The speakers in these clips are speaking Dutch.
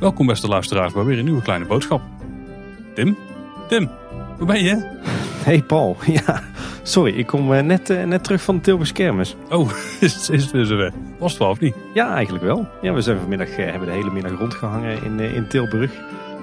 Welkom beste luisteraars bij weer een nieuwe kleine boodschap. Tim? Tim, hoe ben je? Hey Paul, ja, sorry, ik kom eh, net, eh, net terug van de Tilburgse kermis. Oh, is, het- is het weer zover? Was het wel of niet? Ja, eigenlijk wel. Ja, we zijn vanmiddag, eh, hebben de hele middag rondgehangen in, in Tilburg.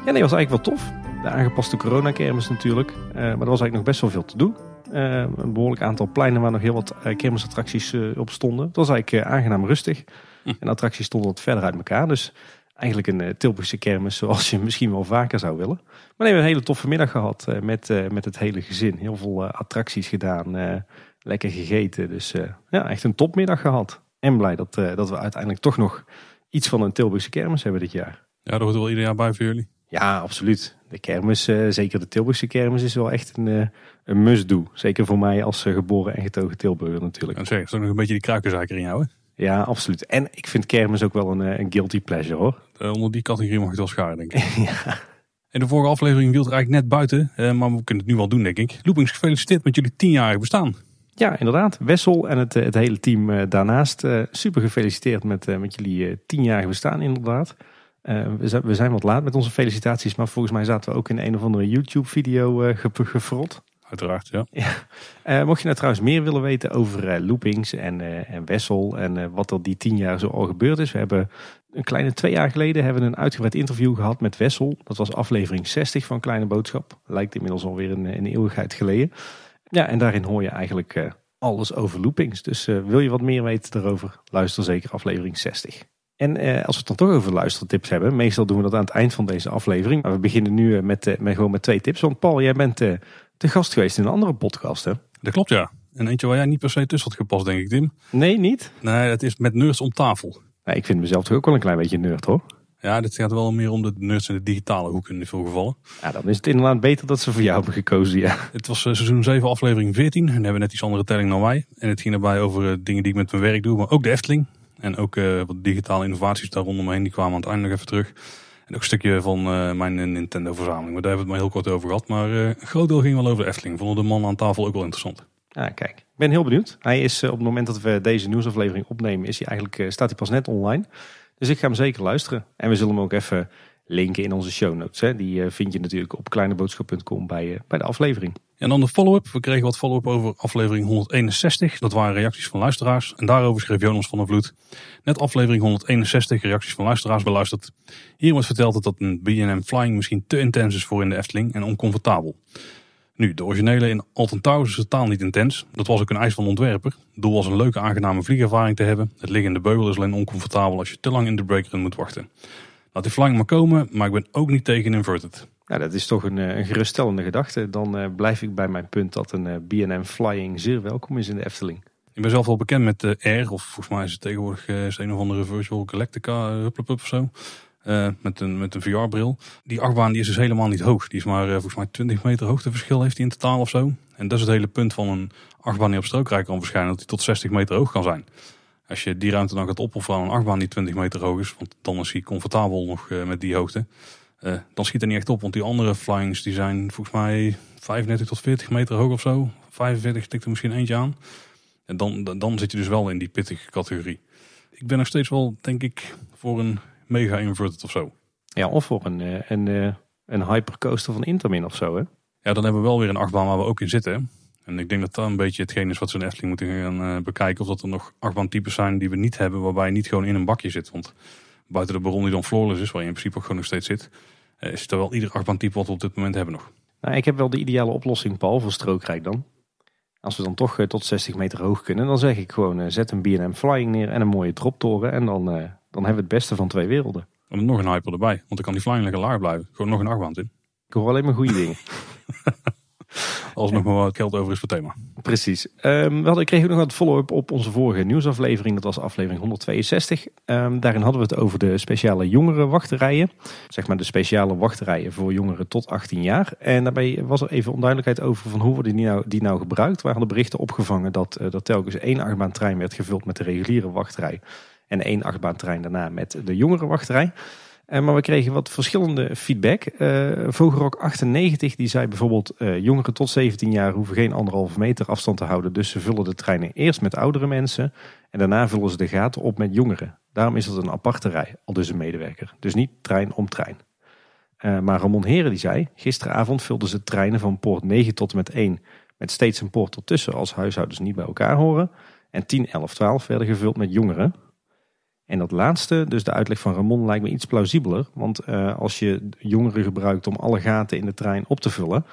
Ja, nee, was eigenlijk wel tof. De aangepaste coronakermis natuurlijk. Maar er was eigenlijk nog best wel veel te doen. Eh, een behoorlijk aantal pleinen waar nog heel wat eh, kermisattracties eh, op stonden. Het was eigenlijk aangenaam rustig. Hm. En attracties stonden wat verder uit elkaar. Dus eigenlijk een Tilburgse kermis zoals je misschien wel vaker zou willen. Maar nee, we hebben een hele toffe middag gehad eh, met, met het hele gezin. Heel veel attracties gedaan. lekker gegeten. Dus ja, echt een topmiddag gehad. En blij dat, dat we uiteindelijk toch nog iets van een Tilburgse kermis hebben dit jaar. Ja, dat hoort wel ieder jaar bij voor jullie. Ja, absoluut. De kermis, zeker de Tilburgse kermis, is wel echt een, een must-do. Zeker voor mij als eh, geboren en getogen Tilburger natuurlijk. En zeg, is ook nog een beetje die kruikenzaker in jou, hè? Ja, absoluut. En ik vind kermis ook wel een, eh, een guilty pleasure hoor. Eh, onder die categorie mag je het wel scharen, denk ik. ja. In de vorige aflevering viel er eigenlijk net buiten, maar we kunnen het nu wel doen, denk ik. Loopings, gefeliciteerd met jullie tienjarig bestaan. ja, inderdaad. Wessel en het, het hele team daarnaast. super gefeliciteerd met, met jullie tienjarige bestaan inderdaad. We, zijn, we zijn wat laat met onze felicitaties, maar volgens mij zaten we ook in een of andere YouTube-video eh ge- gefrot. Uiteraard, ja. Eh, mocht je nou trouwens meer willen weten over eh, loopings en, eh, en Wessel en wat er die tien jaar zo al gebeurd is. We hebben een kleine twee jaar geleden hebben een uitgebreid interview gehad met Wessel. Dat was aflevering 60 van Kleine Boodschap. Lijkt inmiddels alweer een, een eeuwigheid geleden. Ja, en daarin hoor je eigenlijk alles over loopings. Dus wil je wat meer weten daarover, luister zeker aflevering 60. En als we het dan toch over luistertips hebben, meestal doen we dat aan het eind van deze aflevering. Maar we beginnen nu met, met, gewoon met twee tips. Want Paul, jij bent te gast geweest in een andere podcast, hè? Dat klopt, ja. En eentje waar jij niet per se tussen had gepast, denk ik, Tim. Nee, niet? Nee, het is met nerds om tafel. Nee, ik vind mezelf toch ook wel een klein beetje nerd, hoor. Ja, dit gaat wel meer om de nerds in de digitale hoek in veel gevallen. Ja, dan is het inderdaad beter dat ze voor jou hebben gekozen, ja. Het was eh, seizoen 7, aflevering 14. En hebben we net iets andere telling dan wij. En het ging daarbij over eh, dingen die ik met mijn werk doe, maar ook de Efteling. En ook eh, wat digitale innovaties daar rondom me heen, die kwamen aan het einde nog even terug. En ook een stukje van eh, mijn Nintendo-verzameling. Maar daar hebben we het maar heel kort over gehad. Maar eh, een groot deel ging wel over de Efteling. Vonden de man aan tafel ook wel interessant. Ja, kijk. Ik ben heel benieuwd. Hij is eh, op het moment dat we deze nieuwsaflevering opnemen, is hij eigenlijk, staat hij pas net online. Dus ik ga hem zeker luisteren. En we zullen hem ook even linken in onze show notes. Hè. Die vind je natuurlijk op kleineboodschap.com bij, bij de aflevering. En dan de follow-up. We kregen wat follow-up over aflevering 161. Dat waren reacties van luisteraars. En daarover schreef Jonas van der Vloed. Net aflevering 161 reacties van luisteraars beluisterd. Hier wordt verteld dat een B&M Flying misschien te intens is voor in de Efteling en oncomfortabel. Nu, de originele in Alton Towers is totaal niet intens. Dat was ook een eis van de ontwerper. Het doel was een leuke aangename vliegervaring te hebben. Het liggen in de beugel is alleen oncomfortabel als je te lang in de breakrun moet wachten. Laat die Flying maar komen, maar ik ben ook niet tegen inverted. Nou, dat is toch een, eh, een geruststellende gedachte. Dan eh, blijf ik bij mijn punt dat een eh, B&M Flying zeer welkom is in de Efteling. Ik ben zelf wel bekend met de Air, of volgens mij is het tegenwoordig is een of andere Virtual Galactica Hupplepup of zo. Met een, met een VR-bril. Die achtbaan die is dus helemaal niet hoog. Die is maar volgens mij 20 meter hoogteverschil heeft hij in totaal of zo. En dat is het hele punt van een achtbaan die op strookrijk kan verschijnen. Dat hij tot 60 meter hoog kan zijn. Als je die ruimte dan gaat opofferen aan een achtbaan die 20 meter hoog is. Want dan is hij comfortabel nog met die hoogte. Eh, dan schiet hij niet echt op. Want die andere flyings die zijn volgens mij 35 tot 40 meter hoog of zo. 45 tikt er misschien eentje aan. En dan, dan- zit je dus wel in die pittige categorie. Ik ben nog steeds wel, denk ik, voor een mega inverted of zo. Ja, of voor een, eh, een, eh, een hypercoaster van Intermin of zo, hè? Ja, dan hebben we wel weer een achtbaan waar we ook in zitten. En ik denk dat dat een beetje hetgeen is wat ze in Efteling moeten gaan bekijken. Of dat er nog achtbaantypes zijn die we niet hebben, waarbij je niet gewoon in een bakje zit. Want buiten de Baron die dan floorless is, waar je in principe ook gewoon nog steeds zit, eh, is er wel ieder achtbaantype wat we op dit moment hebben nog. Nou, ik heb wel de ideale oplossing, Paul, voor strookrijk dan. Als we dan toch eh, tot 60 meter hoog kunnen, dan zeg ik gewoon, eh, zet een B&M Flying neer en een mooie droptoren. En dan, dan hebben we het beste van twee werelden. En nog een hyper erbij, want dan kan die flying lekker laag blijven. Gewoon nog een achtbaan in. Ik hoor alleen maar goede dingen. Als er nog maar wat geld over is voor thema. Precies. Ehm, we hadden, ook nog wat follow-up op onze vorige nieuwsaflevering. Dat was aflevering 162. Ehm, daarin hadden we het over de speciale jongerenwachterijen. Zeg maar de speciale wachterijen voor jongeren tot 18 jaar. En daarbij was er even onduidelijkheid over van hoe worden die nou, die nou gebruikt. We hadden berichten opgevangen dat er dat telkens één achtbaantrein werd gevuld met de reguliere wachtrij. En één achtbaantrein daarna met de jongerenwachterij. Maar we kregen wat verschillende feedback. Uh, Vogelrok 98 die zei bijvoorbeeld... Uh, jongeren tot 17 jaar hoeven geen anderhalve meter afstand te houden. Dus ze vullen de treinen eerst met oudere mensen... en daarna vullen ze de gaten op met jongeren. Daarom is het een aparte rij, al dus een medewerker. Dus niet trein om trein. maar Ramon Heren die zei... gisteravond vulden ze treinen van poort 9 tot en met 1... met steeds een poort ertussen als huishoudens niet bij elkaar horen... En 10, 11, 12 werden gevuld met jongeren. En dat laatste, dus de uitleg van Ramon, lijkt me iets plausibeler. Want uh, als je jongeren gebruikt om alle gaten in de trein op te vullen.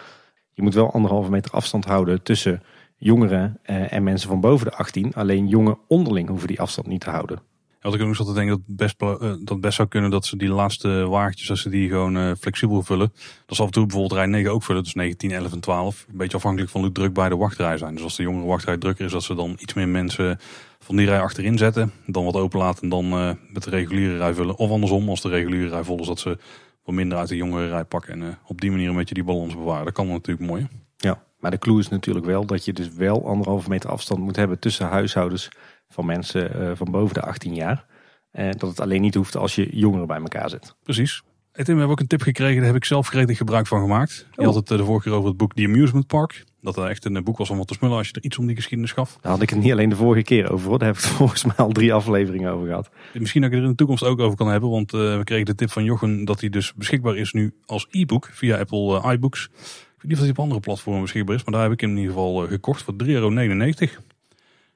Je moet wel anderhalve meter afstand houden tussen jongeren uh, en mensen van boven de 18. Alleen jongen onderling hoeven die afstand niet te houden. Had ik ook te denken dat best, uh, dat best zou kunnen dat ze die laatste wagentjes, als ze die gewoon flexibel vullen. Dat ze af en toe bijvoorbeeld rij 9 ook vullen, dus 19, 11 en 12. Een beetje afhankelijk van hoe druk bij de wachtrij zijn. Dus als de jongere wachtrij drukker is, dat ze dan iets meer mensen van die rij achterin zetten. Dan wat open laten en dan uh, met de reguliere rij vullen. Of andersom, als de reguliere rij vol is, dat ze wat minder uit de jongere rij pakken. En uh, op die manier een beetje die balans bewaren. Dat kan natuurlijk mooi. Ja, maar de clue is natuurlijk wel dat je dus wel anderhalve meter afstand moet hebben tussen huishoudens van mensen uh, van boven de 18 jaar. En dat het alleen niet hoeft als je jongeren bij elkaar zet. Precies. We hebben ook een tip gekregen, daar heb ik zelf gretig gebruik van gemaakt. Je oh. had het de vorige keer over het boek The Amusement Park. Dat er echt een boek was om wat te smullen als je er iets om die geschiedenis gaf. Daar had ik het niet alleen de vorige keer over. Hoor. Daar heb ik het volgens mij al drie afleveringen over gehad. Misschien dat ik er in de toekomst ook over kan hebben. Want uh, we kregen de tip van Jochen dat hij dus beschikbaar is nu als e-book via Apple uh, iBooks. Ik weet niet of hij op andere platformen beschikbaar is. Maar daar heb ik hem in ieder geval uh, gekocht voor 3,99 euro. En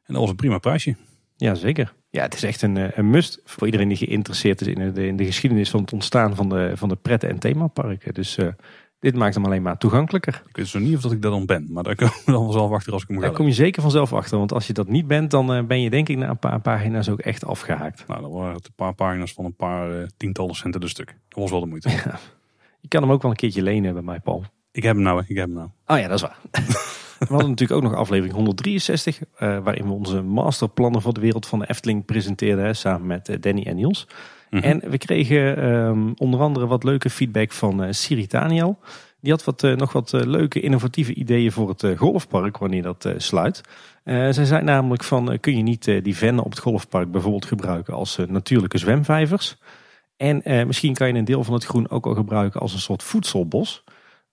dat was een prima prijsje. Ja, zeker. Ja, het is echt een, een must voor iedereen die geïnteresseerd is in de, in de geschiedenis van het ontstaan van de, van de pret- en themaparken. Dus dit maakt hem alleen maar toegankelijker. Ik weet zo niet of dat ik dat dan ben, maar daar kom je dan vanzelf achter als ik hem ga. Daar kom je zeker vanzelf achter, want als je dat niet bent, dan eh, ben je denk ik na een paar pagina's ook echt afgehaakt. Nou, dan waren het een paar pagina's van een paar uh, tientallen centen de stuk. Dat was wel de moeite. Ja. Je kan hem ook wel een keertje lenen bij mij, Paul. Ik heb hem nou, ik heb hem nou. Oh ja, dat is waar. we hadden natuurlijk ook nog aflevering 163, uh, eh, waarin we onze masterplannen voor de wereld van de Efteling presenteerden, samen met Danny en Niels. Mm -hmm. En we kregen um, onder andere wat leuke feedback van Siri Daniel. Die had wat, uh, nog wat uh, leuke innovatieve ideeën voor het uh, golfpark wanneer dat sluit. zij zei namelijk van kun je niet die vennen op het golfpark bijvoorbeeld gebruiken als natuurlijke zwemvijvers. En misschien kan je een deel van het groen ook al gebruiken als een soort voedselbos.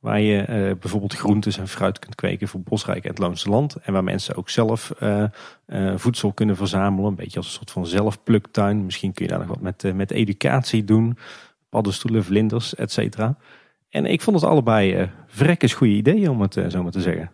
Waar je bijvoorbeeld groentes en fruit kunt kweken voor Bosrijk en het Loonse Land. En waar mensen ook zelf voedsel kunnen verzamelen. Een beetje als een soort van zelfpluktuin. Misschien kun je daar nog wat met, met educatie doen. Paddenstoelen, vlinders, et cetera. En ik vond het allebei verrekkers goede ideeën, om het zo maar te zeggen.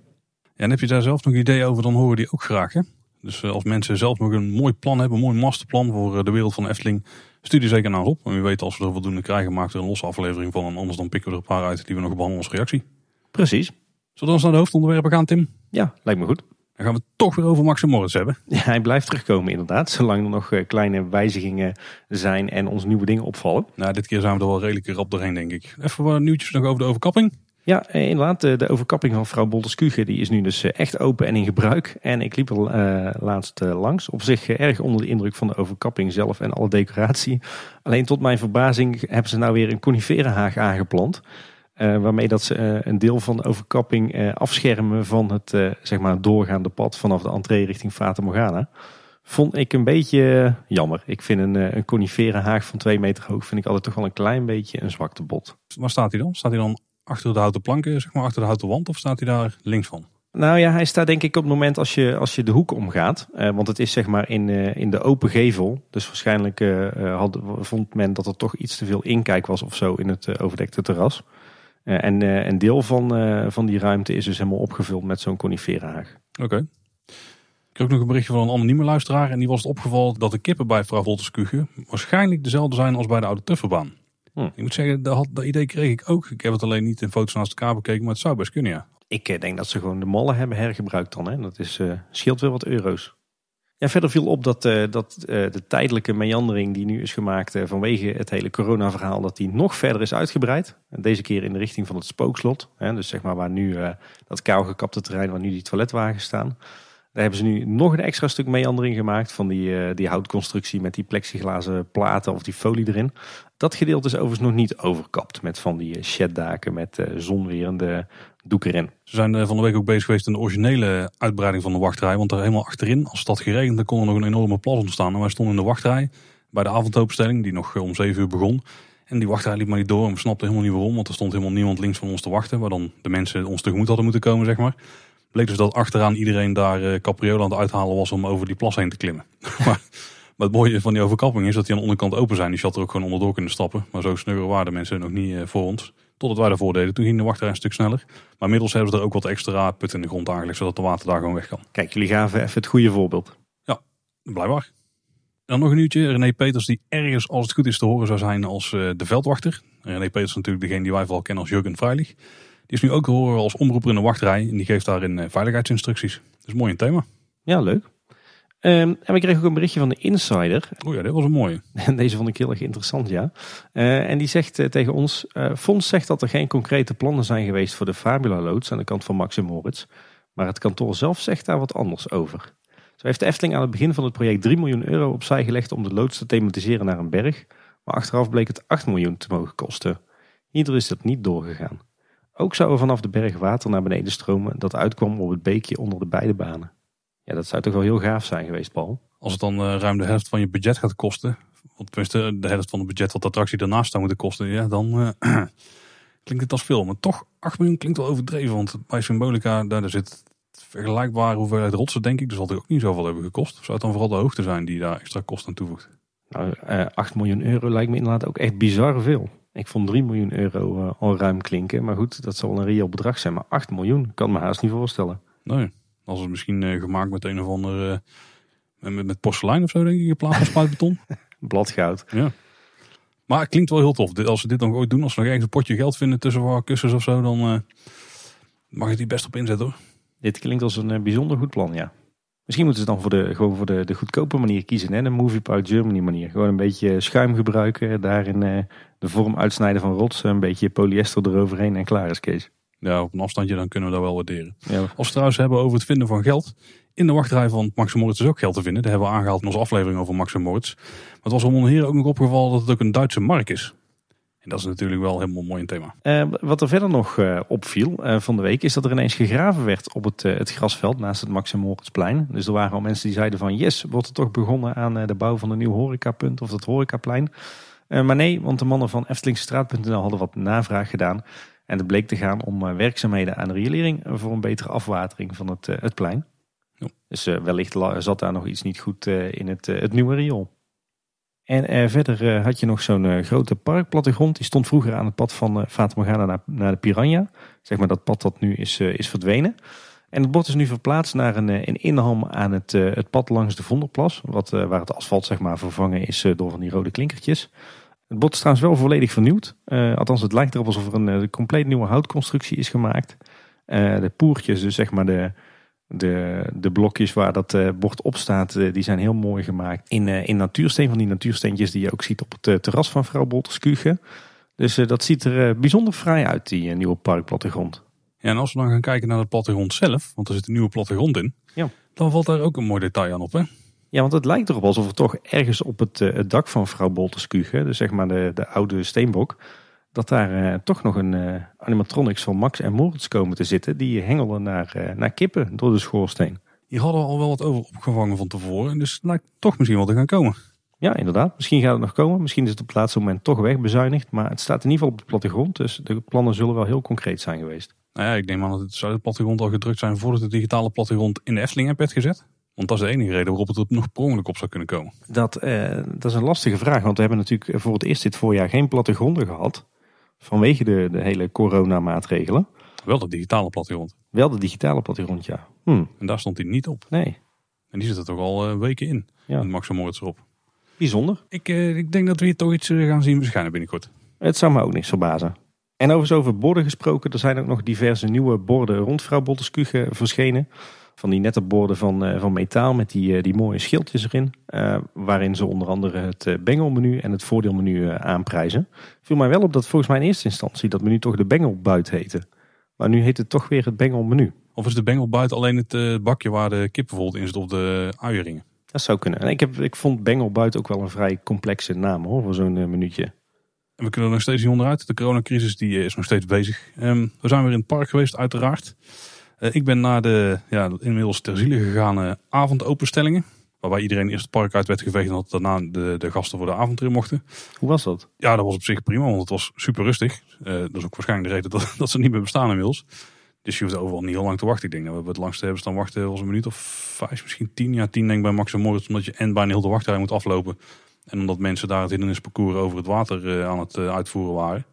En heb je daar zelf nog ideeën over, dan horen die ook graag. Hè? Dus als mensen zelf nog een mooi plan hebben, een mooi masterplan voor de wereld van Efteling, stuur die zeker naar op. En wie weet, als we er voldoende krijgen, maken we er een losse aflevering van. En anders dan pikken we er een paar uit die we nog behandelen als reactie. Precies. Zullen we dan naar de hoofdonderwerpen gaan, Tim? Ja, lijkt me goed. Dan gaan we het toch weer over Max en Morris hebben. Ja, hij blijft terugkomen inderdaad. Zolang er nog eh, kleine wijzigingen zijn en ons nieuwe dingen opvallen. Nou, dit keer zijn we er wel redelijk rap doorheen, denk ik. Even wat nieuwtjes nog over de overkapping. Ja, eh, inderdaad. De overkapping van vrouw Bolterskuge die is nu dus eh, echt open en in gebruik. En ik liep er laatst langs. Op zich erg onder de indruk van de overkapping zelf en alle decoratie. Alleen tot mijn verbazing hebben ze nou weer een coniferenhaag aangeplant. Waarmee dat ze een deel van de overkapping afschermen van het zeg maar doorgaande pad vanaf de entree richting Fata Morgana. Vond ik een beetje jammer. Ik vind een, een conifere haag van twee meter hoog vind ik altijd toch wel een klein beetje een zwakte bot. Waar staat hij dan? Staat hij dan achter de houten planken, zeg maar achter de houten wand of staat hij daar links van? Nou ja, hij staat denk ik op het moment als je, als je de hoek omgaat. want het is zeg maar in, in de open gevel. Dus waarschijnlijk had, vond men dat er toch iets te veel inkijk was of zo in het overdekte terras. En een deel van, van die ruimte is dus helemaal opgevuld met zo'n coniferenhaag. Oké. Okay. Ik heb ook nog een berichtje van een anonieme luisteraar. En die was het opgevallen dat de kippen bij vrouw Volterskuge waarschijnlijk dezelfde zijn als bij de oude Tufferbaan. Hm. Ik moet zeggen, dat, dat, idee kreeg ik ook. Ik heb het alleen niet in foto's naast elkaar bekeken, maar het zou best kunnen, ja. Ik denk dat ze gewoon de mollen hebben hergebruikt dan. Hè. Dat is, scheelt wel wat euro's. Ja, verder viel op dat, uh, dat uh, de tijdelijke meandering die nu is gemaakt uh, vanwege het hele corona-verhaal, dat die nog verder is uitgebreid. En deze keer in de richting van het spookslot. Hè, dus zeg maar waar nu dat kaalgekapte terrein, waar nu die toiletwagens staan. Daar hebben ze nu nog een extra stuk meandering gemaakt van die, die houtconstructie met die plexiglazen platen of die folie erin. Dat gedeelte is overigens nog niet overkapt met van die sheddaken met zonwerende doek erin. Ze zijn eh, van de week ook bezig geweest in de originele uitbreiding van de wachtrij. Want daar helemaal achterin, als het had geregend, dan kon er nog een enorme plas ontstaan. En wij stonden in de wachtrij bij de avondopenstelling, die nog eh, om 7 uur begon. En die wachtrij liep maar niet door en we snapten helemaal niet waarom. Want er stond helemaal niemand links van ons te wachten. Waar dan de mensen ons tegemoet hadden moeten komen, zeg maar. Bleek dus dat achteraan iedereen daar uh, capriolen aan het uithalen was om over die plas heen te klimmen. maar, het mooie van die overkapping is dat die aan de onderkant open zijn. Dus je had er ook gewoon onderdoor kunnen stappen. Maar zo snugger waren de mensen nog niet voor ons. Totdat wij daarvoor deden. Toen ging de wachtrij een stuk sneller. Maar inmiddels hebben ze er ook wat extra put in de grond eigenlijk. Zodat de water daar gewoon weg kan. Kijk, jullie gaven even het goede voorbeeld. Ja, blijkbaar. Dan nog een uurtje. René Peters die ergens als het goed is te horen zou zijn als uh, de veldwachter. René Peters is natuurlijk degene die wij vooral kennen als Jurgen Veilig. Is nu ook te horen als omroeper in de wachtrij. En die geeft daarin uh, veiligheidsinstructies. Dus mooi een thema. Ja, leuk. Um, en we kregen ook een berichtje van de Insider. Oh ja, dit was een mooie. En deze vond ik heel erg interessant, ja. Uh, en die zegt uh, tegen ons, uh, Fons zegt dat er geen concrete plannen zijn geweest voor de Fabula loods aan de kant van Max en Moritz. Maar het kantoor zelf zegt daar wat anders over. Zo heeft de Efteling aan het begin van het project 3 miljoen euro opzij gelegd om de loods te thematiseren naar een berg. Maar achteraf bleek het 8 miljoen te mogen kosten. Hierdoor is dat niet doorgegaan. Ook zou er vanaf de berg water naar beneden stromen dat uitkwam op het beekje onder de beide banen. Ja, dat zou toch wel heel gaaf zijn geweest, Paul. Als het dan uh, ruim de helft van je budget gaat kosten, want tenminste de helft van het budget wat de attractie daarnaast zou moeten kosten, ja, dan uh, klinkt het als veel. Maar toch, 8 miljoen klinkt wel overdreven, want bij Symbolica, daar, daar zit vergelijkbare hoeveelheid rotsen, denk ik. Dus zal het ook niet zoveel hebben gekost. Of zou het dan vooral de hoogte zijn die daar extra kosten aan toevoegt? Nou, uh, 8 miljoen euro lijkt me inderdaad ook echt bizar veel. Ik vond 3 miljoen euro al ruim klinken. Maar goed, dat zal een reëel bedrag zijn. Maar 8 miljoen kan me haast niet voorstellen. Nee. Als het misschien uh, gemaakt met een of ander uh, met, met porselein of zo denk ik in plaats van spuitbeton. Bladgoud. Ja. Maar het klinkt wel heel tof. Als we dit nog ooit doen, als we nog ergens een potje geld vinden tussen waar kussens of zo, dan mag je die best op inzetten hoor. Dit klinkt als een bijzonder goed plan, ja. Misschien moeten ze dan voor de, gewoon voor de, de goedkope manier kiezen. Hè? De Movie Park Germany manier. Gewoon een beetje schuim gebruiken. Daarin de vorm uitsnijden van rotsen. Een beetje polyester eroverheen en klaar is Kees ja, op een afstandje, dan kunnen we dat wel waarderen. Ja. Als we trouwens hebben over het vinden van geld. In de wachtrij van Max Moritz is ook geld te vinden. Dat hebben we aangehaald in onze aflevering over Max Moritz. Maar het was om hier ook nog opgevallen dat het ook een Duitse mark is. En dat is natuurlijk wel helemaal mooi een thema. Uh, wat er verder nog uh, opviel uh, van de week is dat er ineens gegraven werd op het, het grasveld naast het Max Moritzplein. Dus er waren al mensen die zeiden van yes, wordt er toch begonnen aan de bouw van een nieuw horecapunt of dat horecaplein. maar nee, want de mannen van Eftelingstraat.nl hadden wat navraag gedaan. En het bleek te gaan om eh, werkzaamheden aan de riolering voor een betere afwatering van het, eh, het plein. Ja. Dus eh, wellicht zat daar nog iets niet goed in het, het nieuwe riool. En verder had je nog zo'n grote parkplattegrond. Die stond vroeger aan het pad van uh, Fata naar, naar de Piranha. Zeg maar dat pad dat nu is, is verdwenen. En het bord is nu verplaatst naar een, een inham aan het, het pad langs de Vonderplas. Wat, waar het asfalt zeg maar, vervangen is door van die rode klinkertjes. Het bord is trouwens wel volledig vernieuwd. Althans, het lijkt erop alsof er een, een compleet nieuwe houtconstructie is gemaakt. De poertjes, dus zeg maar de, de, de blokjes waar dat uh, bord op staat, die zijn heel mooi gemaakt in, in natuursteen. Van die natuursteentjes die je ook ziet op het terras van vrouw Bolterskuge. Dus dat ziet er bijzonder fraai uit, die nieuwe parkplattegrond. Ja, en als we dan gaan kijken naar de plattegrond zelf, want er zit een nieuwe plattegrond in, ja. dan valt daar ook een mooi detail aan op. Hè? Ja, want het lijkt erop alsof er toch ergens op het, eh, het dak van vrouw Bolterskuge, dus zeg maar de, de oude steenbok, dat daar uh, toch nog een uh, animatronics van Max en Moritz komen te zitten. Die hengelen naar, naar kippen door de schoorsteen. Die hadden we al wel wat over opgevangen van tevoren. Dus het lijkt toch misschien wel te gaan komen. Ja, inderdaad. Misschien gaat het nog komen. Misschien is het op het laatste moment toch wegbezuinigd. Maar het staat in ieder geval op de plattegrond. Dus de plannen zullen wel heel concreet zijn geweest. Nou ja, ik denk maar dat het zou de plattegrond al gedrukt zijn voordat de digitale plattegrond in de Efteling heb werd gezet. Want dat is de enige reden waarop het er nog per ongeluk op zou kunnen komen. Dat, eh, dat is een lastige vraag. Want we hebben natuurlijk voor het eerst dit voorjaar geen plattegronden gehad. Vanwege de, de hele coronamaatregelen. Wel de digitale plattegrond. Wel de digitale plattegrond, ja. Hm. En daar stond hij niet op. Nee. En die zit er toch al uh, weken in. Ja. Met Max Moritz erop. Bijzonder. Ik, uh, ik denk dat we hier toch iets uh, gaan zien verschijnen binnenkort. Het zou me ook niks verbazen. En overigens over borden gesproken. Er zijn ook nog diverse nieuwe borden rond vrouw Botteskuge verschenen van die nette borden van, uh, van metaal met die, uh, die mooie schildjes erin. Uh, waarin ze onder andere het bengelmenu en het voordeelmenu aanprijzen. Viel mij wel op dat volgens mij in eerste instantie dat menu toch de bengelbuit heette. Maar nu heet het toch weer het bengelmenu. Of is de bengelbuit alleen het bakje waar de kip bijvoorbeeld in zit of de uieringen? Dat zou kunnen. En ik, heb, ik vond bengelbuit ook wel een vrij complexe naam hoor, voor zo'n minuutje. En we kunnen er nog steeds niet onderuit. De coronacrisis die is nog steeds bezig. Um, we zijn weer in het park geweest uiteraard. Eh, ik ben naar de ja, inmiddels ter ziele gegaan avondopenstellingen. Waarbij iedereen eerst het park uit werd geveegd en dat daarna de, de gasten voor de avond erin mochten. Hoe was dat? Ja, dat was op zich prima, want het was super rustig. Uh, dat is ook waarschijnlijk de reden dat, dat ze niet meer bestaan inmiddels. Dus je hoeft overal niet heel lang te wachten. Ik denk dat we het langste hebben staan wachten was een minuut of vijf, misschien tien. Ja, tien denk ik bij Max Moritz, omdat je en bijna heel de wachtrij moet aflopen. En omdat mensen daar het hindernisparcours over het water uh, aan het uh, uitvoeren waren.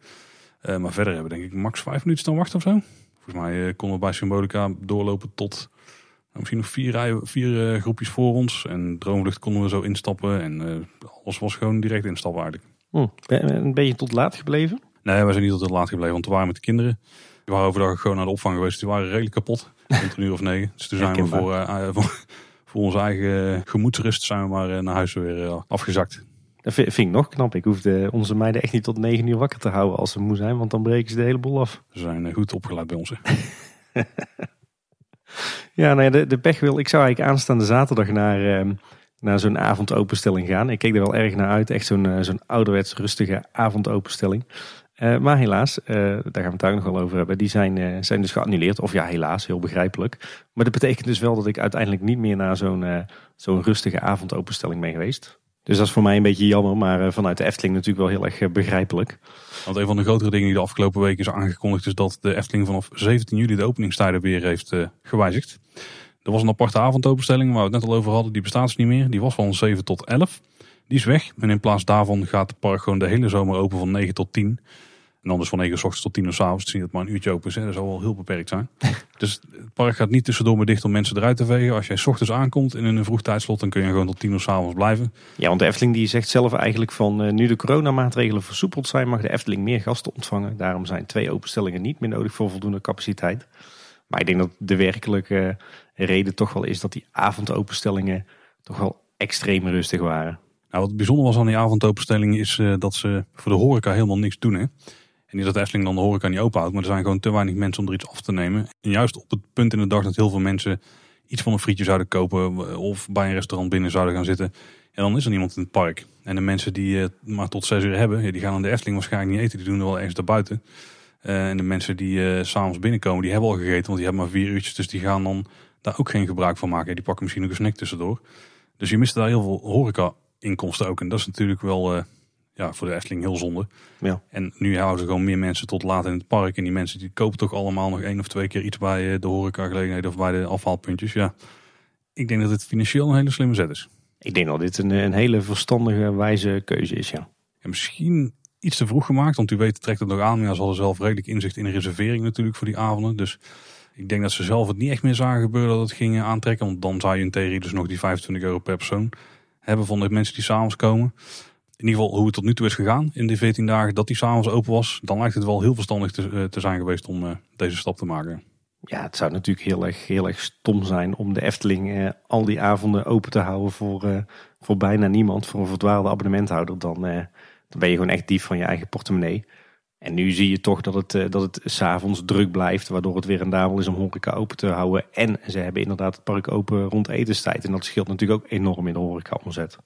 Maar verder hebben we denk ik max vijf minuten staan wachten of zo. Volgens mij konden we bij Symbolica doorlopen tot nou, misschien nog vier, rijen, vier groepjes voor ons. En Droomvlucht konden we zo instappen. En alles was gewoon direct instappen eigenlijk. Hm. Ben, ben je tot laat gebleven? Nee, we zijn niet tot laat gebleven, want we waren met de kinderen. Die waren overdag gewoon naar de opvang geweest. Die waren redelijk kapot. Rond een uur of negen. Dus toen zijn we voor, uh, voor, voor, onze eigen gemoedsrust zijn we maar naar huis weer afgezakt. Dat vind ik nog knap. Ik hoefde onze meiden echt niet tot negen uur wakker te houden als ze moe zijn. Want dan breken ze de hele boel af. Ze zijn goed opgeleid bij ons. ja, nou ja, de, de pech wil. Ik zou eigenlijk aanstaande zaterdag naar, uh, naar zo'n avondopenstelling gaan. Ik keek er wel erg naar uit. Echt zo'n zo'n ouderwets rustige avondopenstelling. Uh, maar helaas, uh, daar gaan we het daar nog wel over hebben. Die zijn, zijn dus geannuleerd. Of ja, helaas, heel begrijpelijk. Maar dat betekent dus wel dat ik uiteindelijk niet meer naar zo'n zo'n rustige avondopenstelling ben geweest. Dus dat is voor mij een beetje jammer, maar vanuit de Efteling natuurlijk wel heel erg begrijpelijk. Want een van de grotere dingen die de afgelopen weken is aangekondigd is dat de Efteling vanaf 17 juli de openingstijden weer heeft gewijzigd. Er was een aparte avondopenstelling waar we het net al over hadden, die bestaat dus niet meer. Die was van 7 tot 11. Die is weg en in plaats daarvan gaat het park gewoon de hele zomer open van 9 tot 10. En dan dus van 9 uur s ochtends tot 10 uur s avonds. Zien dat maar een uurtje open is. Hè. Dat zal wel heel beperkt zijn. dus het park gaat niet tussendoor meer dicht om mensen eruit te vegen. Als jij s ochtends aankomt in een vroeg tijdslot, dan kun je gewoon tot 10 uur s avonds blijven. Ja, want de Efteling die zegt zelf eigenlijk van uh, nu de coronamaatregelen versoepeld zijn, mag de Efteling meer gasten ontvangen. Daarom zijn twee openstellingen niet meer nodig voor voldoende capaciteit. Maar ik denk dat de werkelijke reden toch wel is dat die avondopenstellingen toch wel extreem rustig waren. Nou, wat bijzonder was aan die avondopenstelling is uh, dat ze voor de horeca helemaal niks doen. Hè? En niet dat Efteling dan de horeca niet openhoudt, maar er zijn gewoon te weinig mensen om er iets af te nemen. En juist op het punt in de dag dat heel veel mensen iets van een frietje zouden kopen of bij een restaurant binnen zouden gaan zitten. En dan is er niemand in het park. En de mensen die het maar tot zes uur hebben, die gaan aan de Efteling waarschijnlijk niet eten. Die doen er wel ergens daarbuiten. Uh, en de mensen die uh, s'avonds binnenkomen, die hebben al gegeten, want die hebben maar vier uurtjes. Dus die gaan dan daar ook geen gebruik van maken. Die pakken misschien ook een snack tussendoor. Dus je mist daar heel veel horeca inkomsten ook. En dat is natuurlijk wel ja, voor de Efteling heel zonde. Ja. En nu houden ze gewoon meer mensen tot laat in het park. En die mensen die kopen toch allemaal nog één of twee keer iets bij de horeca gelegenheden of bij de afhaalpuntjes. Ja, ik denk dat het financieel een hele slimme zet is. Ik denk dat dit een, een hele verstandige, wijze keuze is, ja. En misschien iets te vroeg gemaakt, want u weet trekt het nog aan. Maar ze hadden zelf redelijk inzicht in de reservering natuurlijk voor die avonden. Dus ik denk dat ze zelf het niet echt meer zagen gebeuren dat het ging aantrekken. Want dan zou je in theorie dus nog die 25 euro per persoon hebben van de mensen die s'avonds komen. In ieder geval hoe het tot nu toe is gegaan in die 14 dagen dat die s'avonds open was. Dan lijkt het wel heel verstandig te, eh, te zijn geweest om uh, deze stap te maken. Ja, het zou natuurlijk heel erg, heel erg stom zijn om de Efteling eh, al die avonden open te houden voor, voor bijna niemand. Voor een verdwaalde abonnementhouder. Dan, dan ben je gewoon echt dief van je eigen portemonnee. En nu zie je toch dat het, dat het s'avonds druk blijft. Waardoor het weer rendabel is om horeca open te houden. En ze hebben inderdaad het park open rond etenstijd. En dat scheelt natuurlijk ook enorm in de horeca omzet.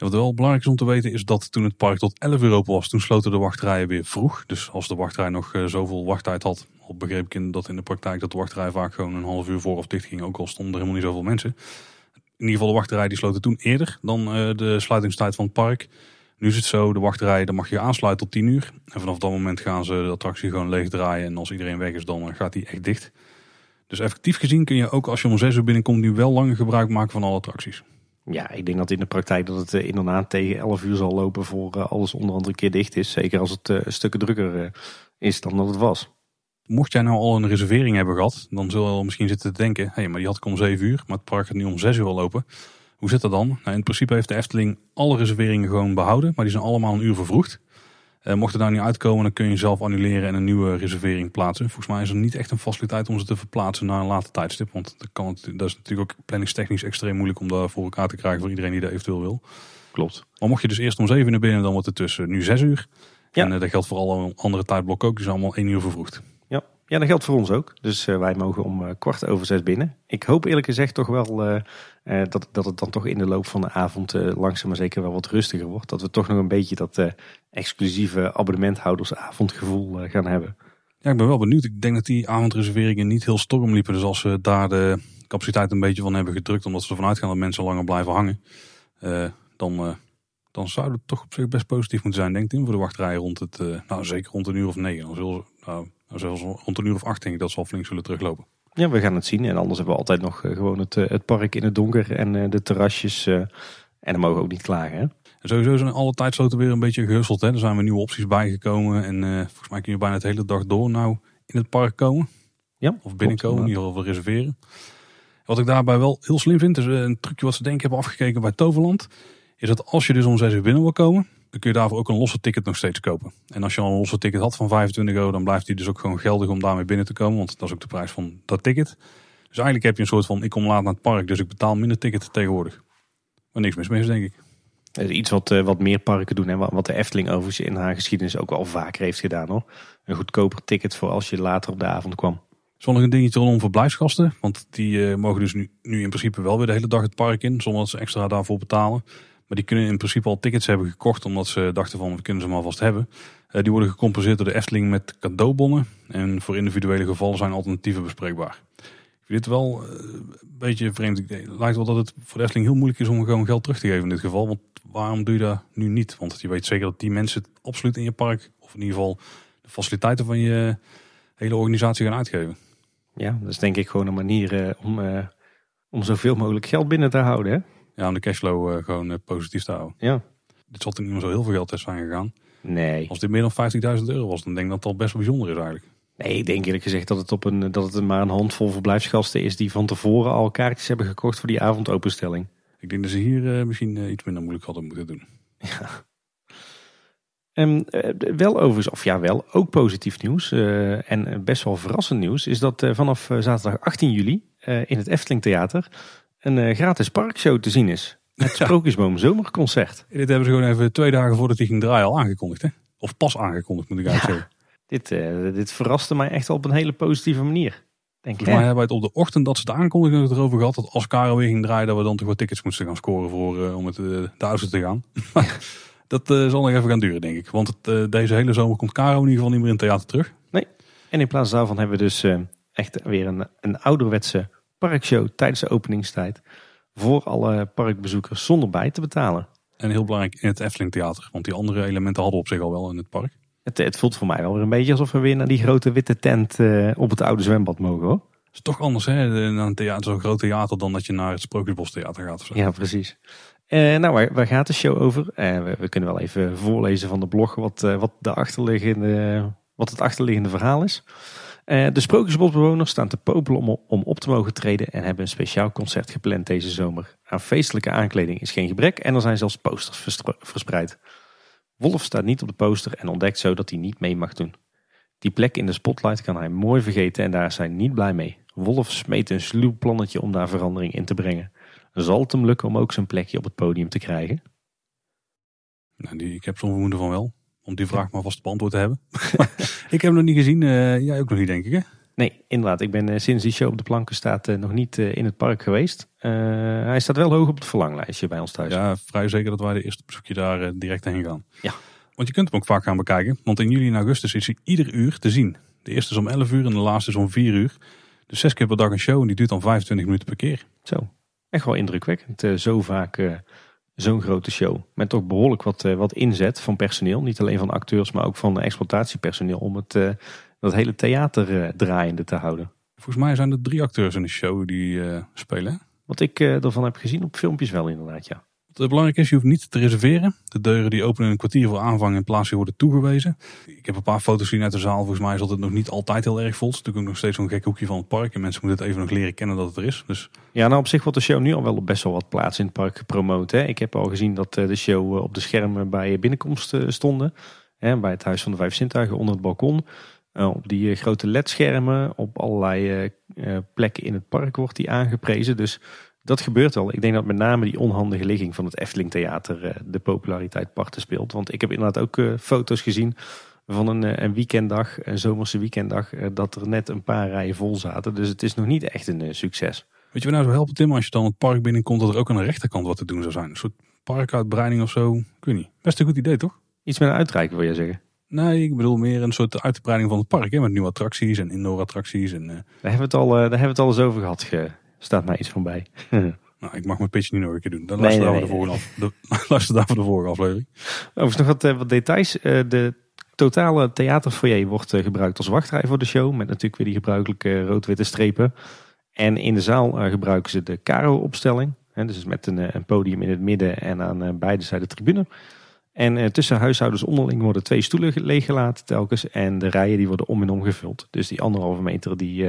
Wat wel belangrijk is om te weten is dat toen het park tot 11 uur open was, toen sloten de wachtrijen weer vroeg. Dus als de wachtrij nog uh, zoveel wachttijd had, al begreep ik in, dat in de praktijk dat de wachtrij vaak gewoon een half uur voor of dicht ging. Ook al stonden er helemaal niet zoveel mensen. In ieder geval de wachtrij die sloten toen eerder dan uh, de sluitingstijd van het park. Nu is het zo, de wachtrij, dan mag je aansluiten tot 10 uur. En vanaf dat moment gaan ze de attractie gewoon leeg draaien. En als iedereen weg is, dan gaat die echt dicht. Dus effectief gezien kun je ook als je om 6 uur binnenkomt, nu wel langer gebruik maken van alle attracties. Ja, ik denk dat in de praktijk dat het inderdaad tegen 11 uur zal lopen voor alles onder andere een keer dicht is. Zeker als het een stukken drukker is dan dat het was. Mocht jij nou al een reservering hebben gehad, dan zul je misschien zitten te denken, hé, hey, maar die had ik om 7 uur, maar het park gaat nu om 6 uur al lopen. Hoe zit dat dan? Nou, in principe heeft de Efteling alle reserveringen gewoon behouden, maar die zijn allemaal een uur vervroegd. Uh, mocht het daar niet uitkomen, dan kun je zelf annuleren en een nieuwe reservering plaatsen. Volgens mij is er niet echt een faciliteit om ze te verplaatsen naar een later tijdstip. Want dat, kan het, dat is natuurlijk ook planningstechnisch extreem moeilijk om daar voor elkaar te krijgen voor iedereen die dat eventueel wil. Klopt. Maar mocht je dus eerst om 7 uur binnen, dan wordt het tussen nu 6 uur. Ja. En uh, dat geldt voor alle andere tijdblokken ook. Die zijn allemaal 1 uur vervroegd. Ja. Dat geldt voor ons ook. Dus uh, wij mogen om uh, kwart over zes binnen. Ik hoop eerlijk gezegd toch wel uh, dat, dat het dan toch in de loop van de avond langzaam maar zeker wel wat rustiger wordt. Dat we toch nog een beetje dat exclusieve abonnementhoudersavondgevoel gaan hebben. Ja, ik ben wel benieuwd. Ik denk dat die avondreserveringen niet heel storm liepen. Dus als ze daar de capaciteit een beetje van hebben gedrukt, omdat ze ervan uitgaan dat mensen langer blijven hangen, eh, dan, eh, dan zou het toch op zich best positief moeten zijn, denk ik, voor de wachtrij rond het, eh, nou zeker rond een uur of negen. Dan zullen ze, nou, nou, zelfs rond een uur of acht denk ik dat ze al flink zullen teruglopen. Ja, we gaan het zien. En anders hebben we altijd nog eh, gewoon het, eh, het park in het donker en eh, de terrasjes. en dan mogen we ook niet klagen. Hè? En sowieso zijn alle tijdsloten weer een beetje gehusteld. Hè. Er zijn weer nieuwe opties bijgekomen. En eh, volgens mij kun je bijna het hele dag door nou in het park komen. Ja, Of binnenkomen, in ieder geval reserveren. Wat ik daarbij wel heel slim vind, is een trucje wat ze denk ik hebben afgekeken bij Toverland. Is dat als je dus om 6 uur binnen wil komen, dan kun je daarvoor ook een losse ticket nog steeds kopen. En als je al een losse ticket had van 25 euro, dan blijft die dus ook gewoon geldig om daarmee binnen te komen. Want dat is ook de prijs van dat ticket. Dus eigenlijk heb je een soort van, ik kom laat naar het park, dus ik betaal minder ticket tegenwoordig. Maar niks mis mee, denk ik. Dat is iets wat, eh, wat meer parken doen. En wat de Efteling overigens in haar geschiedenis ook wel vaker heeft gedaan. Hoor. Een goedkoper ticket voor als je later op de avond kwam. Er nog een dingetje rondom verblijfsgasten. Want die eh, mogen dus nu, nu in principe wel weer de hele dag het park in. Zonder dat ze extra daarvoor betalen. Maar die kunnen in principe al tickets hebben gekocht. Omdat ze dachten van we kunnen ze maar vast hebben. Eh, die worden gecompenseerd door de Efteling met cadeaubonnen. En voor individuele gevallen zijn alternatieven bespreekbaar. Ik vind dit wel eh, een beetje vreemd. Het lijkt wel dat het voor de Efteling heel moeilijk is om gewoon geld terug te geven in dit geval. Want waarom doe je dat nu niet? Want je weet zeker dat die mensen het absoluut in je park. Of in ieder geval de faciliteiten van je hele organisatie gaan uitgeven. Ja, dat is denk ik gewoon een manier eh, om, om zoveel mogelijk geld binnen te houden. Hè? Ja, om de cashflow eh, gewoon eh, positief te houden. Ja. Dit zal er niet meer zo heel veel geld zijn gegaan. Nee. Als dit meer dan 50.000 euro was, dan denk ik dat het al best wel bijzonder is eigenlijk. nee, ik denk eerlijk gezegd dat het, op een, dat het maar een handvol verblijfsgasten is die van tevoren al kaartjes hebben gekocht voor die avondopenstelling. Ik denk dat ze hier eh, misschien eh, iets minder moeilijk hadden moeten doen. En eh, wel overigens, of ja wel, ook positief nieuws eh, en eh, best wel verrassend nieuws is dat eh, vanaf eh, zaterdag 18 juli eh, in het Efteling Theater een eh, gratis parkshow te zien is. Het. Sprookjesboom Zomerconcert. Dit hebben ze gewoon even twee dagen voordat hij ging draaien al aangekondigd. Hè? Of pas aangekondigd moet ik eigenlijk zeggen. Dit, eh, dit verraste mij echt op een hele positieve manier. Denk. Volgens mij hebben wij het op de ochtend dat ze het aankondigden het erover gehad. Dat als Caro weer ging draaien, dat we dan toch wat tickets moesten gaan scoren voor, eh, om het uh, de te gaan. dat zal nog even gaan duren, denk ik. Want het, deze hele zomer komt Caro in ieder geval niet meer in het theater terug. En in plaats daarvan hebben we dus echt weer een, een ouderwetse parkshow tijdens de openingstijd. Voor alle parkbezoekers zonder bij te betalen. En heel belangrijk in het Efteling Theater. Want die andere elementen hadden op zich al wel in het park. Het, het voelt voor mij wel weer een beetje alsof we weer naar die grote witte tent eh, op het oude zwembad mogen hoor. Het is toch anders, hè? Naar een theater, zo'n groot theater, dan dat je naar het Sprookjesbos Theater gaat. Of zo. Ja, precies. Eh, nou, waar, waar gaat de show over? Eh, we, we kunnen wel even voorlezen van de blog wat, wat, de achterliggende, wat het achterliggende verhaal is. Eh, de Sprookjesbosbewoners staan te popelen om, op te mogen treden en hebben een speciaal concert gepland deze zomer. Aan feestelijke aankleding is geen gebrek en er zijn zelfs posters verspreid. Wolf staat niet op de poster en ontdekt zo dat hij niet mee mag doen. Die plek in de spotlight kan hij mooi vergeten en daar hij niet blij mee. Wolf smeet een sluw plannetje om daar verandering in te brengen. Zal het hem lukken om ook zijn plekje op het podium te krijgen? Nou, ik heb zo'n vermoeden van wel. Om die vraag maar vast beantwoord te hebben. ik heb hem nog niet gezien. eh, jij ook nog niet, denk ik, hè? Nee, inderdaad. Ik ben eh, sinds die show op de planken staat eh, nog niet in het park geweest. Hij staat wel hoog op het verlanglijstje bij ons thuis. Ja, vrij zeker dat wij de eerste bezoekje daar direct heen gaan. Ja. Want je kunt hem ook vaak gaan bekijken. Want in juli en augustus is hij ieder uur te zien. De eerste is om 11 uur en de laatste is om 4 uur. Dus zes keer per dag een show en die duurt dan 25 minuten per keer. Zo, echt wel indrukwekkend. zo vaak zo'n grote show. Met toch behoorlijk wat, eh, wat inzet van personeel. Niet alleen van acteurs, maar ook van exploitatiepersoneel. Om het, eh, dat hele theater eh, draaiende te houden. Volgens mij zijn er drie acteurs in de show die spelen. Wat ik eh, ervan heb gezien op filmpjes wel inderdaad, ja. Wat belangrijk is, je hoeft niet te reserveren. De deuren die openen een kwartier voor aanvang in plaats van worden toegewezen. Ik heb een paar foto's gezien uit de zaal. Volgens mij is het nog niet altijd heel erg vol. Het is natuurlijk nog steeds zo'n gek hoekje van het park. En mensen moeten het even nog leren kennen dat het er is. Dus Ja, nou op zich wordt de show nu al wel op best wel wat plaats in het park gepromoot. Hè. Ik heb al gezien dat eh, de show eh, op de schermen bij binnenkomst eh, stonden. Hè, bij het Huis van de Vijf Zintuigen onder het balkon. Eh, op die eh, grote LED-schermen op allerlei eh, eh, plekken in het park wordt die aangeprezen. Dus dat gebeurt al. Ik denk dat met name die onhandige ligging van het Efteling Theater eh, de populariteit parten speelt. Want ik heb inderdaad ook eh, foto's gezien van een, eh, een weekenddag, een zomerse weekenddag, dat er net een paar rijen vol zaten. Dus het is nog niet echt een succes. weet je wat nou zo helpt, Tim? Als je dan het park binnenkomt, dat er ook aan de rechterkant wat te doen zou zijn. Een soort parkuitbreiding of zo. Ik weet niet. Best een goed idee, toch? Iets met een uitreiken wil je zeggen? Nee, ik bedoel meer een soort uitbreiding van het park. Hè? Met nieuwe attracties en indoor attracties. En, eh, Daar hebben we het al, daar hebben we het al eens over gehad. Ge, staat mij iets van bij. nou, ik mag mijn pitch niet nog een keer doen. Dan luister, nee, nee, nee. De, luister daar voor de vorige aflevering. Overigens nog wat, wat details. de totale theaterfoyer wordt gebruikt als wachtrij voor de show. Met natuurlijk weer die gebruikelijke rood-witte strepen. En in de zaal gebruiken ze de Caro-opstelling. Dus met een, een, podium in het midden en aan beide zijden de tribune. En tussen huishoudens onderling worden twee stoelen leeggelaten telkens. En de rijen die worden om en om gevuld. Dus die anderhalve meter die,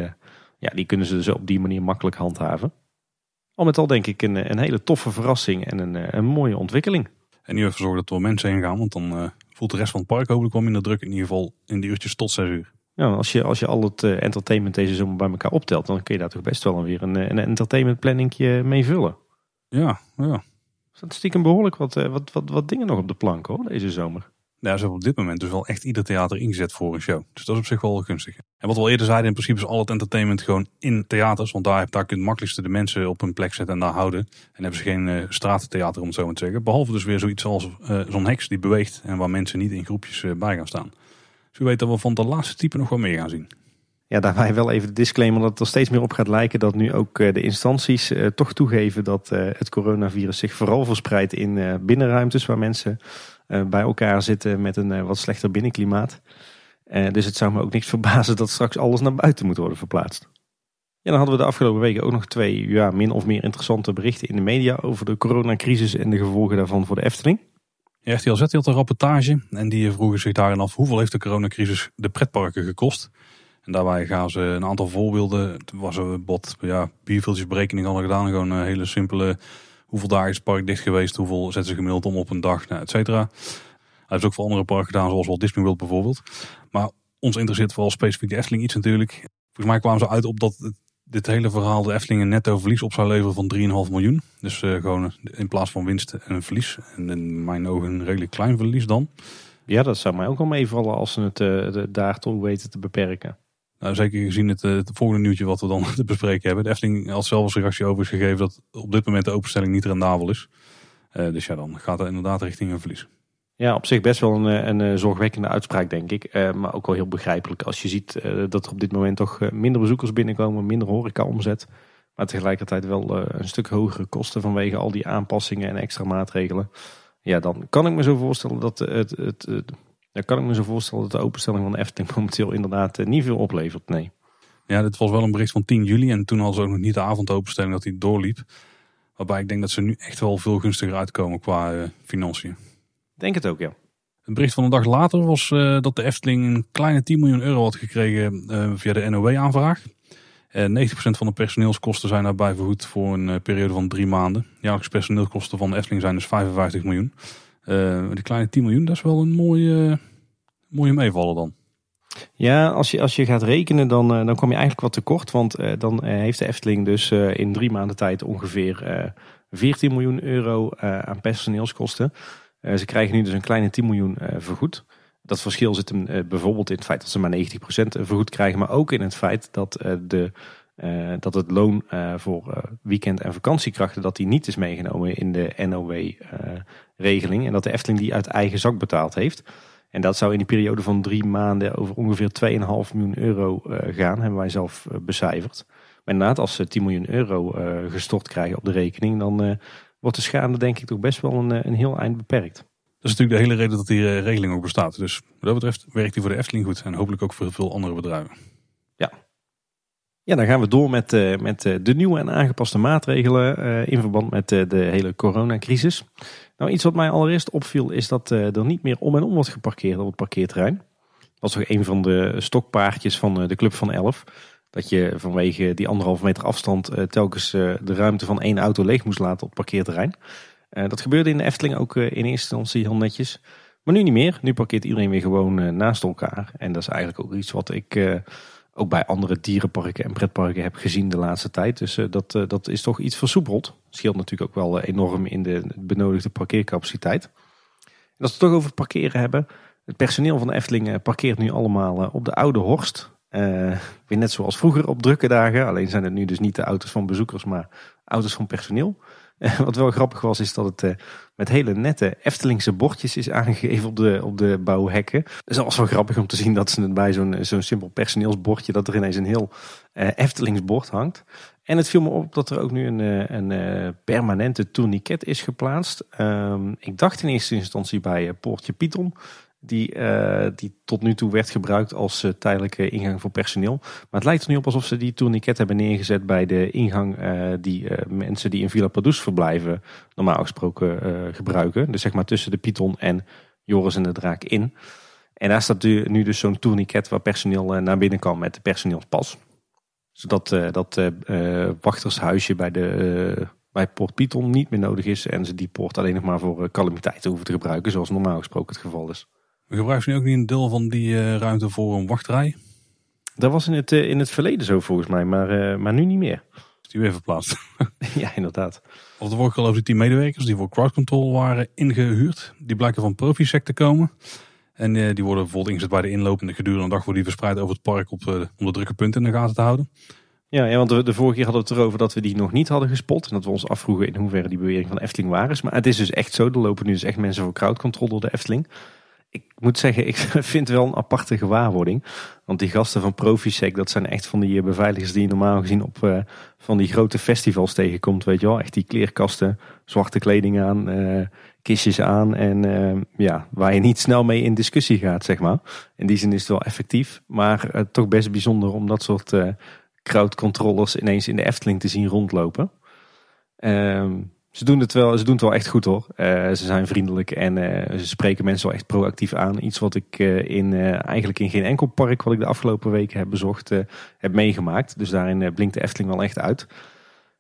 ja, die kunnen ze dus op die manier makkelijk handhaven. Al met al denk ik een, een hele toffe verrassing en een, eh, een mooie ontwikkeling. En nu even zorgen dat er wel mensen heen gaan. Want dan uh, voelt de rest van het park hopelijk wel minder druk. In ieder geval in die uurtjes tot 6 uur. Ja, als je, als je al het entertainment deze zomer bij elkaar optelt. Dan kun je daar toch best wel weer een, een entertainment planningje mee vullen. Ja, ja staat stiekem behoorlijk wat, eh, wat, wat, wat dingen nog op de plank hoor, deze zomer. Ze hebben op dit moment dus wel echt ieder theater ingezet voor een show. Dus dat is op zich wel gunstig. En wat we al eerder zeiden, in principe is al het entertainment gewoon in theaters. Want daar, daar kun je het makkelijkste de mensen op hun plek zetten en daar houden. En hebben ze geen uh, straattheater om het zo maar te zeggen. Behalve dus weer zoiets als uh, zo'n heks die beweegt en waar mensen niet in groepjes bij gaan staan. Dus u weet dat we van de laatste type nog wel meer gaan zien. Ja, daarbij wel even de disclaimer dat het er steeds meer op gaat lijken dat nu ook eh, de instanties toch toegeven dat het coronavirus zich vooral verspreidt in binnenruimtes waar mensen bij elkaar zitten met een wat slechter binnenklimaat. dus het zou me ook niks verbazen dat straks alles naar buiten moet worden verplaatst. Ja, dan hadden we de afgelopen weken ook nog twee ja, min of meer interessante berichten in de media over de coronacrisis en de gevolgen daarvan voor de Efteling. RTL Z had een rapportage en die vroegen zich daarin af hoeveel heeft de coronacrisis de pretparken gekost. En daarbij gaan ze een aantal voorbeelden. Het was een bot, ja, bierveeltjesberekening hadden gedaan. Gewoon een hele simpele, hoeveel dagen is het park dicht geweest? Hoeveel zetten ze gemiddeld om op een dag, nou, et cetera. Hij heeft ook voor andere parken gedaan, zoals Walt Disney World bijvoorbeeld. Maar ons interesseert vooral specifiek de Efteling iets natuurlijk. Volgens mij kwamen ze uit op dat dit hele verhaal de Efteling een netto verlies op zou leveren van 3,5 miljoen. Dus uh, gewoon in plaats van winst een verlies. En in mijn ogen een redelijk klein verlies dan. Ja, dat zou mij ook wel meevallen als ze het uh, daartoe weten te beperken. Nou, zeker gezien het, eh, het, volgende nieuwtje wat we dan te bespreken hebben. De Efteling had zelf reactie over is gegeven dat op dit moment de openstelling niet rendabel is. Uh, dus ja, dan gaat het inderdaad richting een verlies. Ja, op zich best wel een, eh, zorgwekkende uitspraak, denk ik. Maar ook wel heel begrijpelijk als je ziet dat er op dit moment toch minder bezoekers binnenkomen, minder horeca-omzet. Maar tegelijkertijd wel een stuk hogere kosten vanwege al die aanpassingen en extra maatregelen. Ja, dan kan ik me zo voorstellen dat het, het dan kan ik me zo voorstellen dat de openstelling van de Efteling momenteel inderdaad eh, niet veel oplevert. Nee. Ja, dit was wel een bericht van 10 juli en toen hadden ze ook nog niet de avondopenstelling dat hij doorliep. Waarbij ik denk dat ze nu echt wel veel gunstiger uitkomen qua uh, financiën. Denk het ook, ja. Een bericht van een dag later was uh, dat de Efteling een kleine 10 miljoen euro had gekregen uh, via de NOW-aanvraag. 90% van de personeelskosten zijn daarbij vergoed voor een periode van drie maanden. Jaarlijks personeelskosten van de Efteling zijn dus 55 miljoen. Uh, die kleine 10 miljoen, dat is wel een mooie, mooie meevallen dan. Ja, als je, als je gaat rekenen, dan, uh, dan kom je eigenlijk wat tekort. Want uh, dan heeft de Efteling dus in drie maanden tijd ongeveer 14 miljoen euro aan personeelskosten. ze krijgen nu dus een kleine 10 miljoen vergoed. Dat verschil zit hem bijvoorbeeld in het feit dat ze maar 90% vergoed krijgen. Maar ook in het feit dat de dat het loon voor weekend- en vakantiekrachten dat die niet is meegenomen in de NOW-regeling. en dat de Efteling die uit eigen zak betaald heeft. En dat zou in die periode van drie maanden over ongeveer 2,5 miljoen euro gaan, hebben wij zelf becijferd. Maar inderdaad, als ze 10 miljoen euro gestort krijgen op de rekening, dan wordt de schade denk ik toch best wel een, een heel eind beperkt. Dat is natuurlijk de hele reden dat die regeling ook bestaat. Dus wat dat betreft werkt die voor de Efteling goed en hopelijk ook voor veel andere bedrijven. Ja, ja, dan gaan we door met, uh, met de nieuwe en aangepaste maatregelen uh, in verband met de hele coronacrisis. Nou, iets wat mij allereerst opviel is dat er niet meer om en om wordt geparkeerd op het parkeerterrein. Dat was toch een van de stokpaardjes van de Club van Elf. Dat je vanwege die anderhalve meter afstand telkens de ruimte van één auto leeg moest laten op het parkeerterrein. dat gebeurde in de Efteling ook in eerste instantie heel netjes. Maar nu niet meer. Nu parkeert iedereen weer gewoon naast elkaar. En dat is eigenlijk ook iets wat ik ook bij andere dierenparken en pretparken heb gezien de laatste tijd. Dus uh, dat, uh, dat is toch iets versoepeld. Scheelt natuurlijk ook wel uh, enorm in de benodigde parkeercapaciteit. En als we het toch over parkeren hebben. Het personeel van de Efteling parkeert nu allemaal op de Oude Horst. Weer net zoals vroeger op drukke dagen. Alleen zijn het nu dus niet de auto's van bezoekers, maar auto's van personeel. wat wel grappig was, is dat het uh, met hele nette Eftelingse bordjes is aangegeven op de, op de bouwhekken. Dus dat was wel grappig om te zien dat ze bij zo'n zo'n simpel personeelsbordje, dat er ineens een heel uh, Eftelings bord hangt. En het viel me op dat er ook nu een, een permanente tourniquet is geplaatst. Um, ik dacht in eerste instantie bij Poortje Python die, uh, die tot nu toe werd gebruikt als uh, tijdelijke ingang voor personeel. Maar het lijkt er nu op alsof ze die tourniquet hebben neergezet bij de ingang uh, die mensen die in Villa Padus verblijven normaal gesproken gebruiken. Dus zeg maar tussen de Python en Joris en de Draak in. En daar staat nu dus zo'n tourniquet waar personeel naar binnen kan met de personeelspas. Zodat dat wachtershuisje bij de bij Port Python niet meer nodig is en ze die poort alleen nog maar voor calamiteiten hoeven te gebruiken, zoals normaal gesproken het geval is. Gebruiken nu ook niet een deel van die uh, ruimte voor een wachtrij? Dat was in het, uh, in het verleden zo volgens mij, maar, uh, maar nu niet meer. Is die weer verplaatst? ja, inderdaad. Of de vorige geloof ik die medewerkers die voor crowd control waren ingehuurd. Die blijken van Profisec te komen. En die worden bijvoorbeeld ingezet bij de inloop en de gedurende dag worden die verspreid over het park op, om de drukke punten in de gaten te houden. Ja, ja, want de, de vorige keer hadden we het erover dat we die nog niet hadden gespot. En dat we ons afvroegen in hoeverre die bewering van de Efteling waar is. Maar het is dus echt zo. Er lopen nu dus echt mensen voor crowd control door de Efteling ik moet zeggen, ik vind wel een aparte gewaarwording. Want die gasten van Profisec, dat zijn echt van die eh, beveiligers die je normaal gezien op uh, van die grote festivals tegenkomt. Weet je wel, echt die kleerkasten, zwarte kleding aan, uh, kistjes aan. En ja, waar je niet snel mee in discussie gaat, zeg maar. In die zin is het wel effectief. Maar toch best bijzonder om dat soort crowdcontrollers ineens in de Efteling te zien rondlopen. Ehm ze doen het wel, ze doen het wel echt goed hoor. Uh, ze zijn vriendelijk en uh, ze spreken mensen wel echt proactief aan. Iets wat ik uh, in, eigenlijk in geen enkel park wat ik de afgelopen weken heb bezocht heb meegemaakt. Dus daarin blinkt de Efteling wel echt uit.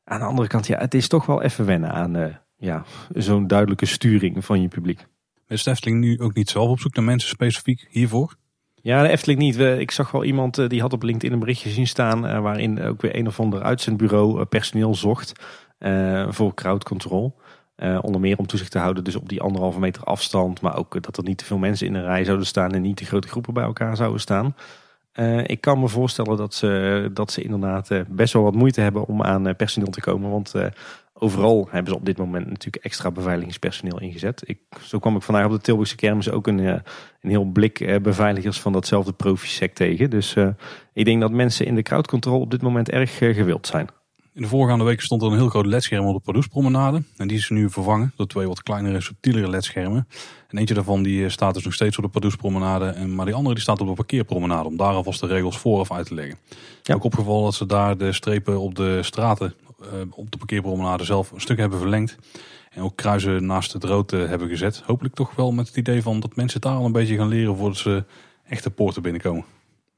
Aan de andere kant, ja, het is toch wel even wennen aan ja, zo'n duidelijke sturing van je publiek. Is de Efteling nu ook niet zelf op zoek naar mensen specifiek hiervoor? Ja, de Efteling niet. Ik zag wel iemand die had op LinkedIn een berichtje zien staan waarin ook weer een of ander uitzendbureau personeel zocht voor crowd control. Uh, onder meer om toezicht te houden dus op die anderhalve meter afstand. Maar ook dat er niet te veel mensen in een rij zouden staan en niet te grote groepen bij elkaar zouden staan. Uh, ik kan me voorstellen dat ze, dat ze inderdaad best wel wat moeite hebben om aan personeel te komen. Want overal hebben ze op dit moment natuurlijk extra beveiligingspersoneel ingezet. Ik, zo kwam ik vandaag op de Tilburgse kermis ook een, een heel blik beveiligers van datzelfde profisec tegen. Dus ik denk dat mensen in de crowdcontrol op dit moment erg gewild zijn. In de voorgaande weken stond er een heel groot ledscherm op de Pardoespromenade. En die is nu vervangen door twee wat kleinere, subtielere ledschermen. En eentje daarvan die eh, staat dus nog steeds op de Pardoespromenade. Maar die andere die staat op de parkeerpromenade. Om daar alvast de regels vooraf uit te leggen. Ja. Ook opgevallen dat ze daar de strepen op de straten eh, op de parkeerpromenade zelf een stuk hebben verlengd. En ook kruisen naast het rood eh, hebben gezet. Hopelijk toch wel met het idee van dat mensen daar al een beetje gaan leren voordat ze echt de poorten binnenkomen.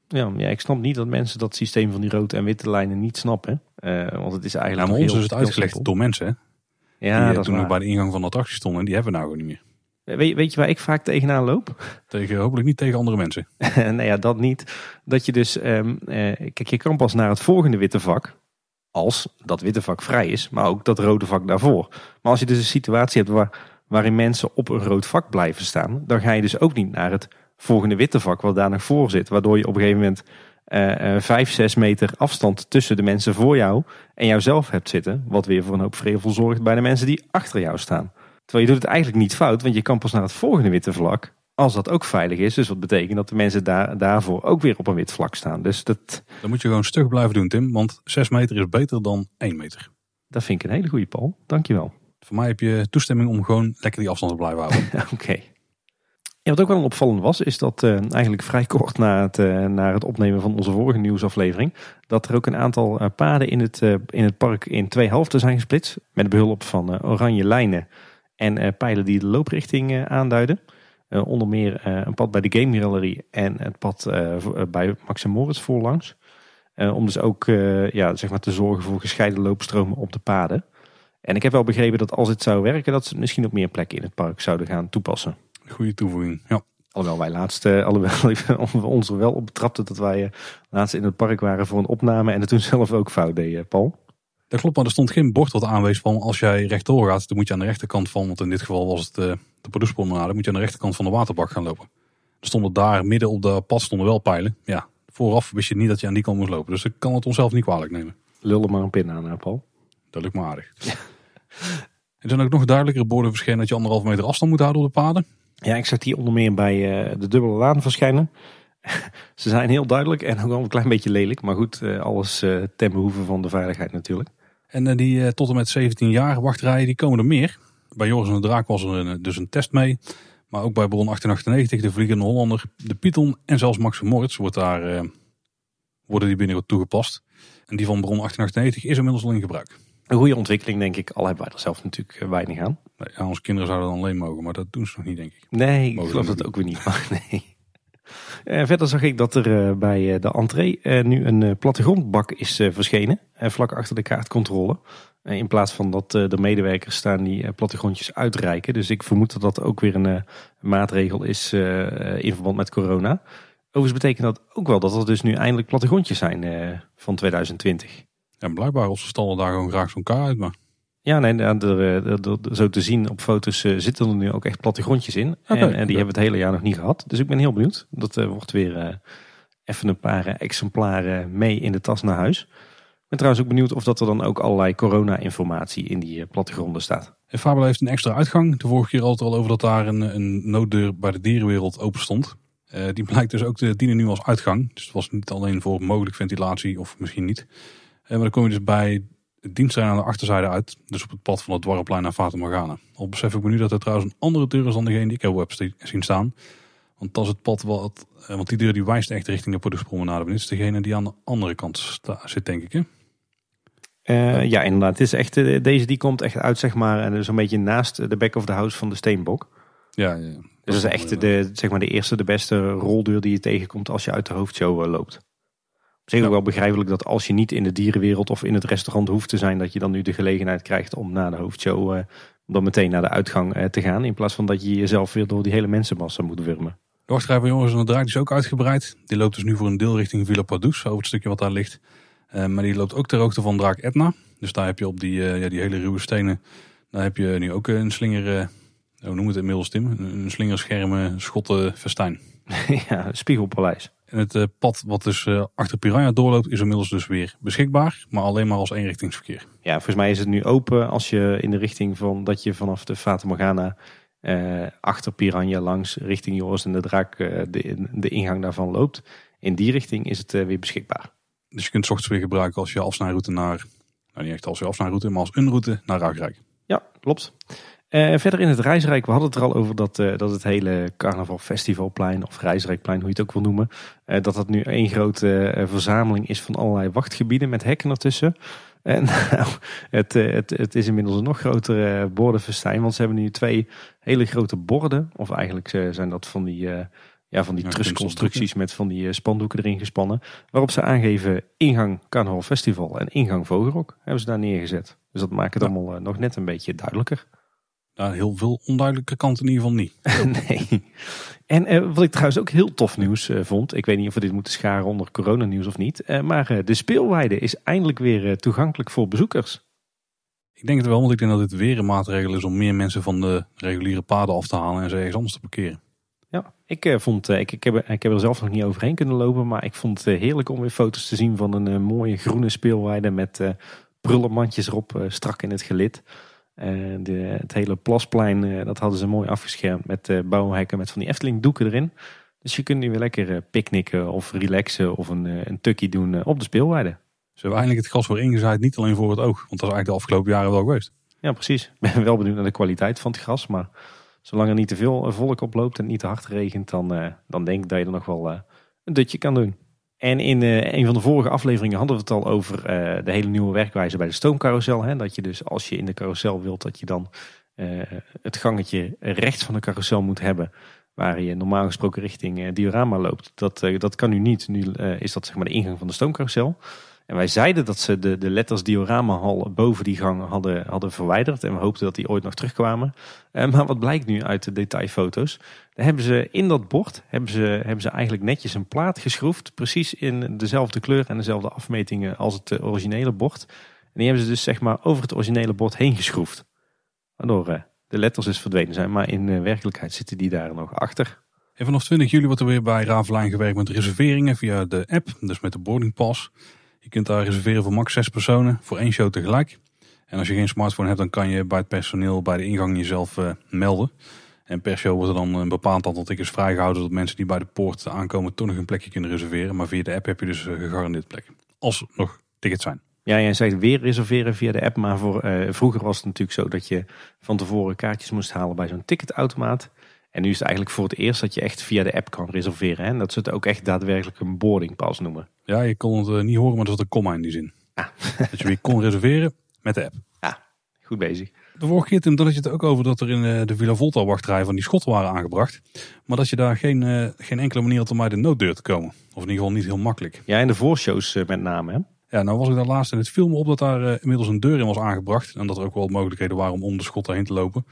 Ja, ja, ik snap niet dat mensen dat systeem van die rode en witte lijnen niet snappen. Uh, want het is eigenlijk. Nou, ons is het uitgelegd door mensen. Hè? Ja, die dat toen nog bij de ingang van de attractie stonden, die hebben we nou gewoon niet meer. Weet, weet je waar ik vaak tegenaan loop? Tegen, hopelijk niet tegen andere mensen. nou ja, dat niet. Dat je dus, um, uh, kijk, je kan pas naar het volgende witte vak. Als dat witte vak vrij is, maar ook dat rode vak daarvoor. Maar als je dus een situatie hebt waar, waarin mensen op een rood vak blijven staan, dan ga je dus ook niet naar het volgende witte vak wat daar nog voor zit. Waardoor je op een gegeven moment uh, 5, 6 meter afstand tussen de mensen voor jou en jouzelf hebt zitten. Wat weer voor een hoop vrevel zorgt bij de mensen die achter jou staan. Terwijl je doet het eigenlijk niet fout, want je kan pas naar het volgende witte vlak als dat ook veilig is. Dus wat betekent dat de mensen daar, daarvoor ook weer op een wit vlak staan. Dus dat... Dan moet je gewoon stug blijven doen, Tim. Want 6 meter is beter dan 1 meter. Dat vind ik een hele goede, Paul. Dankjewel. Voor mij heb je toestemming om gewoon lekker die afstand te blijven houden. Oké. Ja, wat ook wel opvallend was, is dat uh, eigenlijk vrij kort na het, uh, na het opnemen van onze vorige nieuwsaflevering, dat er ook een aantal uh, paden in het, in het park in twee helften zijn gesplitst. Met behulp van oranje lijnen en pijlen die de looprichting aanduiden. onder meer een pad bij de Game Gallery en het pad bij Max Moritz voorlangs. om dus ook ja, zeg maar te zorgen voor gescheiden loopstromen op de paden. En ik heb wel begrepen dat als het zou werken, dat ze misschien op meer plekken in het park zouden gaan toepassen. Goede toevoeging, ja. Alhoewel wij laatst, uh, alhoewel we ons er wel op betrapten dat wij uh, laatst in het park waren voor een opname en het toen zelf ook fout deed, uh, Paul. Dat klopt, maar er stond geen bord wat aanwees van als jij rechtdoor gaat, dan moet je aan de rechterkant van, want in dit geval was het de Pardoespromenade, moet je aan de rechterkant van de waterbak gaan lopen. Er stonden daar midden op de pad stonden wel pijlen. Ja, vooraf wist je niet dat je aan die kant moest lopen. Dus ik kan het onszelf niet kwalijk nemen. Lul er maar een pin aan, hè, Paul. Dat lukt me aardig. Er zijn ook nog duidelijkere borden verschenen dat je anderhalf meter afstand moet houden op de paden. Ja, ik zag die onder meer bij eh, de dubbele laan verschijnen. Ze zijn heel duidelijk en ook wel een klein beetje lelijk. Maar goed, eh, alles eh, ten behoeve van de veiligheid natuurlijk. En die tot en met 17 jaar wachtrijen, die komen er meer. Bij Joris en de Draak was er een, dus een test mee. Maar ook bij Bron 1898, de Vliegende Hollander, de Python en zelfs Max Moritz wordt daar, worden die binnenkort toegepast. En die van Bron 1898 is inmiddels al in gebruik. Een goede ontwikkeling denk ik. Al hebben wij er zelf natuurlijk weinig aan. Ja, onze kinderen zouden dan alleen mogen, maar dat doen ze nog niet, denk ik. Nee, ik Mogen geloof dat ook weer niet. Maar nee. Eh, verder zag ik dat er eh, bij eh, de entree nu een plattegrondbak is verschenen. vlak achter de kaartcontrole. In plaats van dat de medewerkers staan die plattegrondjes uitreiken. Dus ik vermoed dat dat ook weer een maatregel is in verband met corona. Overigens betekent dat ook wel dat er dus nu eindelijk plattegrondjes zijn van 2020. En blijkbaar, of ze stallen daar gewoon graag zo'n kaart uit. Maar Ja, nee, er, er, zo te zien op foto's eh, zitten er nu ook echt plattegrondjes in. Oké, en, en die hebben we het hele jaar nog niet gehad. Dus ik ben heel benieuwd. Dat eh, wordt weer eh, even een paar exemplaren mee in de tas naar huis. Ik ben trouwens ook benieuwd of dat er dan ook allerlei corona-informatie in die plattegronden staat. En Fabel heeft een extra uitgang. De vorige keer had het al over dat daar een, een nooddeur bij de dierenwereld open stond. Die blijkt dus ook te dienen nu als uitgang. Dus het was niet alleen voor mogelijk ventilatie of misschien niet. Maar dan kom je dus bij het dienstterrein aan de achterzijde uit. Dus op het pad van het Dwarreplein naar Fata Morgana. Al besef ik me nu dat er trouwens een andere deur is dan degene die ik heb zien staan. Want dat is het pad wat, eh, want die deur die wijst echt richting de productpromenade. Dit is degene die aan de andere kant sta- zit denk ik hè. Eh, ja, inderdaad. Het is echt, eh, deze die komt echt uit, zeg maar, en zo'n beetje naast de back of the house van de Steenbok. Ja, ja. Dus dat is echt de, zeg maar, de eerste, de beste roldeur die je tegenkomt als je uit de hoofdshow loopt. Op zich ook Ja. wel begrijpelijk dat als je niet in de dierenwereld of in het restaurant hoeft te zijn, dat je dan nu de gelegenheid krijgt om na de hoofdshow eh, dan meteen naar de uitgang eh, te gaan. In plaats van dat je jezelf weer door die hele mensenmassa moet wurmen. De wachtrij van jongens en de draak is ook uitgebreid. Die loopt dus nu voor een deel richting Villa Padus, over het stukje wat daar ligt. Eh, maar die loopt ook ter hoogte van draak Etna. Dus daar heb je op die, ja, die hele ruwe stenen, daar heb je nu ook een slinger, hoe noemen we het inmiddels Tim? Een, een slingerschermen schotten festijn. ja, Spiegelpaleis. En het eh, pad wat dus eh, achter Piranha doorloopt is inmiddels dus weer beschikbaar. Maar alleen maar als eenrichtingsverkeer. Ja, volgens mij is het nu open als je in de richting van dat je vanaf de Fata Morgana eh, achter Piranha langs richting Joris en de Draak de, de ingang daarvan loopt. In die richting is het weer beschikbaar. Dus je kunt het ochtends weer gebruiken als je afsnijroute naar, nou niet echt als je afsnijroute, maar als een route naar Ruigrijk. Ja, klopt. Eh, verder in het Reisrijk, we hadden het er al over dat, eh, dat het hele carnaval festivalplein of Reisrijkplein, hoe je het ook wil noemen, eh, dat dat nu één grote verzameling is van allerlei wachtgebieden met hekken ertussen. En nou, het, het, het is inmiddels een nog groter eh, bordenfestijn, want ze hebben nu twee hele grote borden, of eigenlijk zijn dat van die, ja, van die Ja, trusconstructies met van die spandoeken erin gespannen, waarop ze aangeven ingang carnaval festival en ingang vogelrok hebben ze daar neergezet. Dus dat maakt het Ja. allemaal nog net een beetje duidelijker. Nou, heel veel onduidelijke kanten in ieder geval niet. nee. En eh, wat ik trouwens ook heel tof nieuws eh, vond. Ik weet niet of we dit moeten scharen onder coronanieuws of niet. eh, maar de speelweide is eindelijk weer toegankelijk voor bezoekers. Ik denk het wel, want ik denk dat dit weer een maatregel is om meer mensen van de reguliere paden af te halen en ze ergens anders te parkeren. Ja, ik, vond, ik, ik, heb, er- ik heb er zelf nog niet overheen kunnen lopen. Maar ik vond het heerlijk om weer foto's te zien van een mooie groene speelweide. Met prullenmandjes erop, strak in het gelid. Eh, de, het hele plasplein, eh, dat hadden ze mooi afgeschermd met eh bouwhekken met van die Efteling doeken erin. Dus je kunt nu weer lekker eh, picknicken of relaxen of een, eh, een tukkie doen eh, op de speelweide. Ze hebben eindelijk het gas weer ingezaaid, niet alleen voor het oog. Want dat is eigenlijk de afgelopen jaren wel geweest. Ja, precies. Ik ben wel benieuwd naar de kwaliteit van het gras. Maar zolang er niet te veel eh, volk oploopt en niet te hard regent, dan, eh, dan denk ik dat je er nog wel eh, een dutje kan doen. En in eh, een van de vorige afleveringen hadden we het al over eh, de hele nieuwe werkwijze bij de stoomcarousel. Hè? Dat je dus als je in de carousel wilt, dat je dan eh, het gangetje rechts van de carousel moet hebben. Waar je normaal gesproken richting diorama loopt. Dat, dat kan nu niet. Nu is dat zeg maar de ingang van de stoomcarousel. En wij zeiden dat ze de, de letters dioramahal boven die gang hadden, hadden verwijderd. En we hoopten dat die ooit nog terugkwamen. Eh, maar wat blijkt nu uit de detailfoto's? Daar hebben ze in dat bord hebben ze, hebben ze eigenlijk netjes een plaat geschroefd. Precies in dezelfde kleur en dezelfde afmetingen als het eh, originele bord. En die hebben ze dus zeg maar over het originele bord heen geschroefd. Waardoor eh, de letters dus verdwenen zijn. Maar in werkelijkheid zitten die daar nog achter. En vanaf 20 juli wordt er weer bij Ravelijn gewerkt met reserveringen via de app, dus met de boarding pass. Je kunt daar reserveren voor max 6 personen voor één show tegelijk. En als je geen smartphone hebt, dan kan je bij het personeel bij de ingang jezelf uh, melden. En per show wordt er dan een bepaald aantal tickets vrijgehouden, zodat mensen die bij de poort aankomen toch nog een plekje kunnen reserveren. Maar via de app heb je dus uh, gegarandeerd plek. Als er nog tickets zijn. Ja, jij zegt weer reserveren via de app, maar voor, uh, vroeger was het natuurlijk zo dat je van tevoren kaartjes moest halen bij zo'n ticketautomaat. En nu is het eigenlijk voor het eerst dat je echt via de app kan reserveren. Hè? En dat ze het ook echt daadwerkelijk een boardingpas noemen. Ja, je kon het uh, niet horen, maar er zat een komma in die zin. Ah. dat je weer kon reserveren met de app. Ja, goed bezig. De vorige keer Tim, had je het ook over dat er in uh, de Villa Volta wachtrij van die schotten waren aangebracht. Maar dat je daar geen, uh, geen enkele manier had om bij de nooddeur te komen. Of in ieder geval niet heel makkelijk. Ja, in de voorshows met name hè? Ja, nou was ik daar laatst in het filmen op dat daar uh, inmiddels een deur in was aangebracht. En dat er ook wel mogelijkheden waren om om de schot heen te lopen.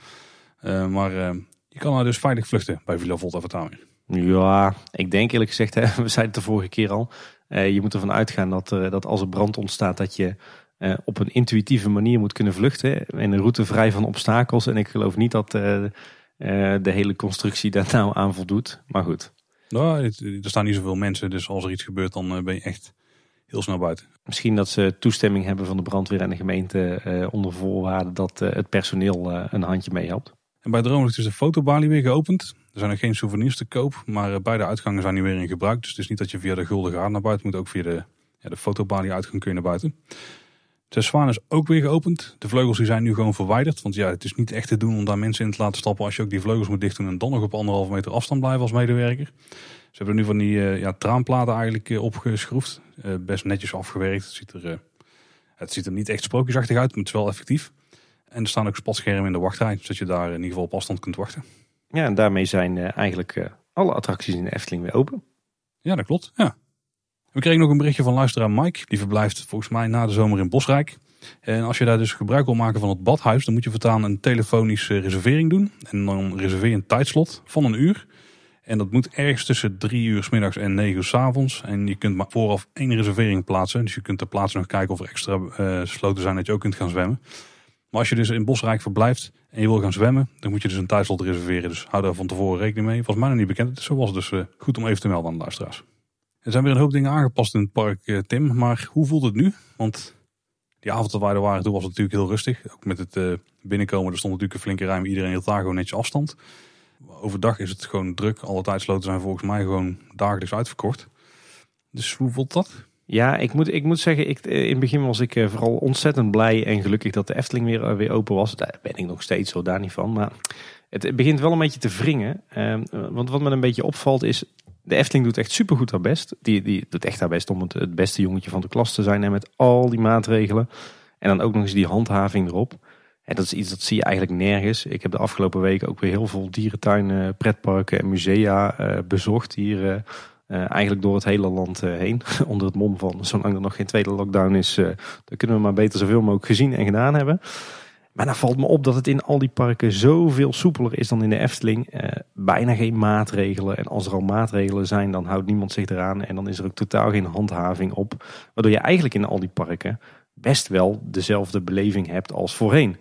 Maar je kan daar dus veilig vluchten bij Villa Volta Vertaling. Ja, ik denk eerlijk gezegd, hè, we zeiden het de vorige keer al. je moet ervan uitgaan dat, dat als er brand ontstaat, dat je op een intuïtieve manier moet kunnen vluchten. In een route vrij van obstakels. En ik geloof niet dat de hele constructie daar nou aan voldoet. Maar goed. Nou, er staan niet zoveel mensen, dus als er iets gebeurt, dan ben je echt heel snel buiten. Misschien dat ze toestemming hebben van de brandweer en de gemeente eh, onder voorwaarde dat eh, het personeel eh, een handje meehelpt. En bij Droomlicht is de fotobalie weer geopend. Er zijn nog geen souvenirs te koop, maar beide uitgangen zijn nu weer in gebruik. Dus het is niet dat je via de Gulden gaat naar buiten moet, ook via de, ja, de fotobalie uitgang kun je naar buiten. De Zwaan is ook weer geopend. De vleugels die zijn nu gewoon verwijderd. Want ja, het is niet echt te doen om daar mensen in te laten stappen als je ook die vleugels moet dichten en dan nog op anderhalve meter afstand blijven als medewerker. Ze hebben nu van die uh, ja, traanplaten eigenlijk uh, opgeschroefd. Best netjes afgewerkt. Het ziet, er, het ziet er niet echt sprookjesachtig uit, maar het is wel effectief. En er staan ook spatschermen in de wachtrij, zodat je daar in ieder geval op afstand kunt wachten. Ja, en daarmee zijn eigenlijk alle attracties in de Efteling weer open. Ja, dat klopt. Ja. We kregen nog een berichtje van luisteraar Mike. Die verblijft volgens mij na de zomer in Bosrijk. En als je daar dus gebruik wil maken van het badhuis, dan moet je voortaan een telefonische reservering doen. En dan reserveer je een tijdslot van een uur. En dat moet ergens tussen drie uur s middags en negen uur s avonds. En je kunt maar vooraf één reservering plaatsen. Dus je kunt ter plaatse nog kijken of er extra uh, sloten zijn dat je ook kunt gaan zwemmen. Maar als je dus in Bosrijk verblijft en je wil gaan zwemmen, dan moet je dus een tijdslot reserveren. Dus hou daar van tevoren rekening mee. Volgens mij nog niet bekend. Het is zo was dus uh, goed om even te melden aan de luisteraars. Er zijn weer een hoop dingen aangepast in het park, uh, Tim. Maar hoe voelt het nu? Want die avond dat wij er waren, toen was het natuurlijk heel rustig. Ook met het binnenkomen, er stond natuurlijk een flinke ruim. Iedereen hield daar gewoon netjes afstand. Overdag is het gewoon druk. Alle tijdsloten zijn volgens mij gewoon dagelijks uitverkocht. Dus hoe voelt dat? Ja, ik moet, ik moet zeggen, ik, in het begin was ik eh, vooral ontzettend blij en gelukkig dat de Efteling weer, eh, weer open was. Daar ben ik nog steeds zo daar niet van. Maar het begint wel een beetje te wringen. Ehm, want wat me een beetje opvalt is, de Efteling doet echt supergoed haar best. Die, die doet echt haar best om het, het beste jongetje van de klas te zijn. En met al die maatregelen. En dan ook nog eens die handhaving erop. En dat is iets dat zie je eigenlijk nergens. Ik heb de afgelopen weken ook weer heel veel dierentuinen, pretparken en musea bezocht. Hier uh, eigenlijk door het hele land heen. Onder het mom van zolang er nog geen tweede lockdown is, dan kunnen we maar beter zoveel mogelijk gezien en gedaan hebben. Maar dan valt me op dat het in al die parken zoveel soepeler is dan in de Efteling. bijna geen maatregelen. En als er al maatregelen zijn, dan houdt niemand zich eraan. En dan is er ook totaal geen handhaving op. Waardoor je eigenlijk in al die parken best wel dezelfde beleving hebt als voorheen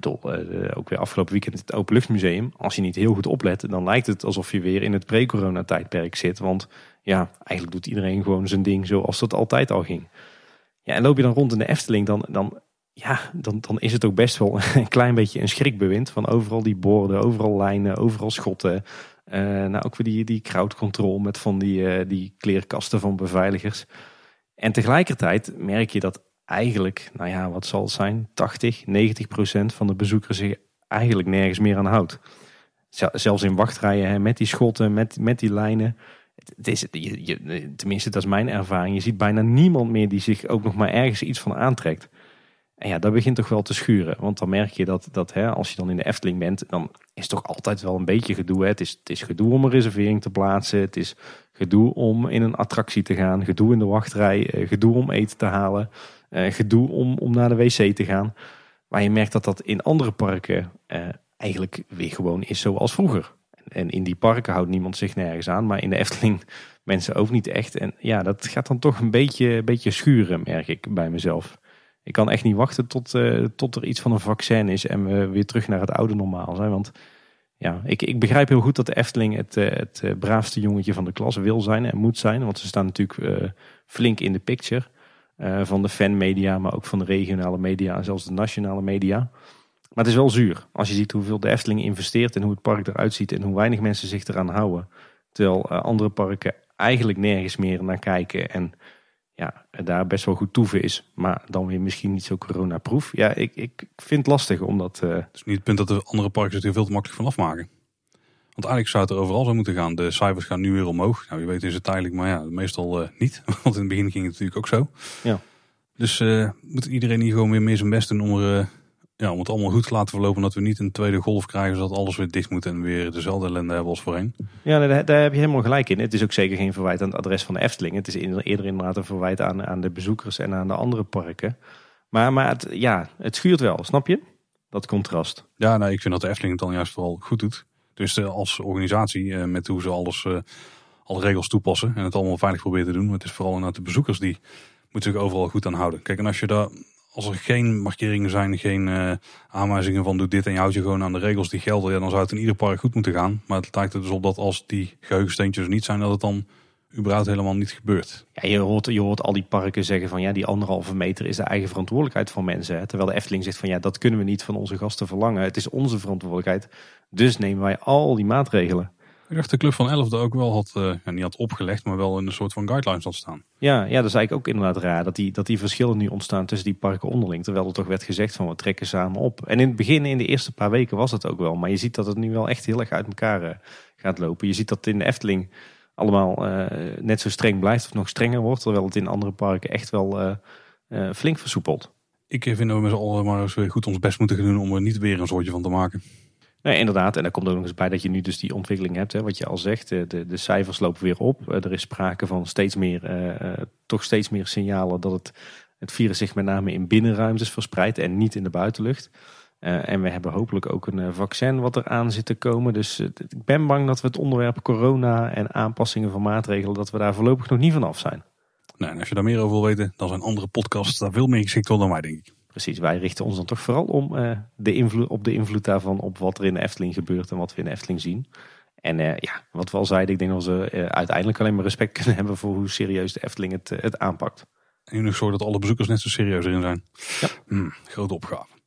bedoel, uh, ook weer afgelopen weekend het Openluchtmuseum. Als je niet heel goed oplet, dan lijkt het alsof je weer in het pre-corona tijdperk zit. Want ja, eigenlijk doet iedereen gewoon zijn ding zoals dat altijd al ging. Ja, en loop je dan rond in de Efteling, dan, dan, ja, dan, dan is het ook best wel een klein beetje een schrikbewind. Van overal die borden, overal lijnen, overal schotten. Uh, nou, ook weer die, die crowdcontrol met van die, uh, die kleerkasten van beveiligers. En tegelijkertijd merk je dat eigenlijk, nou ja, wat zal het zijn, 80, 90 procent van de bezoekers zich eigenlijk nergens meer aan houdt. Zelfs in wachtrijen hè, met die schotten, met, met die lijnen. Het is, je, tenminste, dat is mijn ervaring. Je ziet bijna niemand meer die zich ook nog maar ergens iets van aantrekt. En ja, dat begint toch wel te schuren. Want dan merk je dat, dat hè, als je dan in de Efteling bent, dan is het toch altijd wel een beetje gedoe. Het, is, het is gedoe om een reservering te plaatsen. Het is gedoe om in een attractie te gaan. Gedoe in de wachtrij. Eh, gedoe om eten te halen gedoe om, om naar de wc te gaan. Maar je merkt dat dat in andere parken uh, eigenlijk weer gewoon is zoals vroeger. En in die parken houdt niemand zich nergens aan, maar in de Efteling mensen ook niet echt. En ja, dat gaat dan toch een beetje, beetje schuren, merk ik bij mezelf. Ik kan echt niet wachten tot, uh, tot er iets van een vaccin is en we weer terug naar het oude normaal zijn. Want Ja, ik, ik begrijp heel goed dat de Efteling het, eh, het eh, braafste jongetje van de klas wil zijn en moet zijn. Want ze staan natuurlijk eh, flink in de picture. Eh, van de fanmedia, maar ook van de regionale media en zelfs de nationale media. Maar het is wel zuur als je ziet hoeveel de Efteling investeert en hoe het park eruit ziet en hoe weinig mensen zich eraan houden. Terwijl eh, andere parken eigenlijk nergens meer naar kijken en ja, daar best wel goed toeven is. Maar dan weer misschien niet zo coronaproof. Ja, ik, ik vind het lastig omdat... eh, Het is niet het punt dat de andere parken zich er veel te makkelijk van afmaken. Want eigenlijk zou het er overal zo moeten gaan. De cijfers gaan nu weer omhoog. Nou, wie weet is het tijdelijk, maar ja, meestal eh, niet. Want in het begin ging het natuurlijk ook zo. Ja. Dus eh, moet iedereen hier gewoon weer meer zijn best doen om, er, eh, ja, om het allemaal goed te laten verlopen. Dat we niet een tweede golf krijgen, zodat alles weer dicht moet en weer dezelfde ellende hebben als voorheen. Ja, daar, daar heb je helemaal gelijk in. Het is ook zeker geen verwijt aan het adres van de Efteling. Het is eerder inderdaad een verwijt aan, aan de bezoekers en aan de andere parken. Maar, maar het, ja, het schuurt wel, snap je? Dat contrast. Ja, nou, ik vind dat de Efteling het dan juist vooral goed doet. Dus eh, als organisatie eh, met hoe ze alles, eh, alle regels toepassen en het allemaal veilig proberen te doen. Het is vooral inderdaad de bezoekers die moeten zich overal goed aan houden. Kijk, en als je daar, als er geen markeringen zijn, geen aanwijzingen van doe dit en je houdt je gewoon aan de regels die gelden, dan zou het in ieder park goed moeten gaan. Maar het lijkt er dus op dat als die geheugensteentjes niet zijn, dat het dan überhaupt helemaal niet gebeurt. Ja, je, hoort, je hoort al die parken zeggen van ja, die anderhalve meter is de eigen verantwoordelijkheid van mensen. Hè? Terwijl de Efteling zegt van ja, dat kunnen we niet van onze gasten verlangen. Het is onze verantwoordelijkheid. Dus nemen wij al die maatregelen. Ik dacht de Club van Elfde ook wel had, eh, ja, niet had opgelegd, maar wel in een soort van guidelines had staan. Ja, ja, dat is eigenlijk ook inderdaad raar. Dat die, dat die verschillen nu ontstaan tussen die parken onderling. Terwijl er toch werd gezegd van we trekken samen op. En in het begin, in de eerste paar weken was het ook wel. Maar je ziet dat het nu wel echt heel erg uit elkaar eh, gaat lopen. Je ziet dat in de Efteling allemaal eh, net zo streng blijft of nog strenger wordt. Terwijl het in andere parken echt wel eh, eh, flink versoepelt. Ik vind dat we met z'n allen maar eens weer goed ons best moeten doen om er niet weer een soortje van te maken. Nee, inderdaad. En daar komt ook nog eens bij dat je nu dus die ontwikkeling hebt. Hè, wat je al zegt, de, de, cijfers lopen weer op. Er is sprake van steeds meer, toch steeds meer signalen dat het, het virus zich met name in binnenruimtes verspreidt en niet in de buitenlucht. Eh, en we hebben hopelijk ook een eh, vaccin wat er aan zit te komen. Dus eh, ik ben bang dat we het onderwerp corona en aanpassingen van maatregelen, dat we daar voorlopig nog niet van af zijn. Nou, en als je daar meer over wil weten, dan zijn andere podcasts daar veel meer geschikt voor dan wij, denk ik. Precies, wij richten ons dan toch vooral om de invloed, op de invloed daarvan op wat er in de Efteling gebeurt en wat we in de Efteling zien. En ja, wat we al zeiden, ik denk dat we uiteindelijk alleen maar respect kunnen hebben voor hoe serieus de Efteling het, het aanpakt. En nu nog zorgen dat alle bezoekers net zo serieus erin zijn. Ja. Hmm, grote opgave.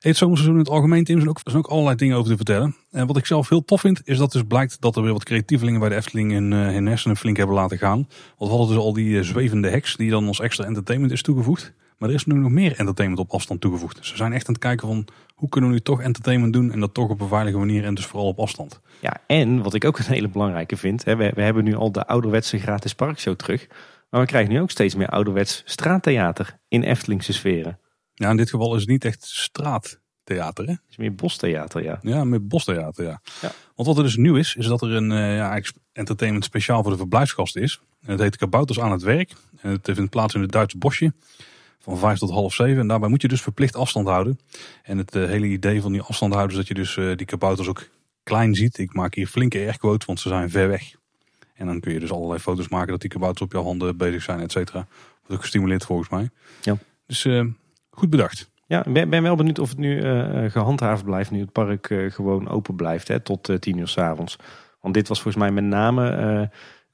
Het zomerseizoen in het algemeen, Tim, zijn ook, zijn ook allerlei dingen over te vertellen. En wat ik zelf heel tof vind, is dat dus blijkt dat er weer wat creatievelingen bij de Efteling in uh, hun hersenen flink hebben laten gaan. Want we hadden dus al die eh, zwevende heks, die dan als extra entertainment is toegevoegd. Maar er is nu nog meer entertainment op afstand toegevoegd. Dus we zijn echt aan het kijken van, hoe kunnen we nu toch entertainment doen en dat toch op een veilige manier en dus vooral op afstand. Ja, en wat ik ook een hele belangrijke vind, hè, we, we hebben nu al de ouderwetse gratis parkshow terug. Maar we krijgen nu ook steeds meer ouderwets straattheater in Eftelingse sferen. Ja, in dit geval is het niet echt straattheater, hè? Het is meer bostheater, ja. Ja, met bostheater, ja. Ja. Want wat er dus nieuw is, is dat er een eh, ja, entertainment speciaal voor de verblijfsgasten is. En het heet Kabouters aan het werk. En het vindt plaats in het Duitse bosje. Van vijf tot half zeven. En daarbij moet je dus verplicht afstand houden. En het eh, hele idee van die afstand houden is dat je dus eh, die kabouters ook klein ziet. Ik maak hier flinke airquotes, want ze zijn ver weg. En dan kun je dus allerlei foto's maken dat die kabouters op jouw handen bezig zijn, et cetera. Wordt ook gestimuleerd volgens mij. Ja. Dus goed bedacht. Ja, ik ben, ben wel benieuwd of het nu eh, gehandhaafd blijft, nu het park eh, gewoon open blijft hè, tot eh, tien uur s'avonds. Want dit was volgens mij met name eh,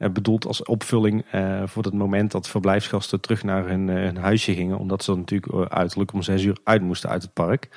eh, bedoeld als opvulling eh, voor het moment dat verblijfsgasten terug naar hun, eh, hun huisje gingen. Omdat ze dan natuurlijk eh, uiterlijk om zes uur uit moesten uit het park.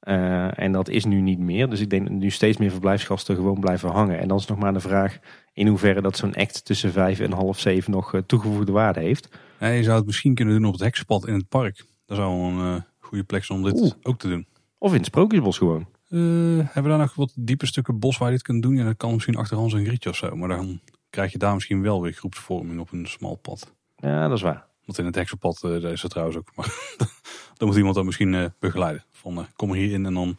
Eh, en dat is nu niet meer. Dus ik denk dat nu steeds meer verblijfsgasten gewoon blijven hangen. En dan is nog maar de vraag in hoeverre dat zo'n act tussen vijf en half zeven nog eh, toegevoegde waarde heeft. Ja, je zou het misschien kunnen doen op het heksenpad in het park. Dat zou een eh, goede plek zijn om dit Oeh. ook te doen. Of in het Sprookjesbos gewoon. Eh, hebben we daar nog wat diepe stukken bos waar je dit kunt doen? Ja, dat kan misschien achter ons een grietje of zo. Maar dan krijg je daar misschien wel weer groepsvorming op een smal pad. Ja, dat is waar. Want in het heksenpad daar is het trouwens ook. Maar dan moet iemand dan misschien begeleiden. Van kom er hier in en dan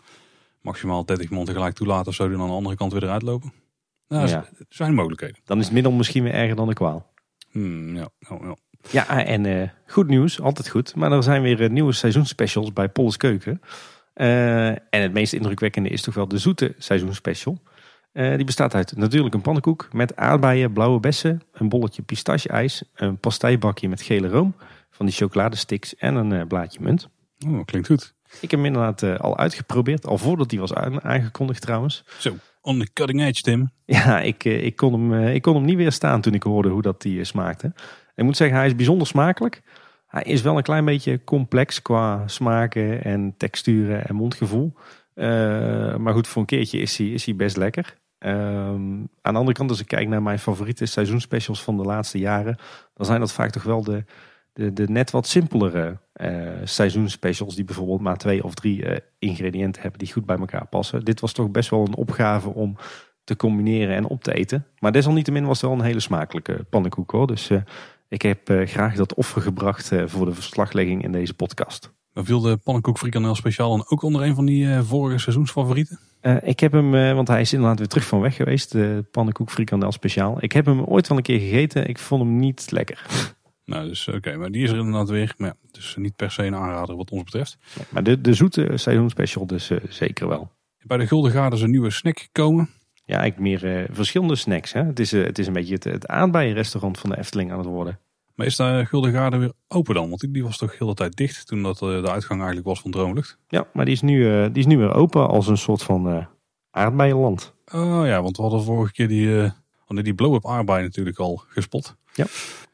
maximaal 30 man tegelijk toelaten. Of zo die dan aan de andere kant weer eruit lopen. Nou, Ja. er zijn mogelijkheden. Dan is het middel misschien weer erger dan de kwaal. Hmm, ja, ja, ja. Ja, en eh, goed nieuws, altijd goed. Maar er zijn weer eh, nieuwe seizoensspecials bij Polles Keuken. Eh, en het meest indrukwekkende is toch wel de zoete seizoensspecial. Die bestaat uit natuurlijk een pannenkoek met aardbeien, blauwe bessen, een bolletje pistacheijs, een pastijbakje met gele room, van die chocoladesticks en een blaadje munt. Oh, klinkt goed. Ik heb hem inderdaad al uitgeprobeerd, al voordat hij was aangekondigd trouwens. Zo, on the cutting edge Tim. Ja, ik, ik, kon, hem, ik kon hem niet weerstaan toen ik hoorde hoe dat die smaakte. Ik moet zeggen, hij is bijzonder smakelijk. Hij is wel een klein beetje complex qua smaken en texturen en mondgevoel. maar goed, voor een keertje is hij, is hij best lekker. Um, aan de andere kant, als ik kijk naar mijn favoriete seizoenspecials van de laatste jaren, dan zijn dat vaak toch wel de, de, de net wat simpelere uh, seizoenspecials, die bijvoorbeeld maar twee of drie uh, ingrediënten hebben die goed bij elkaar passen. Dit was toch best wel een opgave om te combineren en op te eten. Maar desalniettemin was het wel een hele smakelijke pannenkoek hoor. Dus ik heb graag dat offer gebracht voor de verslaglegging in deze podcast. Viel de pannenkoek frikandel speciaal dan ook onder een van die vorige seizoensfavorieten? Ik heb hem, want hij is inderdaad weer terug van weg geweest, de pannenkoek frikandel speciaal. Ik heb hem ooit wel een keer gegeten, ik vond hem niet lekker. Nou, dus oké, maar die is er inderdaad weer. Maar ja, dus niet per se een aanrader wat ons betreft. maar de, de zoete seizoenspecial dus zeker wel. Bij de Gulden Garden is een nieuwe snack gekomen. Ja, ik meer verschillende snacks. Hè. Het, is, het is een beetje het, het restaurant van de Efteling aan het worden. Maar is daar Gulden Garden weer open dan? Want die was toch de hele tijd dicht toen dat de uitgang eigenlijk was van Droomlucht. Ja, maar die is nu, die is nu weer open als een soort van aardbeienland. Oh ja, want we hadden vorige keer die, uh, die blow-up aardbei natuurlijk al gespot. Ja.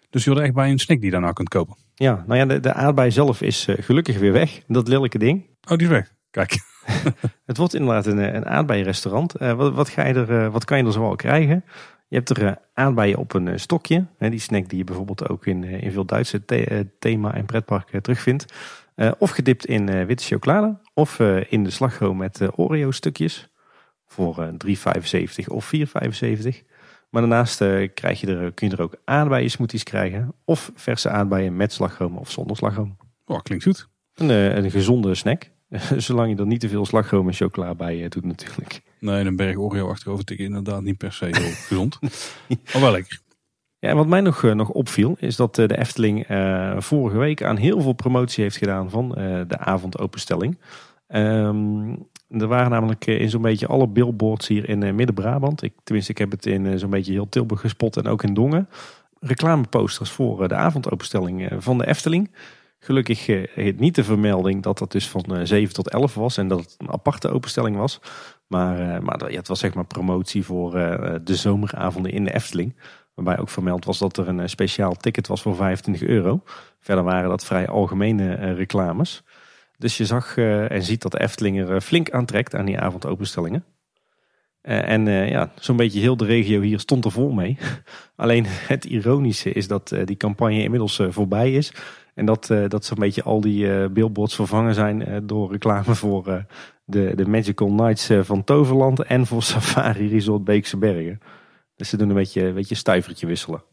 Dus je wordt echt bij een snack die je daarna kunt kopen. Ja, nou ja, de, de aardbei zelf is gelukkig weer weg. Dat lelijke ding. Oh, die is weg. Kijk. het wordt inderdaad een, een aardbeienrestaurant. Uh, wat, wat, ga je er, wat kan je er zoal krijgen? Je hebt er aardbeien op een stokje. Hè, die snack die je bijvoorbeeld ook in, in veel Duitse the thema- en pretparken terugvindt. of gedipt in witte chocolade. Of in de slagroom met Oreo stukjes voor 3,75 of 4,75. Maar daarnaast krijg je er, kun je er ook aardbeien smoothies krijgen. Of verse aardbeien met slagroom of zonder slagroom. Oh, klinkt goed. Een, een gezonde snack. Zolang je er niet te veel slagroom en chocola bij doet natuurlijk. Nee, een berg Oreo achterover tikken inderdaad niet per se heel gezond. Maar wel lekker. Ja, en wat mij nog, nog opviel is dat de Efteling vorige week aan heel veel promotie heeft gedaan van de avondopenstelling. Um, er waren namelijk eh, in zo'n beetje alle billboards hier in eh, Midden-Brabant. Ik, tenminste, ik heb het in eh, zo'n beetje heel Tilburg gespot en ook in Dongen. Reclameposters voor de avondopenstelling van de Efteling. Gelukkig niet de vermelding dat dat dus van 7 tot 11 was en dat het een aparte openstelling was. Maar, maar ja, het was zeg maar promotie voor de zomeravonden in de Efteling. Waarbij ook vermeld was dat er een speciaal ticket was voor 25 euro. Verder waren dat vrij algemene reclames. Dus je zag en ziet dat de Efteling er eh, flink aantrekt aan die avondopenstellingen. En ja, zo'n beetje heel de regio hier stond er vol mee. Alleen het ironische is dat die campagne inmiddels voorbij is. En dat, dat zo'n beetje al die billboards vervangen zijn door reclame voor de, de Magical Nights van Toverland en voor Safari Resort Beekse Bergen. Dus ze doen een beetje, een beetje stuivertje wisselen.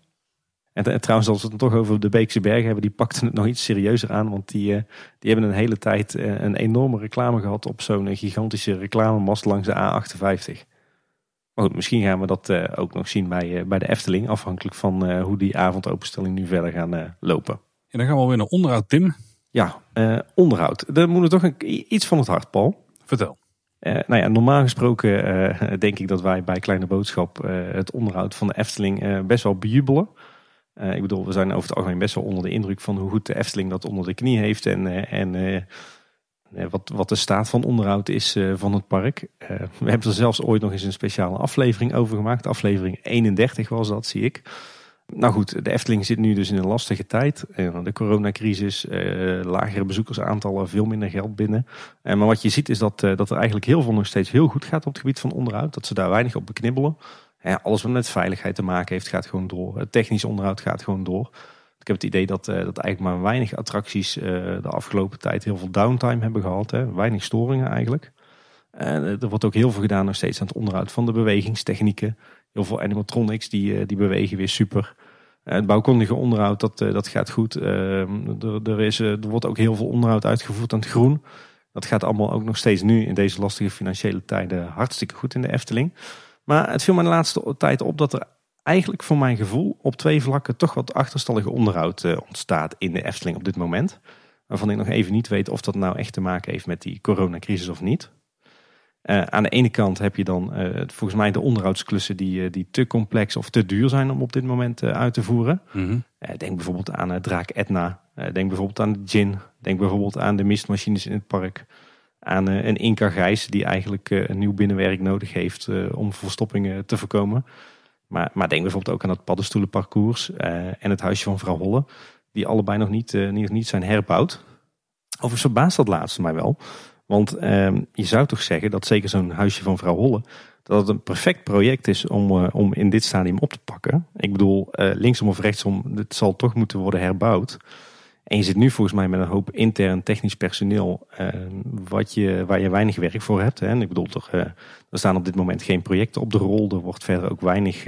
En, trouwens, als we het toch over de Beekse Bergen hebben, die pakten het nog iets serieuzer aan. Want die, uh, die hebben een hele tijd uh, een enorme reclame gehad op zo'n gigantische reclamemast langs de A58. Maar misschien gaan we dat uh, ook nog zien bij, bij de Efteling. Afhankelijk van hoe die avondopenstelling nu verder gaan lopen. En dan gaan we weer naar onderhoud, Tim. Ja, onderhoud. Daar moet toch een, iets van het hart, Paul. Vertel. nou ja, normaal gesproken denk ik dat wij bij Kleine Boodschap het onderhoud van de Efteling best wel bejubelen. Uh, ik bedoel, we zijn over het algemeen best wel onder de indruk van hoe goed de Efteling dat onder de knie heeft. En, en wat, wat de staat van onderhoud is van het park. we hebben er zelfs ooit nog eens een speciale aflevering over gemaakt. Aflevering 31 was dat, zie ik. Nou goed, de Efteling zit nu dus in een lastige tijd. de coronacrisis, lagere bezoekersaantallen, veel minder geld binnen. maar wat je ziet is dat, dat er eigenlijk heel veel nog steeds heel goed gaat op het gebied van onderhoud. Dat ze daar weinig op beknibbelen alles wat met veiligheid te maken heeft, gaat gewoon door. Het technisch onderhoud gaat gewoon door. Ik heb het idee dat, dat eigenlijk maar weinig attracties de afgelopen tijd heel veel downtime hebben gehad. Weinig storingen eigenlijk. En er wordt ook heel veel gedaan nog steeds aan het onderhoud van de bewegingstechnieken. Heel veel animatronics die, die bewegen weer super. het bouwkundige onderhoud, dat, dat gaat goed. Ehm, er, er, is, er wordt ook heel veel onderhoud uitgevoerd aan het groen. Dat gaat allemaal ook nog steeds nu in deze lastige financiële tijden hartstikke goed in de Efteling. Maar het viel me de laatste tijd op dat er eigenlijk voor mijn gevoel op twee vlakken toch wat achterstallige onderhoud ontstaat in de Efteling op dit moment. Waarvan ik nog even niet weet of dat nou echt te maken heeft met die coronacrisis of niet. Uh, aan de ene kant heb je dan uh, volgens mij de onderhoudsklussen die, uh, die te complex of te duur zijn om op dit moment uit te voeren. Mm -hmm. denk bijvoorbeeld aan Draak Etna. denk bijvoorbeeld aan de Gin. Denk bijvoorbeeld aan de mistmachines in het park. Aan een Inca Gijs die eigenlijk een nieuw binnenwerk nodig heeft om verstoppingen te voorkomen. Maar, maar denk bijvoorbeeld ook aan het paddenstoelenparcours en het huisje van vrouw Holle. Die allebei nog niet, niet, niet zijn herbouwd. Overigens verbaast dat laatste mij wel. Want ehm, je zou toch zeggen dat zeker zo'n huisje van vrouw Holle, dat het een perfect project is om, uh, om in dit stadium op te pakken. Ik bedoel, uh, linksom of rechtsom, het zal toch moeten worden herbouwd. En je zit nu volgens mij met een hoop intern technisch personeel uh, wat je, waar je weinig werk voor hebt. Hè. En ik bedoel, toch, er staan op dit moment geen projecten op de rol. Er wordt verder ook weinig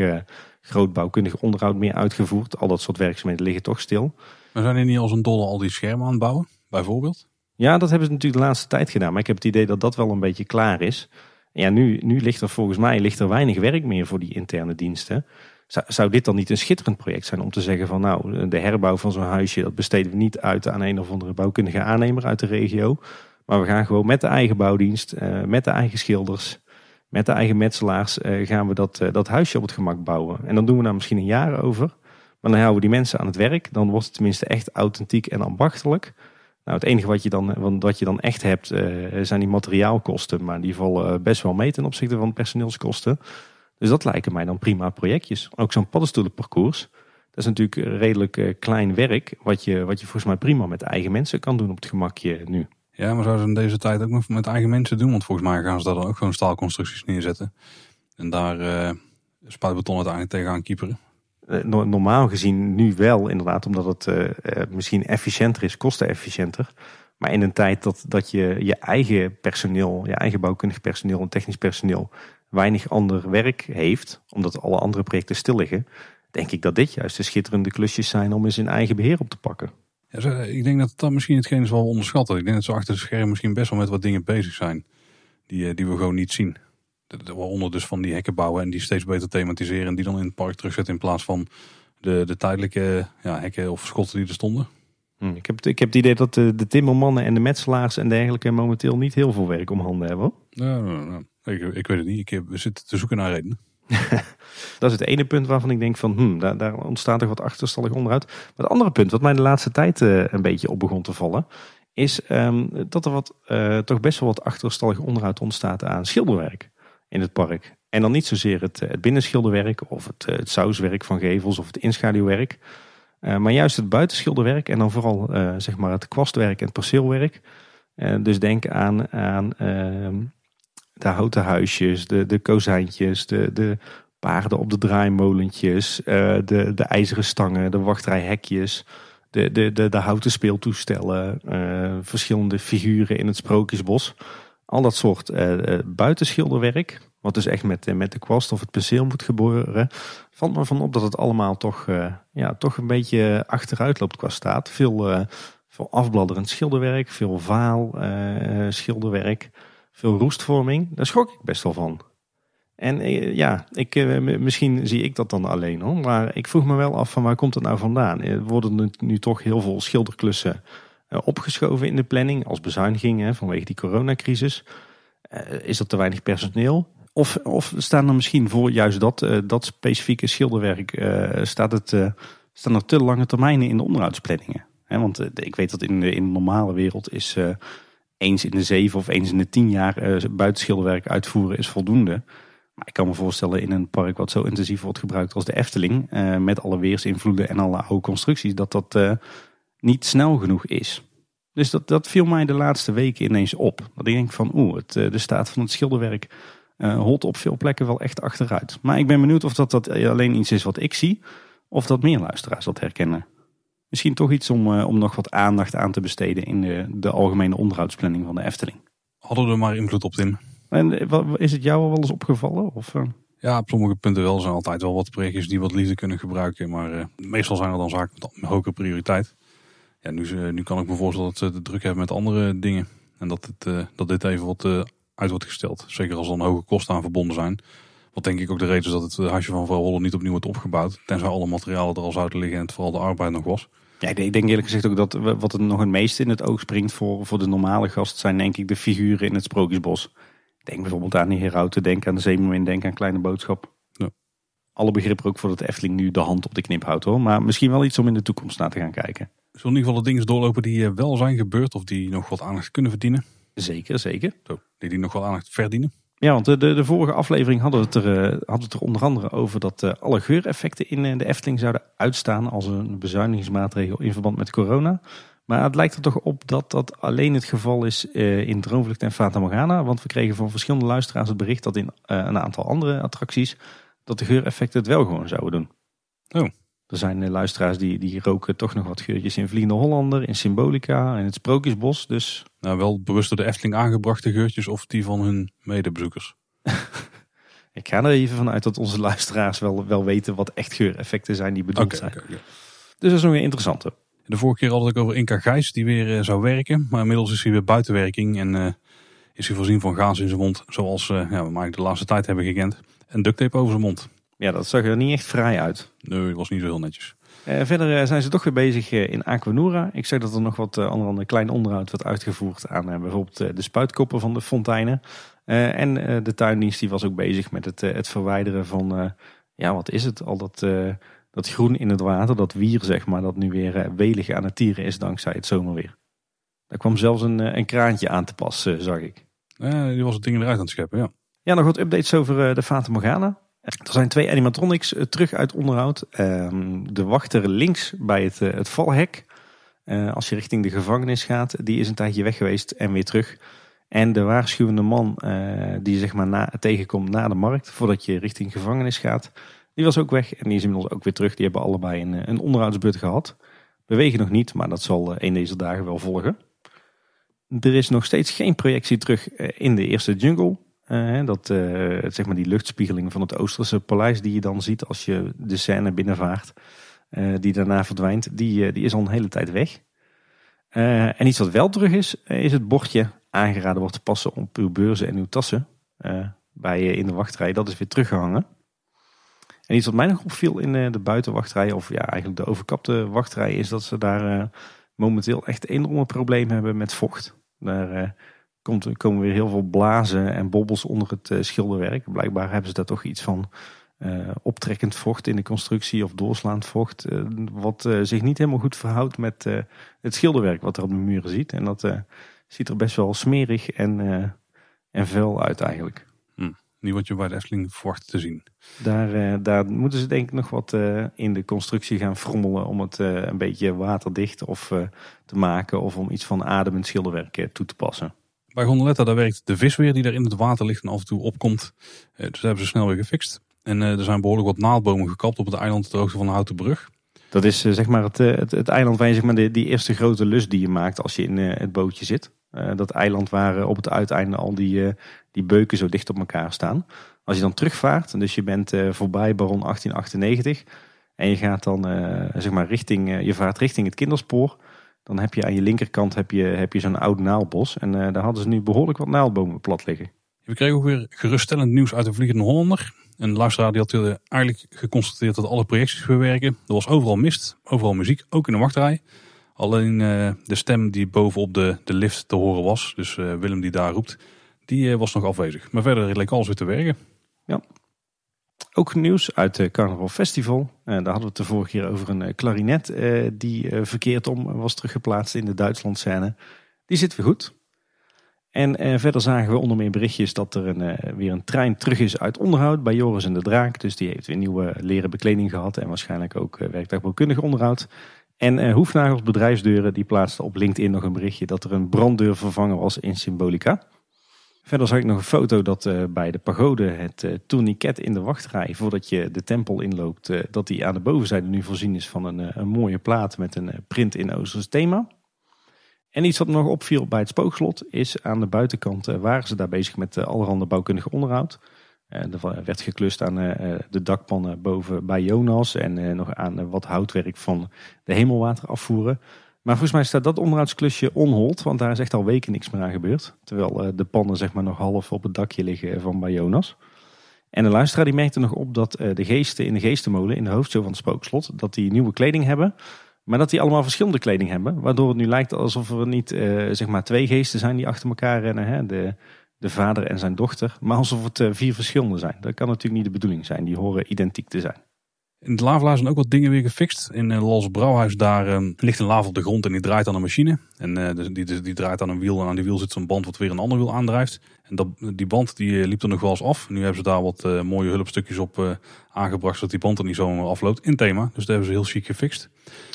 grootbouwkundig onderhoud meer uitgevoerd. Al dat soort werkzaamheden liggen toch stil. Maar zijn er niet als een dolle al die schermen aan het bouwen, bijvoorbeeld? Ja, dat hebben ze natuurlijk de laatste tijd gedaan. Maar ik heb het idee dat dat wel een beetje klaar is. En ja, nu, nu ligt er volgens mij ligt er weinig werk meer voor die interne diensten. Zou, zou dit dan niet een schitterend project zijn om te zeggen van nou, de herbouw van zo'n huisje, dat besteden we niet uit aan een of andere bouwkundige aannemer uit de regio. Maar we gaan gewoon met de eigen bouwdienst, uh, met de eigen schilders, met de eigen metselaars, uh, gaan we dat, uh, dat huisje op het gemak bouwen. En dan doen we daar misschien een jaar over. Maar dan houden we die mensen aan het werk. Dan wordt het tenminste echt authentiek en ambachtelijk. Nou, het enige wat je dan, wat je dan echt hebt uh, zijn die materiaalkosten. Maar die vallen eh, best wel mee ten opzichte van personeelskosten. Dus dat lijken mij dan prima projectjes. Ook zo'n paddenstoelenparcours. Dat is natuurlijk redelijk uh, klein werk. Wat je, wat je volgens mij prima met eigen mensen kan doen op het gemakje nu. Ja, maar zouden ze in deze tijd ook met eigen mensen doen? Want volgens mij gaan ze daar dan ook gewoon staalconstructies neerzetten. En daar uh, spuitbeton uiteindelijk tegenaan kieperen. Eh, normaal gezien nu wel, inderdaad, omdat het uh, misschien efficiënter is, kostenefficiënter. Maar in een tijd dat, dat je je eigen personeel, je eigen bouwkundig personeel en technisch personeel weinig ander werk heeft, omdat alle andere projecten stil liggen, denk ik dat dit juist de schitterende klusjes zijn om eens in eigen beheer op te pakken. Ja, ik denk dat dat misschien hetgeen is wat we onderschatten. Ik denk dat ze achter de schermen misschien best wel met wat dingen bezig zijn die, die we gewoon niet zien. Waaronder dus van die hekken bouwen en die steeds beter thematiseren. En die dan in het park terugzetten in plaats van de, de tijdelijke ja, hekken of schotten die er stonden. Hm, ik, heb, ik heb het idee dat de, de timmermannen en de metselaars en dergelijke momenteel niet heel veel werk om handen hebben. Ja, nou, nou, ik, ik, weet het niet. Ik heb, we zitten te zoeken naar redenen. dat is het ene punt waarvan ik denk van hm, daar, daar ontstaat toch wat achterstallig onderuit. Maar het andere punt wat mij de laatste tijd uh, een beetje op begon te vallen. Is um, dat er wat, uh, toch best wel wat achterstallig onderhoud ontstaat aan schilderwerk in het park. En dan niet zozeer het, het binnenschilderwerk of het, het sauswerk van gevels of het inschaduwwerk. Uh, maar juist het buitenschilderwerk en dan vooral zeg maar het kwastwerk en het perceelwerk. Dus denk aan, aan ehm, de houten huisjes, de, de kozijntjes, de, de paarden op de draaimolentjes, de, de ijzeren stangen, de wachtrijhekjes, de, de, de, de houten speeltoestellen, verschillende figuren in het sprookjesbos. Al dat soort uh, buitenschilderwerk, wat dus echt met, met de kwast of het penseel moet gebeuren, valt me van op dat het allemaal toch, ja, toch een beetje achteruit loopt qua staat. Veel, veel afbladderend schilderwerk, veel vaal schilderwerk, veel roestvorming. Daar schrok ik best wel van. En ja, ik, misschien zie ik dat dan alleen hoor. Maar ik vroeg me wel af van waar komt het nou vandaan? Er worden nu, nu toch heel veel schilderklussen eh, opgeschoven in de planning als bezuiniging vanwege die coronacrisis. Eh, is er te weinig personeel? Of, of staan er misschien voor juist dat, eh, dat specifieke schilderwerk, staat het, staan er te lange termijnen in de onderhoudsplanningen? want ik weet dat in de, in normale wereld is eens in de zeven of eens in de tien jaar buitenschilderwerk uitvoeren is voldoende. Maar ik kan me voorstellen in een park wat zo intensief wordt gebruikt als de Efteling, met alle weersinvloeden en alle oude constructies, dat dat niet snel genoeg is. Dus dat, dat viel mij de laatste weken ineens op. Dat ik denk van oeh, eh, de staat van het schilderwerk uh, holt op veel plekken wel echt achteruit. Maar ik ben benieuwd of dat, dat alleen iets is wat ik zie. Of dat meer luisteraars dat herkennen. Misschien toch iets om, uh, om nog wat aandacht aan te besteden in de, de algemene onderhoudsplanning van de Efteling. Hadden we er maar invloed op, Tim. En is het jou al wel eens opgevallen? Of, Ja, op sommige punten wel. Er zijn altijd wel wat projectjes die wat liefde kunnen gebruiken. Maar meestal zijn er dan zaken met hoge prioriteit ja, nu, nu kan ik me voorstellen dat ze de druk hebben met andere dingen. En dat, het, uh, dat dit even wat uh, uit wordt gesteld. Zeker als er dan hoge kosten aan verbonden zijn. Wat denk ik ook de reden is dat het eh, huisje van Vrouw Holle niet opnieuw wordt opgebouwd. Tenzij alle materialen er al zouden liggen en het vooral de arbeid nog was. Ja, ik denk eerlijk gezegd ook dat wat het nog het meeste in het oog springt voor, voor de normale gast zijn denk ik de figuren in het Sprookjesbos. Denk bijvoorbeeld aan de Herauten, denk aan de Zeemermin, denk aan Kleine Boodschap. Alle begrippen ook voor dat de Efteling nu de hand op de knip houdt hoor. Maar misschien wel iets om in de toekomst naar te gaan kijken. Zullen in ieder geval de dingen doorlopen die eh, wel zijn gebeurd of die nog wat aandacht kunnen verdienen? Zeker, zeker. Zo, die die nog wel aandacht verdienen. Ja, want de, de, de vorige aflevering hadden we het er, eh, hadden het er onder andere over dat eh, alle geureffecten in eh, de Efteling zouden uitstaan als een bezuinigingsmaatregel in verband met corona. Maar het lijkt er toch op dat dat alleen het geval is eh, in Droomvlucht en Fata Morgana. Want we kregen van verschillende luisteraars het bericht dat in eh, een aantal andere attracties dat de geureffecten het wel gewoon zouden doen. Oh. Er zijn eh, luisteraars die, die roken toch nog wat geurtjes in Vliegende Hollander, in Symbolica, in het Sprookjesbos. Dus Nou, wel bewust door de Efteling aangebrachte geurtjes of die van hun medebezoekers. ik ga er even vanuit dat onze luisteraars wel, wel weten wat echt geureffecten zijn die bedoeld zijn. Dus dat is nog een interessante. De vorige keer had ik over Inca Gijs die weer eh, zou werken. Maar inmiddels is hij weer buitenwerking en eh, is hij voorzien van gaas in zijn mond. Zoals eh, ja, we eigenlijk de laatste tijd hebben gekend. En duct tape over zijn mond. Ja, dat zag er niet echt vrij uit. Nee, dat was niet zo heel netjes. Eh, verder eh, zijn ze toch weer bezig in Aquanura. Ik zeg dat er nog wat uh, andere klein onderhoud wordt uitgevoerd aan bijvoorbeeld de spuitkoppen van de fonteinen. En de tuindienst die was ook bezig met het, het verwijderen van, ja wat is het, al dat, dat groen in het water, dat wier zeg maar, dat nu weer welig aan het tieren is dankzij het zomerweer. Daar kwam zelfs een, een kraantje aan te pas, eh, zag ik. Eh, die was het ding eruit aan het scheppen, ja. Ja, nog wat updates over eh, de Fata Morgana. Er zijn twee animatronics eh, terug uit onderhoud. Ehm, de wachter links bij het, eh, het valhek. Als je richting de gevangenis gaat, die is een tijdje weg geweest en weer terug. En de waarschuwende man die zeg maar na, tegenkomt na de markt, voordat je richting gevangenis gaat, die was ook weg en die is inmiddels ook weer terug. Die hebben allebei een, een onderhoudsbeurt gehad. Bewegen nog niet, maar dat zal een deze dagen wel volgen. Er is nog steeds geen projectie terug eh, in de eerste jungle. Eh, dat, eh, zeg maar die luchtspiegeling van het Oosterse paleis die je dan ziet als je de scène binnenvaart. die daarna verdwijnt, die, die is al een hele tijd weg. En iets wat wel terug is, is het bordje aangeraden wordt te passen op uw beurzen en uw tassen. bij in de wachtrij, dat is weer teruggehangen. En iets wat mij nog opviel in de buitenwachtrij, of ja eigenlijk de overkapte wachtrij, is dat ze daar momenteel echt enorme problemen hebben met vocht. Daar eh, komt, komen weer heel veel blazen en bobbels onder het eh, schilderwerk. Blijkbaar hebben ze daar toch iets van eh, optrekkend vocht in de constructie of doorslaand vocht. wat zich niet helemaal goed verhoudt met het schilderwerk wat er op de muren ziet. En dat ziet er best wel smerig en, en vuil uit eigenlijk. Niet wat je bij de Efteling verwacht te zien. Daar, eh, daar moeten ze denk ik nog wat eh, in de constructie gaan frommelen om het eh, een beetje waterdicht of, te maken. Of om iets van ademend schilderwerk toe te passen. Bij Gondoletta daar werkt de vis weer die daar in het water ligt en af en toe opkomt. Dus dat hebben ze snel weer gefixt. En er zijn behoorlijk wat naaldbomen gekapt op het eiland ter hoogte van de Houten Brug. Dat is zeg maar het, het, het eiland waar je zeg maar, de, die eerste grote lus die je maakt als je in het bootje zit. Dat eiland waar op het uiteinde al die, die beuken zo dicht op elkaar staan. Als je dan terugvaart, dus je bent eh, voorbij Baron 1898 en je gaat dan eh, zeg maar richting, eh, je vaart richting het kinderspoor. Dan heb je aan je linkerkant heb je, heb je zo'n oud naaldbos en daar hadden ze nu behoorlijk wat naaldbomen plat liggen. We kregen ook weer geruststellend nieuws uit de Vliegende Hollander. Een luisteraar die had eigenlijk geconstateerd dat alle projecties weer werken. Er was overal mist, overal muziek, ook in de wachtrij. Alleen de stem die bovenop de, de lift te horen was, dus Willem die daar roept, die eh, was nog afwezig. Maar verder leek alles weer te werken. Ook nieuws uit het Carnaval Festival. Eh, daar hadden we het de vorige keer over een eh, klarinet die verkeerd om was teruggeplaatst in de Duitsland scène. Die zit weer goed. En verder zagen we onder meer berichtjes dat er een, weer een trein terug is uit onderhoud bij Joris en de Draak. Dus die heeft weer nieuwe leren bekleding gehad en waarschijnlijk ook werktuigbouwkundig onderhoud. En Hoefnagels Bedrijfsdeuren die plaatste op LinkedIn nog een berichtje dat er een branddeur vervangen was in Symbolica. Verder zag ik nog een foto dat eh, bij de pagode het eh tourniquet in de wachtrij, voordat je de tempel inloopt, eh, dat die aan de bovenzijde nu voorzien is van een, een mooie plaat met een print in Oosters thema. En iets wat nog opviel bij het spookslot is aan de buitenkant waren ze daar bezig met allerhande bouwkundig onderhoud. Er werd geklust aan de dakpannen boven bij Jonas en nog aan wat houtwerk van de hemelwater afvoeren. Maar volgens mij staat dat onderhoudsklusje onhold, want daar is echt al weken niks meer aan gebeurd. Terwijl eh, de pannen zeg maar nog half op het dakje liggen van bij Jonas. En de luisteraar die merkte nog op dat eh, de geesten in de geestenmolen, in de hoofdshow van het spookslot, dat die nieuwe kleding hebben. Maar dat die allemaal verschillende kleding hebben. Waardoor het nu lijkt alsof er niet eh, zeg maar twee geesten zijn die achter elkaar rennen. Hè? De, de vader en zijn dochter. Maar alsof het vier verschillende zijn. Dat kan natuurlijk niet de bedoeling zijn. Die horen identiek te zijn. In het lavelaar zijn ook wat dingen weer gefixt. In uh, Los Brouwhuis daar uh, ligt een laaf op de grond en die draait aan een machine. En uh, die, die, die, draait aan een wiel en aan die wiel zit zo'n band wat weer een ander wiel aandrijft. En dat, die band die liep er nog wel eens af. Nu hebben ze daar wat mooie hulpstukjes op aangebracht zodat die band er niet zomaar afloopt in thema. Dus dat hebben ze heel chic gefixt.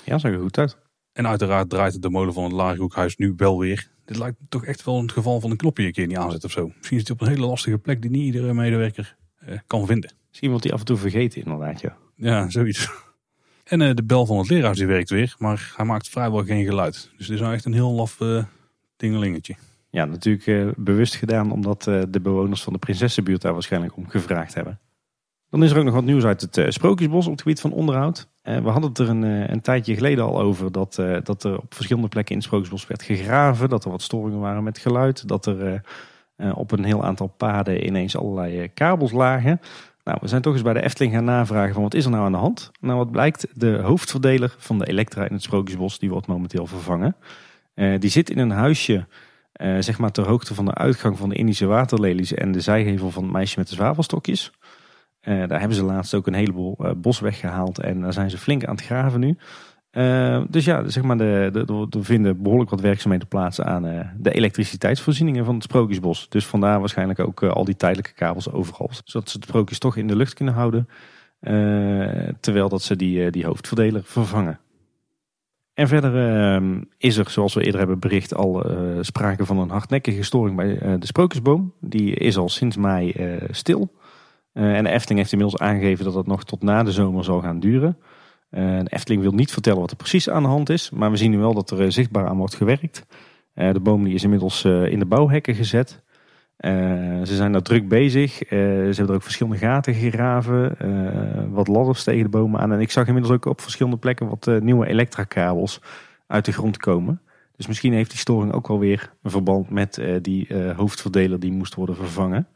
Ja, zag er goed uit. En uiteraard draait de molen van het Lagerhoekhuis nu wel weer. Dit lijkt toch echt wel een geval van een knopje een keer niet aanzet of zo. Misschien is hij op een hele lastige plek die niet iedere medewerker kan vinden. Misschien wordt hij af en toe vergeten inderdaad, ja. Ja, zoiets. En uh, de bel van het leraars die werkt weer, maar hij maakt vrijwel geen geluid. Dus het is nou echt een heel laf uh, dingelingetje. Ja, natuurlijk uh, bewust gedaan omdat de bewoners van de Prinsessenbuurt daar waarschijnlijk om gevraagd hebben. Dan is er ook nog wat nieuws uit het Sprookjesbos op het gebied van onderhoud. we hadden het er een, een tijdje geleden al over dat, dat er op verschillende plekken in het Sprookjesbos werd gegraven. Dat er wat storingen waren met geluid. Dat er op een heel aantal paden ineens allerlei kabels lagen. Nou, we zijn toch eens bij de Efteling gaan navragen van wat is er nou aan de hand? Nou, wat blijkt, de hoofdverdeler van de Elektra in het Sprookjesbos, die wordt momenteel vervangen. Uh, die zit in een huisje, uh, zeg maar ter hoogte van de uitgang van de Indische waterlelies en de zijgevel van het meisje met de zwavelstokjes. Uh, daar hebben ze laatst ook een heleboel bos weggehaald en daar zijn ze flink aan het graven nu. Uh, dus ja, zeg maar, er vinden behoorlijk wat werkzaamheden plaats aan uh, de elektriciteitsvoorzieningen van het Sprookjesbos. Dus vandaar waarschijnlijk ook uh, al die tijdelijke kabels overal. Zodat ze het sprookjes toch in de lucht kunnen houden. terwijl dat ze die, die hoofdverdeler vervangen. En verder ehm, is er, zoals we eerder hebben bericht, al sprake van een hardnekkige storing bij de Sprookjesboom. Die is al sinds mei stil. en de Efteling heeft inmiddels aangegeven dat het nog tot na de zomer zal gaan duren. Uh, de Efteling wil niet vertellen wat er precies aan de hand is. Maar we zien nu wel dat er uh, zichtbaar aan wordt gewerkt. Uh, de boom is inmiddels in de bouwhekken gezet. ze zijn daar druk bezig. ze hebben er ook verschillende gaten gegraven. wat ladders tegen de bomen aan. En ik zag inmiddels ook op verschillende plekken wat nieuwe elektrakabels uit de grond komen. Dus misschien heeft die storing ook wel weer een verband met die hoofdverdeler die moest worden vervangen.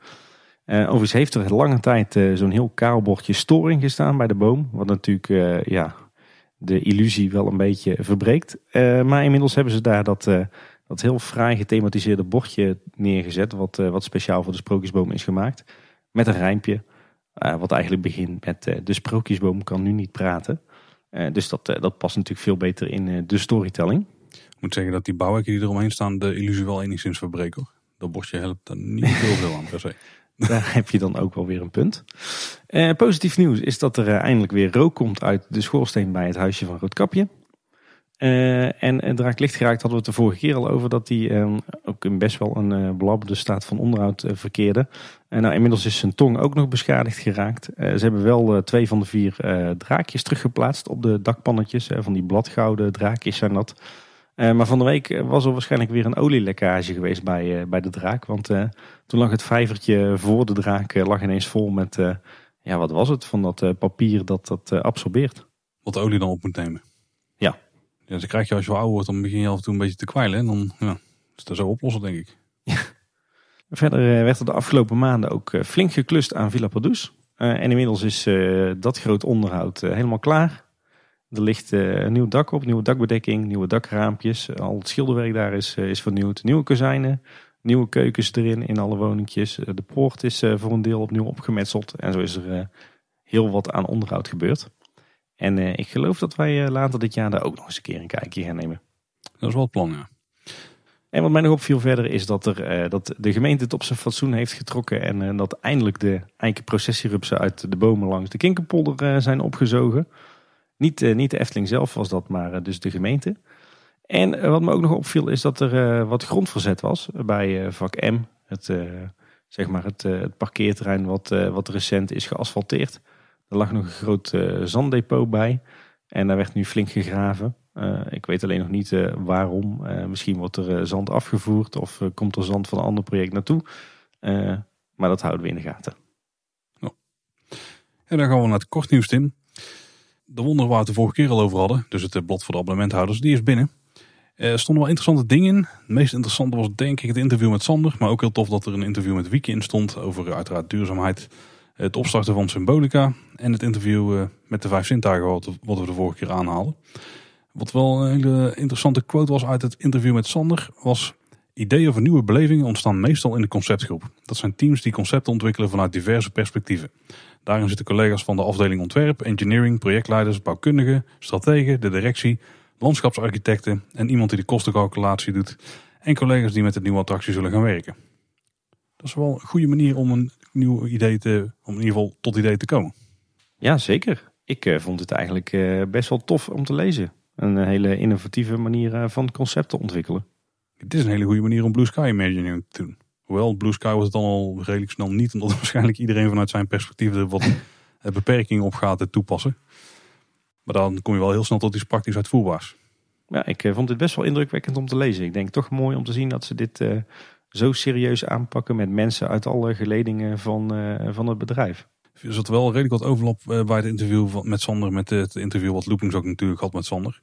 Uh, overigens heeft er lange tijd uh, zo'n heel kaal bordje storing gestaan bij de boom. Wat natuurlijk uh, ja, de illusie wel een beetje verbreekt. maar inmiddels hebben ze daar dat, dat heel fraai gethematiseerde bordje neergezet. Wat, wat speciaal voor de sprookjesboom is gemaakt. Met een rijmpje. wat eigenlijk begint met de sprookjesboom kan nu niet praten. dus dat, dat past natuurlijk veel beter in de storytelling. Ik moet zeggen dat die bouwhekken die eromheen staan de illusie wel enigszins verbreken. Dat bordje helpt er niet heel veel aan per se. Daar heb je dan ook wel weer een punt. Uh, positief nieuws is dat er uh, eindelijk weer rook komt uit de schoorsteen bij het huisje van Roodkapje. Uh, en Draak Licht geraakt hadden we het de vorige keer al over dat die ehm, ook in best wel een belabberde staat van onderhoud verkeerde. En nou, inmiddels is zijn tong ook nog beschadigd geraakt. ze hebben wel twee van de vier draakjes teruggeplaatst op de dakpannetjes. van die bladgouden draakjes zijn dat. Uh, maar van de week was er waarschijnlijk weer een olielekkage geweest bij, uh, bij de draak. Want uh, toen lag het vijvertje voor de draak lag ineens vol met, ja wat was het, van dat papier dat dat absorbeert. Wat de olie dan op moet nemen. Ja. Ja, dan krijg je als je ouder wordt, dan begin je af en toe een beetje te kwijlen. En dan ja, is dat zo oplossen denk ik. Ja. Verder werd er de afgelopen maanden ook flink geklust aan Villa Padus. en inmiddels is dat groot onderhoud helemaal klaar. Er ligt uh, een nieuw dak op, nieuwe dakbedekking, nieuwe dakraampjes. Al het schilderwerk daar is, uh, is vernieuwd. Nieuwe kozijnen, nieuwe keukens erin in alle woningjes. Uh, de poort is voor een deel opnieuw opgemetseld. En zo is er heel wat aan onderhoud gebeurd. En ik geloof dat wij later dit jaar daar ook nog eens een keer een kijkje gaan nemen. Dat is wel het plan, ja. En wat mij nog opviel verder is dat, er, dat de gemeente het op zijn fatsoen heeft getrokken. En dat eindelijk de eikenprocessierupsen uit de bomen langs de Kinkerpolder zijn opgezogen. Niet, uh, niet de Efteling zelf was dat, maar uh, dus de gemeente. En uh, wat me ook nog opviel is dat er wat grondverzet was bij vak M. Het, zeg maar het, het parkeerterrein wat, wat recent is geasfalteerd. Er lag nog een groot zanddepot bij. En daar werd nu flink gegraven. ik weet alleen nog niet waarom. misschien wordt er zand afgevoerd of komt er zand van een ander project naartoe. maar dat houden we in de gaten. En dan gaan we naar het kortnieuws, Tim de wonder waar we het de vorige keer al over hadden, dus het eh, blad voor de abonnementhouders, die is binnen. Er stonden wel interessante dingen in. Het meest interessante was denk ik het interview met Sander. Maar ook heel tof dat er een interview met Wieke in stond over eh, uiteraard duurzaamheid. Het opstarten van Symbolica. En het interview eh, met de vijf zintuigen wat we de vorige keer aanhaalden. Wat wel een hele interessante quote was uit het interview met Sander was... Ideeën voor nieuwe belevingen ontstaan meestal in de conceptgroep. Dat zijn teams die concepten ontwikkelen vanuit diverse perspectieven. Daarin zitten collega's van de afdeling ontwerp, engineering, projectleiders, bouwkundigen, strategen, de directie, landschapsarchitecten en iemand die de kostencalculatie doet. En collega's die met het nieuwe attractie zullen gaan werken. Dat is wel een goede manier om een nieuw idee te, om in ieder geval tot idee te komen. Ja, zeker. Ik uh, vond het eigenlijk uh, best wel tof om te lezen. Een hele innovatieve manier van concepten ontwikkelen. Het is een hele goede manier om Blue Sky Imagining te doen. Hoewel, Blue Sky was het dan al redelijk snel niet, omdat waarschijnlijk iedereen vanuit zijn perspectief er wat beperkingen op gaat toepassen. Maar dan kom je wel heel snel tot iets praktisch uitvoerbaars. Ja, ik vond dit best wel indrukwekkend om te lezen. Ik denk toch mooi om te zien dat ze dit zo serieus aanpakken met mensen uit alle geledingen van, van het bedrijf. Er zat wel redelijk wat overlap bij het interview met Sander, met het interview wat Loopings ook natuurlijk had met Sander.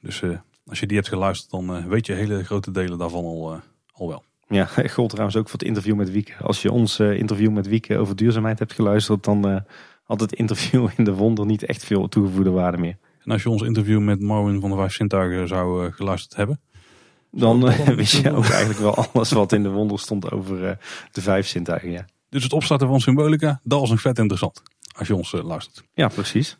Dus als je die hebt geluisterd, dan weet je hele grote delen daarvan al, al wel. Ja, gold trouwens ook voor het interview met Wieke. Als je ons interview met Wieke over duurzaamheid hebt geluisterd, dan had het interview in de Wonder niet echt veel toegevoegde waarde meer. En als je ons interview met Marvin van de Vijf Sintuigen zou geluisterd hebben, dan wist je ook eigenlijk wel alles wat in de Wonder stond over de Vijf Sintuigen. Ja. Dus het opstarten van Symbolica, dat was een vet interessant. Als je ons luistert. Ja, precies.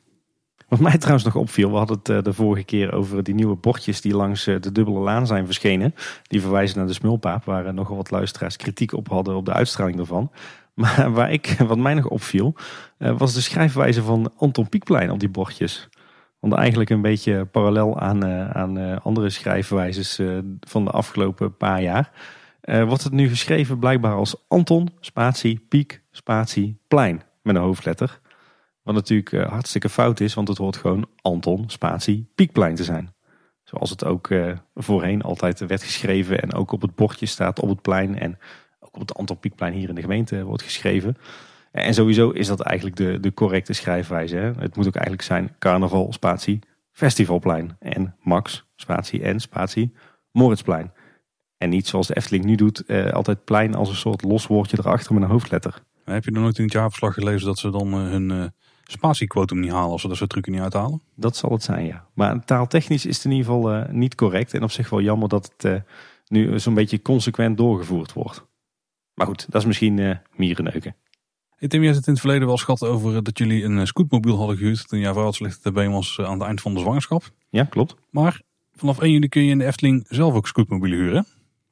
Wat mij trouwens nog opviel, we hadden het de vorige keer over die nieuwe bordjes die langs de dubbele laan zijn verschenen. Die verwijzen naar de smulpaap, waar nogal wat luisteraars kritiek op hadden op de uitstraling ervan. Maar waar ik, wat mij nog opviel, was de schrijfwijze van Anton Pieckplein op die bordjes. Want eigenlijk een beetje parallel aan, aan andere schrijfwijzes van de afgelopen paar jaar. wordt het nu geschreven blijkbaar als Anton, spatie, Piek, spatie, Plein met een hoofdletter. Wat natuurlijk uh, hartstikke fout is, want het hoort gewoon Anton, spatie, Piekplein te zijn. Zoals het ook uh, voorheen altijd werd geschreven en ook op het bordje staat op het plein. En ook op het Anton Pieckplein hier in de gemeente wordt geschreven. En sowieso is dat eigenlijk de, de correcte schrijfwijze. Hè? Het moet ook eigenlijk zijn carnaval, spatie, festivalplein. En Max, spatie en spatie, Moritzplein. En niet zoals de Efteling nu doet, uh, altijd plein als een soort los woordje erachter met een hoofdletter. Heb je nog nooit in het jaarverslag gelezen dat ze dan hun spatiequotum niet halen als ze dat soort trucken niet uithalen? Dat zal het zijn, ja. Maar taaltechnisch is het in ieder geval uh, niet correct. En op zich wel jammer dat het uh, nu zo'n beetje consequent doorgevoerd wordt. Maar goed, dat is misschien uh, mierenneuken. Hey Tim, je hebt het in het verleden wel schat over dat jullie een scootmobiel hadden gehuurd toen jouw vrouw slechte been was aan het eind van de zwangerschap. Ja, klopt. Maar vanaf 1 juli kun je in de Efteling zelf ook scootmobielen huren.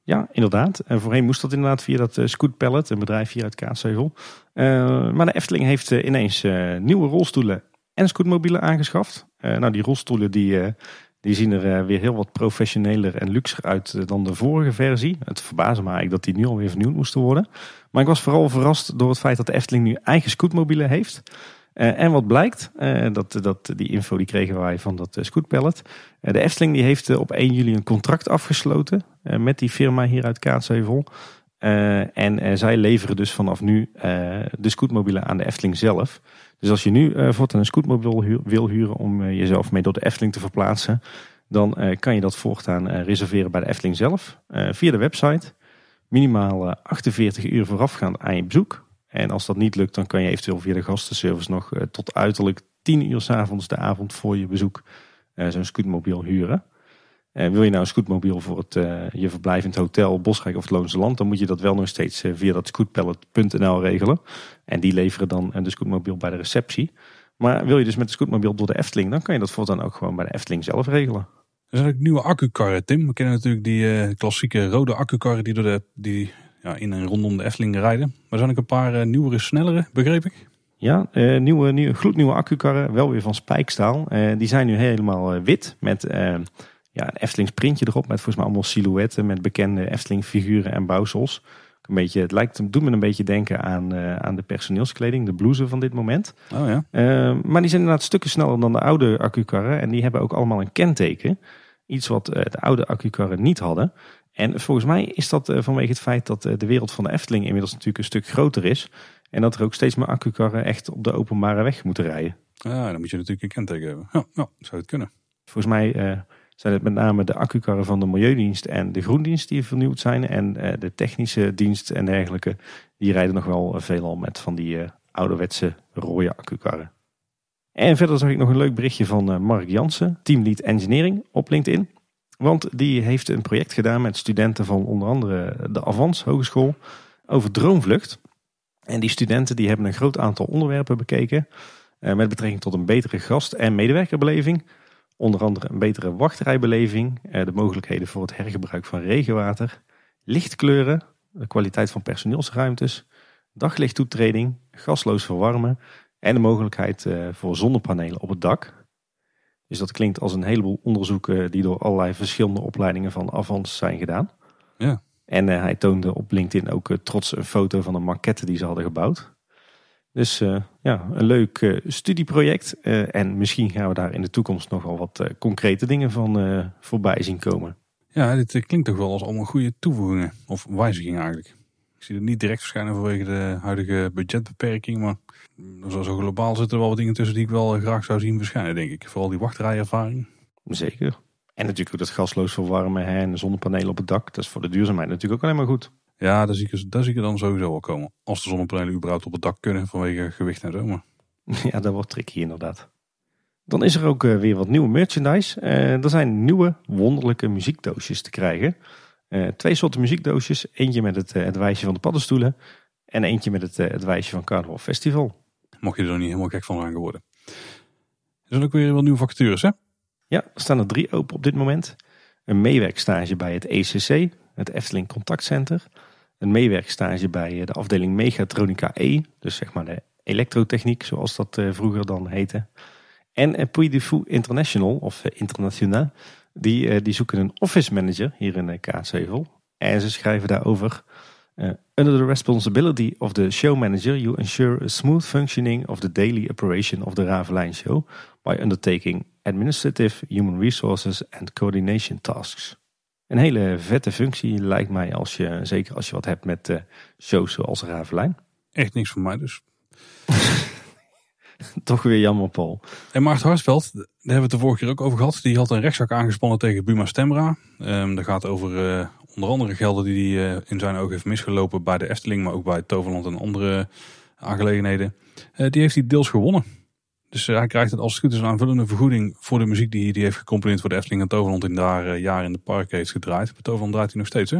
Ja, inderdaad. En voorheen moest dat inderdaad via dat uh, Scoot Pallet, een bedrijf hier uit Kaatsheuvel. Uh, maar de Efteling heeft uh, ineens nieuwe rolstoelen en scootmobielen aangeschaft. nou, die rolstoelen die, die zien er weer heel wat professioneler en luxer uit dan de vorige versie. Het verbaasde me eigenlijk dat die nu alweer vernieuwd moesten worden. Maar ik was vooral verrast door het feit dat de Efteling nu eigen scootmobielen heeft. Uh, en wat blijkt, uh, dat, dat, die info die kregen wij van dat uh, scootpallet. de Efteling die heeft op 1 juli een contract afgesloten met die firma hier uit Kaatsheuvel. en zij leveren dus vanaf nu de scootmobielen aan de Efteling zelf. Dus als je nu voortaan een scootmobiel wil huren om jezelf mee door de Efteling te verplaatsen, dan kan je dat voortaan reserveren bij de Efteling zelf via de website. Minimaal 48 uur voorafgaand aan je bezoek. En als dat niet lukt, dan kan je eventueel via de gastenservice nog uh, tot uiterlijk 10 uur s avonds de avond voor je bezoek uh, zo'n scootmobiel huren. En wil je nou een scootmobiel voor het, uh, je verblijf in het hotel, Bosrijk of het Loonse Land, dan moet je dat wel nog steeds via dat scootpallet.nl regelen. En die leveren dan de scootmobiel bij de receptie. Maar wil je dus met de scootmobiel door de Efteling, dan kan je dat voortaan ook gewoon bij de Efteling zelf regelen. Er zijn ook nieuwe accukarren, Tim. We kennen natuurlijk die klassieke rode accukarren die door de, die ja, in en rondom de Efteling rijden. Maar zijn ook een paar uh, nieuwere, snellere, begreep ik? Ja, uh, nieuwe, nieuwe, gloednieuwe accukarren, wel weer van spijkstaal. Uh, die zijn nu helemaal wit met ja, een Eftelings printje erop. Met volgens mij allemaal silhouetten met bekende Efteling figuren en bouwsels. Een beetje, het lijkt, doet me een beetje denken aan, aan de personeelskleding, de blouse van dit moment. Oh ja. maar die zijn inderdaad stukken sneller dan de oude accukarren. En die hebben ook allemaal een kenteken. Iets wat de oude accukarren niet hadden. En volgens mij is dat eh, vanwege het feit dat eh, de wereld van de Efteling inmiddels natuurlijk een stuk groter is. En dat er ook steeds meer accukarren echt op de openbare weg moeten rijden. Ja, dan moet je natuurlijk een kenteken hebben. Ja, ja zou het kunnen. Volgens mij uh, zijn het met name de accukarren van de Milieudienst en de Groendienst die vernieuwd zijn. En uh, de technische dienst en dergelijke, die rijden nog wel veelal met van die uh, ouderwetse rode accukarren. En verder zag ik nog een leuk berichtje van Mark Jansen, teamlead engineering op LinkedIn. Want die heeft een project gedaan met studenten van onder andere de Avans Hogeschool over droomvlucht. En die studenten die hebben een groot aantal onderwerpen bekeken. Eh, met betrekking tot een betere gast- en medewerkerbeleving. Onder andere een betere wachtrijbeleving. Eh, de mogelijkheden voor het hergebruik van regenwater. Lichtkleuren. De kwaliteit van personeelsruimtes. Daglichttoetreding. Gasloos verwarmen. En de mogelijkheid eh, voor zonnepanelen op het dak. Dus dat klinkt als een heleboel onderzoeken die door allerlei verschillende opleidingen van Avans zijn gedaan. Ja. En eh, hij toonde op LinkedIn ook eh, trots een foto van een maquette die ze hadden gebouwd. Dus eh, ja, een leuk studieproject. En misschien gaan we daar in de toekomst nog wel wat concrete dingen van voorbij zien komen. Ja, dit klinkt toch wel als allemaal goede toevoegingen. Of wijzigingen eigenlijk. Ik zie het niet direct verschijnen vanwege de huidige budgetbeperking. Maar zo, zo globaal zitten er wel wat dingen tussen die ik wel eh, graag zou zien verschijnen, denk ik. Vooral die wachtrijervaring. Zeker. En natuurlijk ook dat gasloos verwarmen hè, en de zonnepanelen op het dak. Dat is voor de duurzaamheid natuurlijk ook alleen maar goed. Ja, daar zie, ik, daar zie ik dan sowieso wel komen. Als de zonnepanelen überhaupt op het dak kunnen vanwege gewicht en zo. Maar Ja, dat wordt tricky inderdaad. Dan is er ook eh, weer wat nieuwe merchandise. Eh, er zijn nieuwe wonderlijke muziekdoosjes te krijgen. Twee soorten muziekdoosjes. Eentje met het, het wijsje van de paddenstoelen. En eentje met het, het wijsje van Carnaval Festival. Mocht je er niet helemaal gek van geworden. Er zijn ook weer wat nieuwe vacatures, hè? Ja, er staan er drie open op dit moment. Een meewerkstage bij het ECC, het Efteling Contactcenter. Een meewerkstage bij eh, de afdeling Mechatronica E, dus zeg maar de elektrotechniek zoals dat eh, vroeger dan heette. En Puy de Fou International, of eh, Internationaal, die, die zoeken een office manager hier in Kaatsheuvel. En ze schrijven daarover... eh, under the responsibility of the show manager, you ensure a smooth functioning of the daily operation of the Ravelijn show by undertaking administrative, human resources and coordination tasks. Een hele vette functie lijkt mij, als je, zeker als je wat hebt met eh, shows zoals Ravelijn. Echt niks voor mij dus. Toch weer jammer, Paul. En Maarten Harsveld, daar hebben we het de vorige keer ook over gehad. Die had een rechtszaak aangespannen tegen Buma Stemra. Ehm dat gaat over eh, onder andere gelden die hij eh, in zijn ogen heeft misgelopen bij de Efteling, maar ook bij Toverland en andere aangelegenheden. Eh, die heeft hij deels gewonnen. Dus eh, hij krijgt het als het goed is een aanvullende vergoeding voor de muziek die hij heeft gecomponeerd voor de Efteling en Toverland in daar jaren in de park heeft gedraaid. Bij Toverland draait hij nog steeds, hè?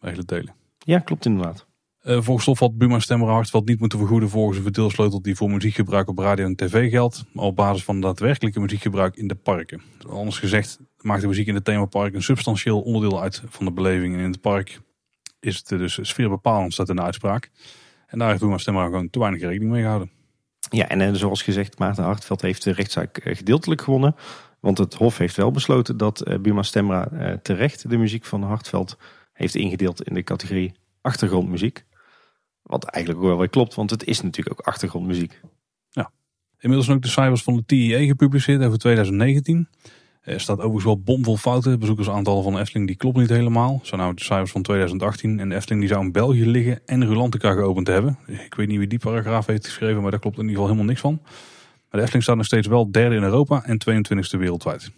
Bij hele delen. Ja, klopt inderdaad. Uh, volgens Stof had Buma Stemmer Hartveld niet moeten vergoeden volgens een verdeelsleutel die voor muziekgebruik op radio en tv geldt, maar op basis van daadwerkelijke muziekgebruik in de parken. Anders gezegd maakt de muziek in het themapark een substantieel onderdeel uit van de beleving en in het park is het dus sfeerbepalend, staat in de uitspraak. En daar heeft Buma Stemmer gewoon te weinig rekening mee gehouden. Ja, en, en zoals gezegd, Maarten Hartveld heeft de rechtszaak eh, gedeeltelijk gewonnen. Want het Hof heeft wel besloten dat Buma Stemra terecht de muziek van Hartveld heeft ingedeeld in de categorie achtergrondmuziek. Wat eigenlijk ook wel weer klopt, want het is natuurlijk ook achtergrondmuziek. Ja. Inmiddels ook de cijfers van de TIE gepubliceerd over 2019. Er staat overigens wel bomvol fouten. Bezoekersaantallen van Efteling die klopt niet helemaal. Zo nou de cijfers van 2018. En de Efteling die zou in België liggen en Rulantica geopend hebben. Ik weet niet wie die paragraaf heeft geschreven, maar daar klopt in ieder geval helemaal niks van. Maar de Efteling staat nog steeds wel derde in Europa en 22e wereldwijd.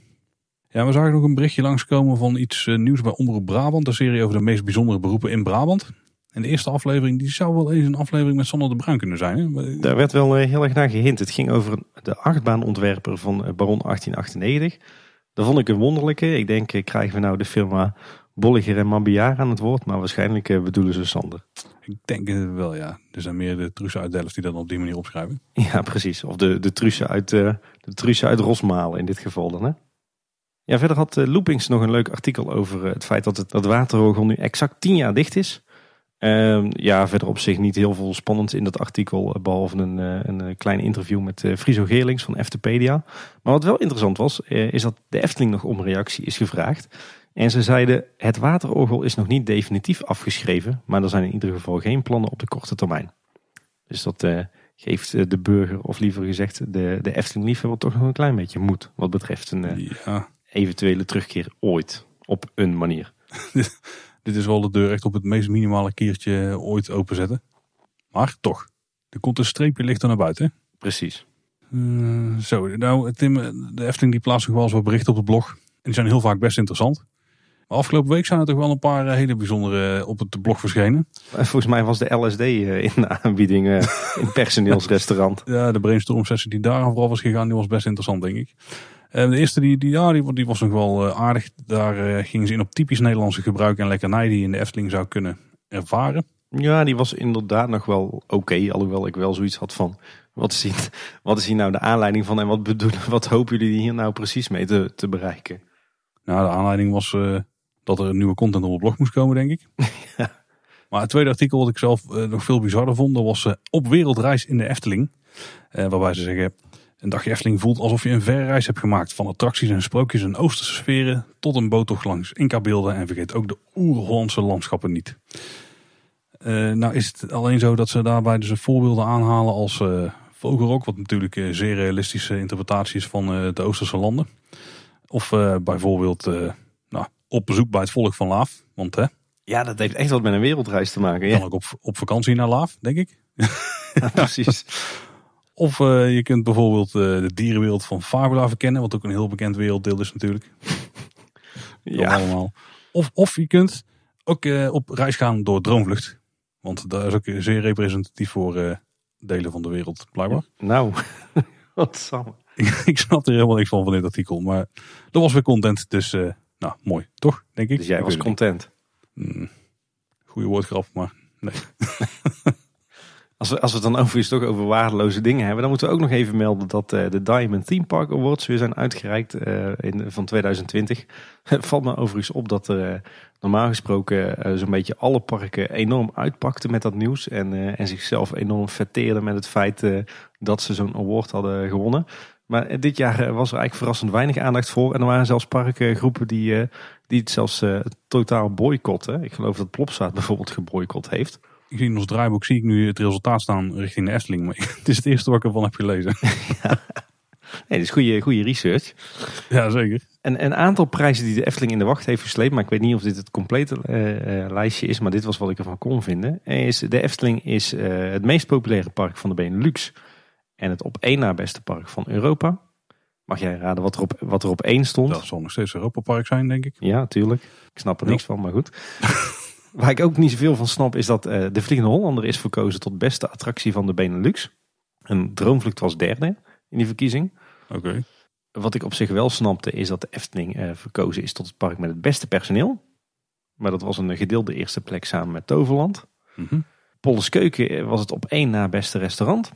Ja, we zagen nog een berichtje langskomen van iets nieuws bij Omroep Brabant. De serie over de meest bijzondere beroepen in Brabant. En de eerste aflevering die zou wel eens een aflevering met Sander de Bruin kunnen zijn. Hè? Daar werd wel heel erg naar gehint. Het ging over de achtbaanontwerper van Baron 1898. Dat vond ik een wonderlijke. Ik denk, krijgen we nou de firma Bolliger en Mabiaar aan het woord. Maar waarschijnlijk bedoelen ze Sander. Ik denk het wel, ja. Er zijn meer de Trussen uit Delft die dat op die manier opschrijven. Ja, precies. Of de, de Trussen uit, de Trussen uit Rosmalen in dit geval dan, hè? Ja, verder had Loopings nog een leuk artikel over het feit dat het dat Waterorgel nu exact tien jaar dicht is. Uh, ja, verder op zich niet heel veel spannend in dat artikel, behalve een, een klein interview met Friso Geerlings van Eftepedia. Maar wat wel interessant was, is dat de Efteling nog om reactie is gevraagd. En ze zeiden, het waterorgel is nog niet definitief afgeschreven, maar er zijn in ieder geval geen plannen op de korte termijn. Dus dat uh, geeft de burger, of liever gezegd de, de Efteling-liefhebber toch nog een klein beetje moed. Wat betreft een uh, ja. eventuele terugkeer ooit, op een manier. Dit is wel de deur echt op het meest minimale keertje ooit openzetten. Maar toch, er komt een streepje lichter naar buiten. Precies. Uh, zo, nou Tim, de Efteling die plaatst nog wel eens wat berichten op het blog. En die zijn heel vaak best interessant. Maar afgelopen week zijn er toch wel een paar hele bijzondere op het blog verschenen. Volgens mij was de LSD in de aanbieding in personeelsrestaurant. ja, de brainstorm sessie die daar vooral was gegaan, die was best interessant denk ik. Eh, de eerste die, die, ja, die, die was nog wel eh, aardig. Daar eh, gingen ze in op typisch Nederlandse gebruik en lekkernij die je in de Efteling zou kunnen ervaren. Ja, die was inderdaad nog wel oké. alhoewel ik wel zoiets had van, wat is, hier, wat is hier nou de aanleiding van en wat, bedoelen, wat hopen jullie hier nou precies mee te, te bereiken? Nou, de aanleiding was eh, dat er nieuwe content op het blog moest komen, denk ik. Ja. Maar het tweede artikel wat ik zelf nog veel bizarder vond, was op wereldreis in de Efteling. Waarbij ze zeggen, een dagje Efteling voelt alsof je een verre reis hebt gemaakt. Van attracties en sprookjes en oosterse sferen tot een boottocht langs Inca-beelden. En vergeet ook de oer-Hollandse landschappen niet. Eh, nou is het alleen zo dat ze daarbij dus voorbeelden aanhalen als eh Vogelrok. Wat natuurlijk een zeer realistische interpretatie is van eh, de oosterse landen. Of eh, bijvoorbeeld eh, nou, op bezoek bij het volk van Laaf. Want hè, Ja, dat heeft echt wat met een wereldreis te maken. kan Ja, ook op, op vakantie naar Laaf, denk ik. precies. Of eh, je kunt bijvoorbeeld eh, de dierenwereld van Fabula verkennen. Wat ook een heel bekend werelddeel is natuurlijk. Ja, allemaal. Of, of je kunt ook eh, op reis gaan door Droomvlucht. Want dat is ook zeer representatief voor delen van de wereld, blijkbaar. nou, wat samen. ik snap er helemaal niks van van dit artikel. Maar dat was weer content, dus nou, mooi. Toch, denk ik? Dus jij Ik was content. niet. Mm, goeie woordgrap, maar nee. Als we, als we het dan overigens toch over waardeloze dingen hebben, dan moeten we ook nog even melden dat eh, de Diamond Theme Park Awards weer zijn uitgereikt eh, in, van 2020. Het valt me overigens op dat er eh, normaal gesproken zo'n beetje alle parken enorm uitpakten met dat nieuws. En, en zichzelf enorm fetteerden met het feit dat ze zo'n award hadden gewonnen. Maar dit jaar was er eigenlijk verrassend weinig aandacht voor. En er waren zelfs parkgroepen die, die het zelfs totaal boycotten. Ik geloof dat Plopsaat bijvoorbeeld geboycott heeft. Ik zie in ons draaiboek zie ik nu het resultaat staan richting de Efteling. Maar het is het eerste wat ik ervan heb gelezen. Nee, dat is goede, goede research. ja, zeker. En een aantal prijzen die de Efteling in de wacht heeft gesleept, maar ik weet niet of dit het complete eh, eh, lijstje is, maar dit was wat ik ervan kon vinden. Is, de Efteling is eh, het meest populaire park van de Benelux en het op één na beste park van Europa. Mag jij raden wat er op, wat er op één stond? Dat zal nog steeds Europa Park zijn, denk ik. Ja, tuurlijk. Ik snap er niks van, maar goed. Waar ik ook niet zoveel van snap is dat eh, de Vliegende Hollander is verkozen tot beste attractie van de Benelux. En Droomvlucht was derde in die verkiezing. Oké. Wat ik op zich wel snapte is dat de Efteling eh, verkozen is tot het park met het beste personeel. Maar dat was een gedeelde eerste plek samen met Toverland. Polles Keuken eh, was het op één na beste restaurant.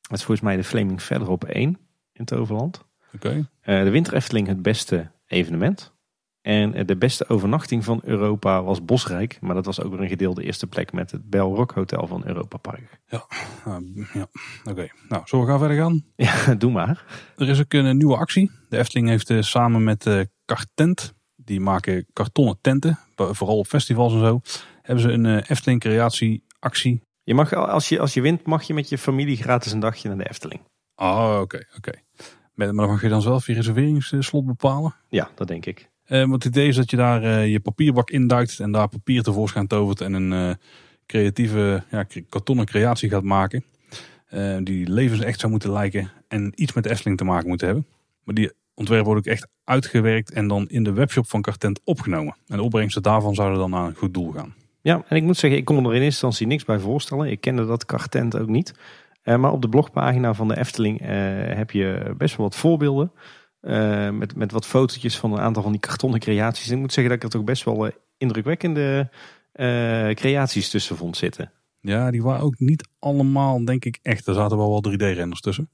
Dat is volgens mij de Fleming verder op één in Toverland. Oké. De Winter Efteling het beste evenement. En eh, de beste overnachting van Europa was Bosrijk. Maar dat was ook weer een gedeelde eerste plek met het Bell Rock Hotel van Europa Park. Ah, ja. Oké. Nou, zullen we gaan verder gaan? Ja, doe maar. Er is ook een nieuwe actie. De Efteling heeft eh, samen met eh Cartent, die maken kartonnen tenten, vooral op festivals en zo, hebben ze een Efteling creatie actie. Je mag, als, je, als je wint, mag je met je familie gratis een dagje naar de Efteling. Ah, oké, oké. Met- Maar dan mag je dan zelf je reserveringsslot bepalen. Ja, dat denk ik. Eh, want het idee is dat je daar eh, je papierbak induikt en daar papier tevoorschijn tovert en een eh, creatieve ja, kartonnen creatie gaat maken. Die levensecht zou moeten lijken en iets met de Efteling te maken moeten hebben. Maar die ontwerp wordt ook echt uitgewerkt en dan in de webshop van Cartent opgenomen. En de opbrengsten daarvan zouden dan naar een goed doel gaan. Ja, en ik moet zeggen, ik kon er in eerste instantie niks bij voorstellen. Ik kende dat kartent ook niet. Maar op de blogpagina van de Efteling heb je best wel wat voorbeelden. Eh, met, met wat fotootjes van een aantal van die kartonnen creaties. En ik moet zeggen dat ik er toch best wel eh, indrukwekkende eh, creaties tussen vond zitten. Ja, die waren ook niet allemaal, denk ik, echt. Er zaten wel wat 3D-renders tussen.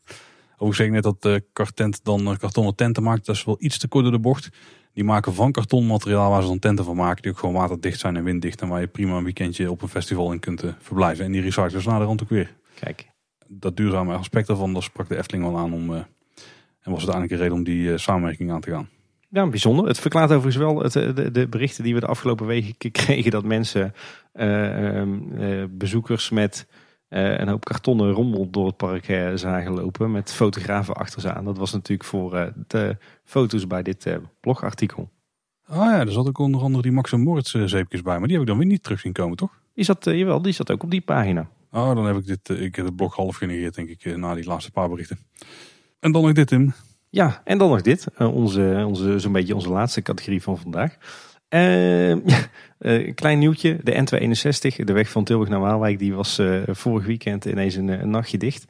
Overigens zeg ik net dat uh, Cartent dan kartonnen tenten maakt. Dat is wel iets te kort door de bocht. Die maken van kartonmateriaal waar ze dan tenten van maken. Die ook gewoon waterdicht zijn en winddicht. En waar je prima een weekendje op een festival in kunt verblijven. En die recyclers naar de rand ook weer. Kijk, Dat duurzame aspect daarvan, dat sprak de Efteling wel aan om... en was uiteindelijk een reden om die eh, samenwerking aan te gaan. ja, bijzonder. Het verklaart overigens wel het, eh, de, de berichten die we de afgelopen weken kregen. Dat mensen, eh, ehm, eh, bezoekers met eh, een hoop kartonnen rommel door het park zagen lopen. Met fotografen achter ze aan. Dat was natuurlijk voor eh, de foto's bij dit blogartikel. Ah ja, er zat ook onder andere die Max en Moritz zeepjes bij. Maar die heb ik dan weer niet terug zien komen, toch? Die zat, jawel, die zat ook op die pagina. Oh, dan heb ik dit, ik heb het blog half genegeerd, denk ik, na die laatste paar berichten. En dan nog dit, Tim. Ja, en dan nog dit. eh, onze, onze, zo'n beetje onze laatste categorie van vandaag. Eh, ja, eh, een klein nieuwtje. De N261, de weg van Tilburg naar Waalwijk, die was eh, vorig weekend ineens een, een nachtje dicht.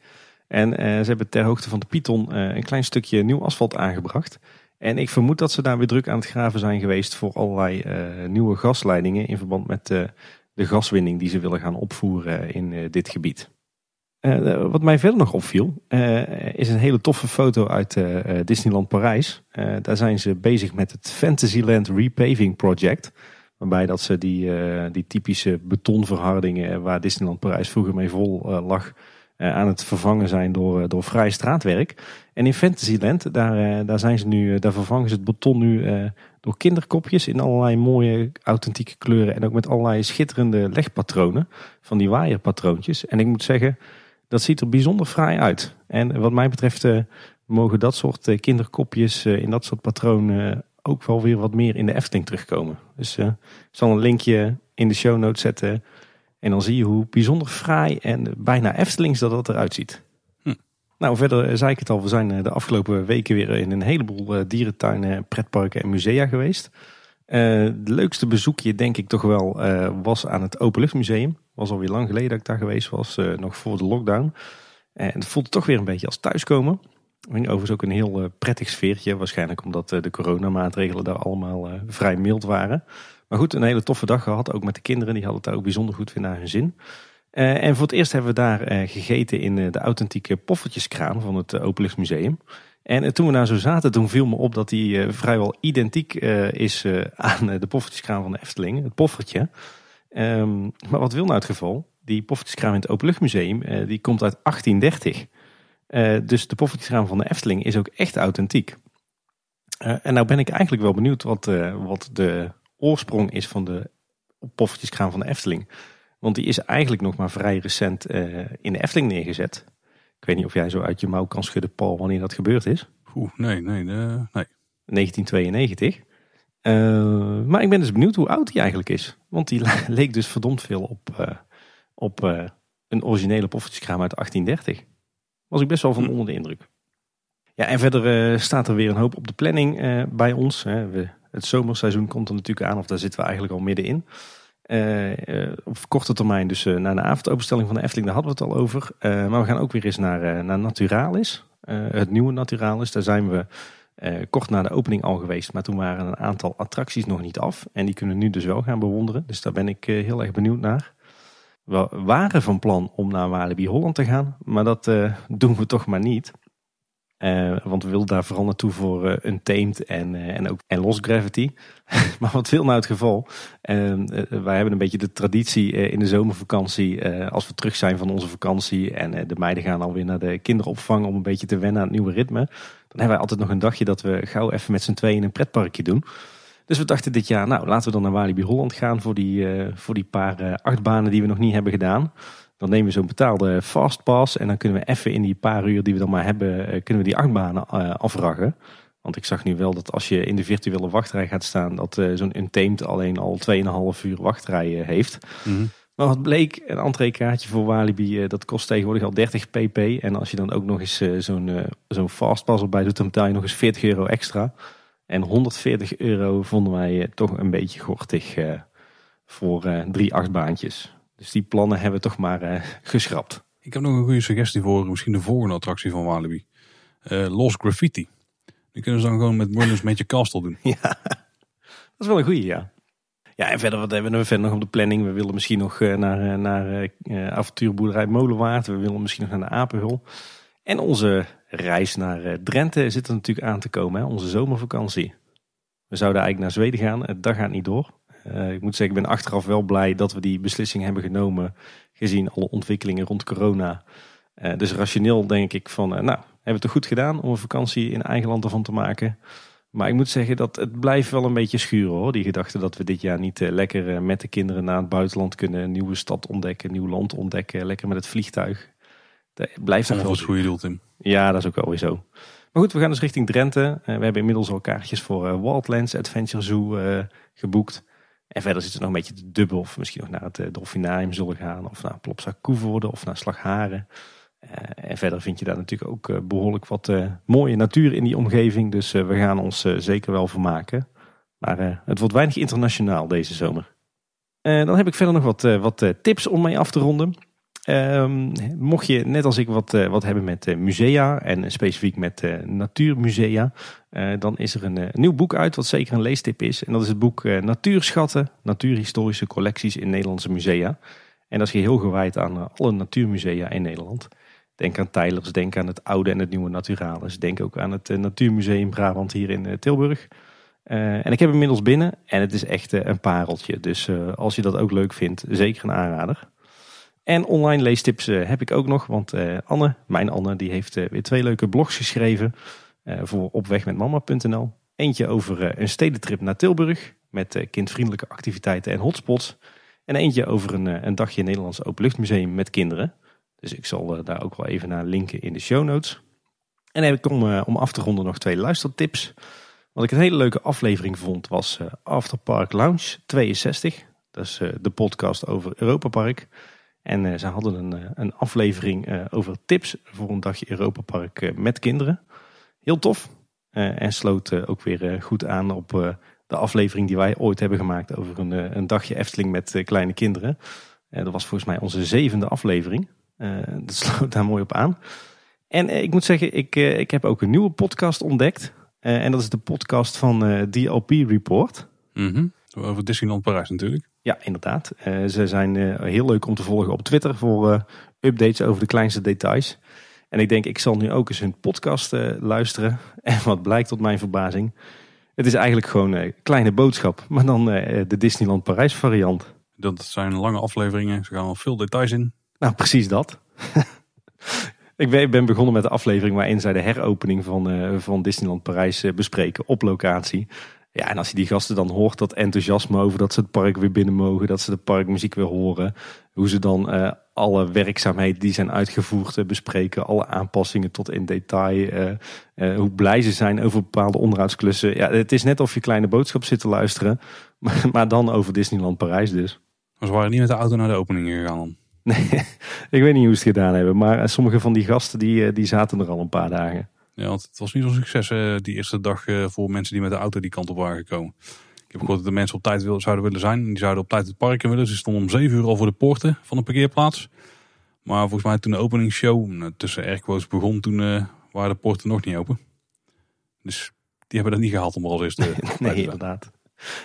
En ze hebben ter hoogte van de Python een klein stukje nieuw asfalt aangebracht. En ik vermoed dat ze daar weer druk aan het graven zijn geweest voor allerlei nieuwe gasleidingen in verband met de gaswinning die ze willen gaan opvoeren in dit gebied. Uh, wat mij verder nog opviel, uh, is een hele toffe foto uit Disneyland Parijs. daar zijn ze bezig met het Fantasyland Repaving Project. Waarbij dat ze die, die typische betonverhardingen waar Disneyland Parijs vroeger mee vol lag, aan het vervangen zijn door, door vrij straatwerk. En in Fantasyland, daar, daar, zijn ze nu, daar vervangen ze het beton nu door kinderkopjes in allerlei mooie authentieke kleuren. En ook met allerlei schitterende legpatronen van die waaierpatroontjes. En ik moet zeggen, dat ziet er bijzonder fraai uit. En wat mij betreft uh, mogen dat soort uh, kinderkopjes uh, in dat soort patronen ook wel weer wat meer in de Efteling terugkomen. Dus ik zal een linkje in de show notes zetten. En dan zie je hoe bijzonder fraai en bijna Eftelings dat dat eruit ziet. Hm. Nou, verder zei ik het al, we zijn de afgelopen weken weer in een heleboel dierentuinen, pretparken en musea geweest. Het leukste bezoekje denk ik toch wel was aan het Openluchtmuseum was alweer lang geleden dat ik daar geweest was, uh, nog voor de lockdown. En het voelde toch weer een beetje als thuiskomen. Overigens ook een heel uh, prettig sfeertje, waarschijnlijk omdat uh, de coronamaatregelen daar allemaal vrij mild waren. Maar goed, een hele toffe dag gehad, ook met de kinderen, die hadden het daar ook bijzonder goed weer naar hun zin. en voor het eerst hebben we daar gegeten in de authentieke poffertjeskraam van het Openluchtmuseum. En toen we daar zo zaten, toen viel me op dat die vrijwel identiek is aan de poffertjeskraam van de Efteling, het poffertje. Um, maar wat wil nou het geval? Die poffertjeskraam in het Openluchtmuseum, uh, die komt uit 1830. Uh, eh, dus de poffertjeskraam van de Efteling is ook echt authentiek. Uh, en nou ben ik eigenlijk wel benieuwd wat, wat de oorsprong is van de poffertjeskraam van de Efteling. Want die is eigenlijk nog maar vrij recent in de Efteling neergezet. Ik weet niet of jij zo uit je mouw kan schudden, Paul, wanneer dat gebeurd is. Oeh, nee, nee, nee. 1992. Uh, maar ik ben dus benieuwd hoe oud hij eigenlijk is. Want die leek dus verdomd veel op, uh, op uh, een originele poffertjeskraam uit 1830. Was ik best wel van hm. onder de indruk. Ja, en verder staat er weer een hoop op de planning bij ons. Hè. We, het zomerseizoen komt er natuurlijk aan, of daar zitten we eigenlijk al middenin. op korte termijn dus naar de avondopenstelling van de Efteling, daar hadden we het al over. maar we gaan ook weer eens naar, naar Naturalis. het nieuwe Naturalis, daar zijn we uh, kort na de opening al geweest, maar toen waren een aantal attracties nog niet af. En die kunnen nu dus wel gaan bewonderen. Dus daar ben ik uh, heel erg benieuwd naar. We waren van plan om naar Walibi Holland te gaan, maar dat uh, doen we toch maar niet. Want we wilden daar vooral naartoe voor uh, Untamed en, en ook en Lost Gravity. maar wat wil nou het geval? wij hebben een beetje de traditie in de zomervakantie, als we terug zijn van onze vakantie en de meiden gaan alweer naar de kinderopvang om een beetje te wennen aan het nieuwe ritme. Dan hebben wij altijd nog een dagje dat we gauw even met z'n tweeën een pretparkje doen. Dus we dachten dit jaar, nou laten we dan naar Walibi Holland gaan voor die, voor die paar achtbanen die we nog niet hebben gedaan. Dan nemen we zo'n betaalde fastpass en dan kunnen we even in die paar uur die we dan maar hebben, eh, kunnen we die achtbanen uh, afraggen. Want ik zag nu wel dat als je in de virtuele wachtrij gaat staan, dat uh, zo'n Untamed alleen al 2,5 uur wachtrij heeft. Mm Maar wat bleek, een entreekaartje voor Walibi, dat kost tegenwoordig al 30 pp. En als je dan ook nog eens zo'n zo'n fastpass erbij doet, dan betaal je nog eens 40 euro extra. En 140 euro vonden wij toch een beetje gortig voor drie achtbaantjes. Dus die plannen hebben we toch maar geschrapt. Ik heb nog een goede suggestie voor misschien de volgende attractie van Walibi. Uh, Lost Graffiti. Die kunnen ze dan gewoon met Merlin's Magic Castle doen. Ja, dat is wel een goede, ja. Ja, en verder, wat hebben we verder nog op de planning? We willen misschien nog uh, naar, naar uh, avontuurboerderij Molenwaard. We willen misschien nog naar de Apenhul. En onze reis naar Drenthe zit er natuurlijk aan te komen. Hè? Onze zomervakantie. We zouden eigenlijk naar Zweden gaan. Dat gaat niet door. Ik moet zeggen, ik ben achteraf wel blij dat we die beslissing hebben genomen. Gezien alle ontwikkelingen rond corona. Dus rationeel denk ik van, nou, hebben we het goed gedaan om een vakantie in eigen land ervan te maken. Maar ik moet zeggen dat het blijft wel een beetje schuren hoor. Die gedachte dat we dit jaar niet lekker met de kinderen naar het buitenland kunnen. Een nieuwe stad ontdekken, een nieuw land ontdekken. Lekker met het vliegtuig. Dat blijft toch wel het goede doel Tim. Ja, dat is ook wel weer zo. Maar goed, we gaan dus richting Drenthe. we hebben inmiddels al kaartjes voor Wildlands Adventure Zoo geboekt. En verder zit het nog een beetje te dubbel. Of misschien nog naar het Dolfinarium zullen gaan. Of naar Plopsa Koevoorde of naar Slagharen. Uh, en verder vind je daar natuurlijk ook uh, behoorlijk wat mooie natuur in die omgeving. Dus we gaan ons zeker wel vermaken. Maar het wordt weinig internationaal deze zomer. dan heb ik verder nog wat, wat tips om mee af te ronden. Ehm, mocht je net als ik wat, eh, wat hebben met eh, musea en specifiek met eh, natuurmusea, eh, dan is er een, eh, nieuw boek uit wat zeker een leestip is. En dat is het boek eh, Natuurschatten, natuurhistorische collecties in Nederlandse musea. En dat is geheel gewijd aan eh, alle natuurmusea in Nederland. Denk aan Tijlers, denk aan het oude en het nieuwe Naturalis. Denk ook aan het eh, Natuurmuseum Brabant hier in eh, Tilburg. Eh, en ik heb hem inmiddels binnen en het is echt een pareltje. Dus als je dat ook leuk vindt, zeker een aanrader. En online leestips heb ik ook nog, want Anne, mijn Anne, die heeft weer twee leuke blogs geschreven voor opwegmetmama.nl. Eentje over een stedentrip naar Tilburg met kindvriendelijke activiteiten en hotspots. En eentje over een, een dagje Nederlands Openluchtmuseum met kinderen. Dus ik zal eh, daar ook wel even naar linken in de show notes. En heb om, eh, om af te ronden nog twee luistertips. Wat ik een hele leuke aflevering vond was eh, After Park Lounge 62. Dat is de podcast over Europa Park. En ze hadden een, een aflevering over tips voor een dagje Europa Park met kinderen. Heel tof. En sloot ook weer goed aan op de aflevering die wij ooit hebben gemaakt over een, een dagje Efteling met kleine kinderen. Dat was volgens mij onze zevende aflevering. Eh, dat sloot daar mooi op aan. En eh, ik moet zeggen, ik, eh, ik heb ook een nieuwe podcast ontdekt. En dat is de podcast van DLP Report. Mhm. Over Disneyland Parijs natuurlijk. Ja, inderdaad. Ze zijn heel leuk om te volgen op Twitter voor updates over de kleinste details. En ik denk, ik zal nu ook eens hun podcast luisteren. En wat blijkt tot mijn verbazing. Het is eigenlijk gewoon een kleine boodschap, maar dan de Disneyland Parijs variant. Dat zijn lange afleveringen. Ze gaan al veel details in. Nou, precies dat. ik ben, begonnen met de aflevering waarin zij de heropening van, eh, van Disneyland Parijs eh, bespreken op locatie. Ja, en als je die gasten dan hoort, dat enthousiasme over dat ze het park weer binnen mogen, dat ze de parkmuziek weer horen. Hoe ze dan eh, alle werkzaamheden die zijn uitgevoerd bespreken, alle aanpassingen tot in detail. hoe blij ze zijn over bepaalde onderhoudsklussen. Ja, het is net of je kleine boodschap zit te luisteren, maar, dan over Disneyland Parijs dus. Maar waren niet met de auto naar de opening gegaan. Nee, ik weet niet hoe ze het gedaan hebben. Maar eh, sommige van die gasten die, eh, die zaten er al een paar dagen. Ja, want het was niet zo'n succes eh, die eerste dag eh, voor mensen die met de auto die kant op waren gekomen. Ik heb gehoord dat de mensen op tijd wil, zouden willen zijn. Die zouden op tijd het park in willen. Ze stonden om 7 uur al voor de poorten van de parkeerplaats. Maar volgens mij toen de openingsshow nou, tussen airquotes begon, toen waren de poorten nog niet open. Dus die hebben dat niet gehaald om er als eerste bij te Nee, inderdaad.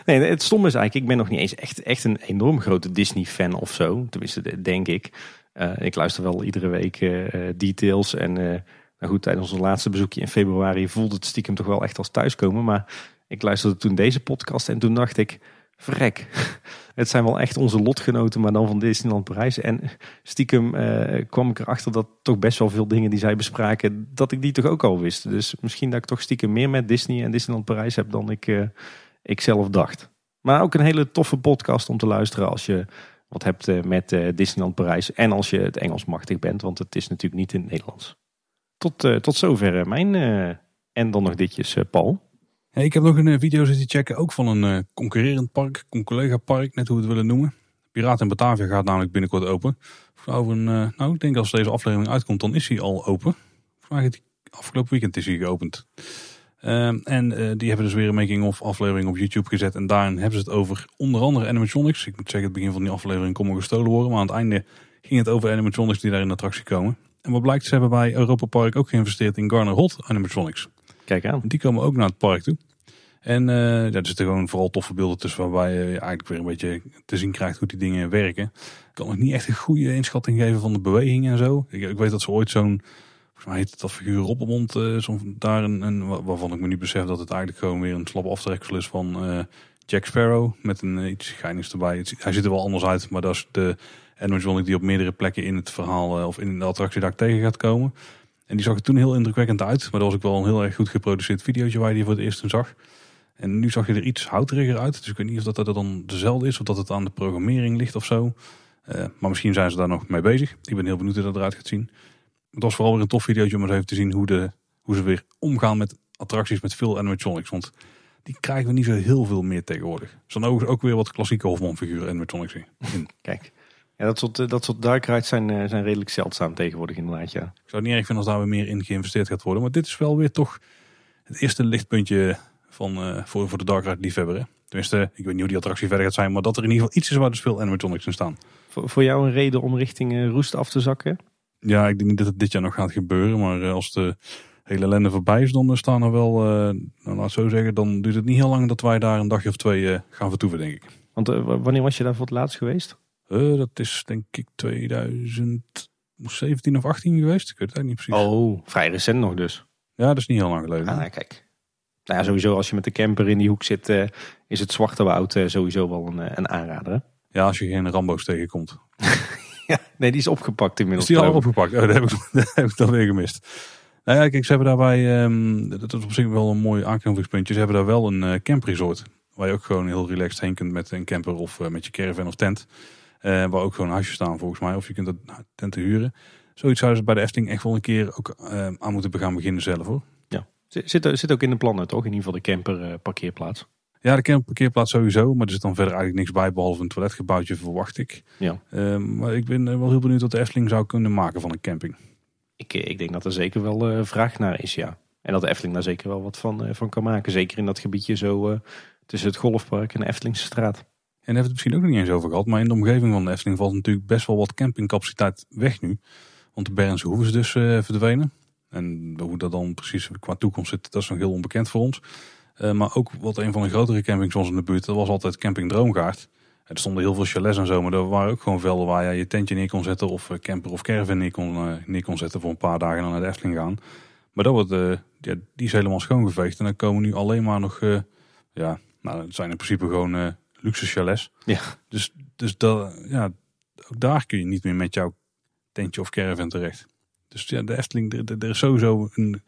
Nee, het stomme is eigenlijk, ik ben nog niet eens echt, echt een enorm grote Disney-fan of zo. Tenminste, de- denk ik. Eh, ik luister wel iedere week eh, eh, details. En nou goed, tijdens ons laatste bezoekje in februari voelde het stiekem toch wel echt als thuiskomen. Maar ik luisterde toen deze podcast en toen dacht ik, vrek. Het zijn wel echt onze lotgenoten, maar dan van Disneyland Parijs. En stiekem kwam ik erachter dat toch best wel veel dingen die zij bespraken, dat ik die toch ook al wist. Dus misschien dat ik toch stiekem meer met Disney en Disneyland Parijs heb dan ik, ik zelf dacht. Maar ook een hele toffe podcast om te luisteren als je wat hebt eh, met eh, Disneyland Parijs. En als je het Engels machtig bent, want het is natuurlijk niet in het Nederlands. Tot, eh, tot zover mijn... en dan nog ditjes, Paul. Ik heb nog een video zitten checken, ook van een concurrerend park, een collega park, net hoe we het willen noemen. Piraten in Batavia gaat namelijk binnenkort open. Over een, nou, ik denk als deze aflevering uitkomt, dan is hij al open. Is hij afgelopen weekend is hij geopend. Ehm, en eh, die hebben dus weer een making-of aflevering op YouTube gezet. En daarin hebben ze het over onder andere animatronics. Ik moet zeggen, het begin van die aflevering kon me gestolen worden. Maar aan het einde ging het over animatronics die daar in de attractie komen. En wat blijkt, ze hebben bij Europa Park ook geïnvesteerd in Garner Hot animatronics. Kijk aan. Die komen ook naar het park toe. En eh ja, er zitten gewoon vooral toffe beelden tussen waarbij je eigenlijk weer een beetje te zien krijgt hoe die dingen werken. Ik kan nog niet echt een goede inschatting geven van de beweging en zo. Ik, ik weet dat ze ooit zo'n, volgens mij heet dat figuur Robbenmond, eh zo'n daar een, een, wa- waarvan ik me nu besef dat het eigenlijk gewoon weer een slappe aftreksel is van eh, Jack Sparrow. Met een eh, iets geinigs erbij. Hij ziet er wel anders uit, maar dat is de animatronic die op meerdere plekken in het verhaal eh, of in de attractie daar tegen gaat komen. En die zag er toen heel indrukwekkend uit. Maar dat was ook wel een heel erg goed geproduceerd videootje waar je die voor het eerst toen zag. En nu zag je er iets houteriger uit. Dus ik weet niet of dat, dat dan dezelfde is. Of dat het aan de programmering ligt of zo. Eh, maar misschien zijn ze daar nog mee bezig. Ik ben heel benieuwd hoe dat eruit gaat zien. Het was vooral weer een tof videootje om eens even te zien hoe, de, hoe ze weer omgaan met attracties met veel animatronics. Want die krijgen we niet zo heel veel meer tegenwoordig. Er zijn ook, ook weer wat klassieke Hofman figuren animatronics in. Kijk. Ja, dat soort, eh, dat soort zijn, eh, zijn redelijk zeldzaam tegenwoordig inderdaad, ja. Ik zou het niet erg vinden als daar weer meer in geïnvesteerd gaat worden. Maar dit is wel weer toch het eerste lichtpuntje van, eh, voor, voor de Dark Ride liefhebber. hè. Tenminste, ik weet niet hoe die attractie verder gaat zijn. Maar dat er in ieder geval iets is waar dus veel animatronics in staan. Voor, voor jou een reden om richting uh, Roest af te zakken? Ja, ik denk niet dat het dit jaar nog gaat gebeuren. Maar uh, als de hele ellende voorbij is, dan staan er wel, uh, nou, laat zo zeggen, dan duurt het niet heel lang dat wij daar een dagje of twee gaan vertoeven, denk ik. Want wanneer was je daar voor het laatst geweest? dat is denk ik 2017 of 18 geweest. Ik weet het eigenlijk niet precies. Oh, vrij recent nog dus. Ja, dat is niet heel lang geleden. Ah, kijk. Nou ja, sowieso als je met de camper in die hoek zit, uh, is het Zwarte Woud uh, sowieso wel een, een aanrader. Ja, als je geen Rambo's tegenkomt. ja, nee, die is opgepakt inmiddels. Is die al opgepakt? Oh, dat heb ik, dat heb ik dan weer gemist. Nou ja, kijk, ze hebben daarbij, um, dat is op zich wel een mooi aanknopingspuntje. Ze hebben daar wel een uh, campresort. Waar je ook gewoon heel relaxed heen kunt met een camper of uh, met je caravan of tent. Uh, waar ook gewoon huisjes staan volgens mij. Of je kunt dat nou, tenten huren. Zoiets zouden ze bij de Efteling echt wel een keer ook aan moeten gaan beginnen zelf hoor. Ja, zit, zit ook in de plannen toch? In ieder geval de camper parkeerplaats. Ja, de camperparkeerplaats sowieso. Maar er zit dan verder eigenlijk niks bij, behalve een toiletgebouwtje, verwacht ik. Ja. Uh, maar ik ben wel heel benieuwd wat de Efteling zou kunnen maken van een camping. Ik, ik denk dat er zeker wel uh, vraag naar is, ja. En dat de Efteling daar zeker wel wat van, uh, van kan maken. Zeker in dat gebiedje zo tussen het Golfpark en de Eftelingse straat. En daar hebben we het misschien ook nog niet eens over gehad. Maar in de omgeving van de Efteling valt natuurlijk best wel wat campingcapaciteit weg nu. Want de Bernse Hoeven is dus verdwenen. En hoe dat dan precies qua toekomst zit, dat is nog heel onbekend voor ons. Uh, maar ook wat een van de grotere campings was in de buurt, dat was altijd Camping Droomgaard. Er stonden heel veel chalets en zo, maar er waren ook gewoon velden waar je je tentje neer kon zetten of camper of caravan neer kon, uh, neer kon zetten voor een paar dagen en dan naar de Efteling gaan. Maar dat wordt, uh, ja, die is helemaal schoongeveegd en dan komen nu alleen maar nog, ja, nou het zijn in principe gewoon luxe chalets. Ja. Dus, dus dat, ja, ook daar kun je niet meer met jouw tentje of caravan terecht. Dus ja, de Efteling, er, er is sowieso een,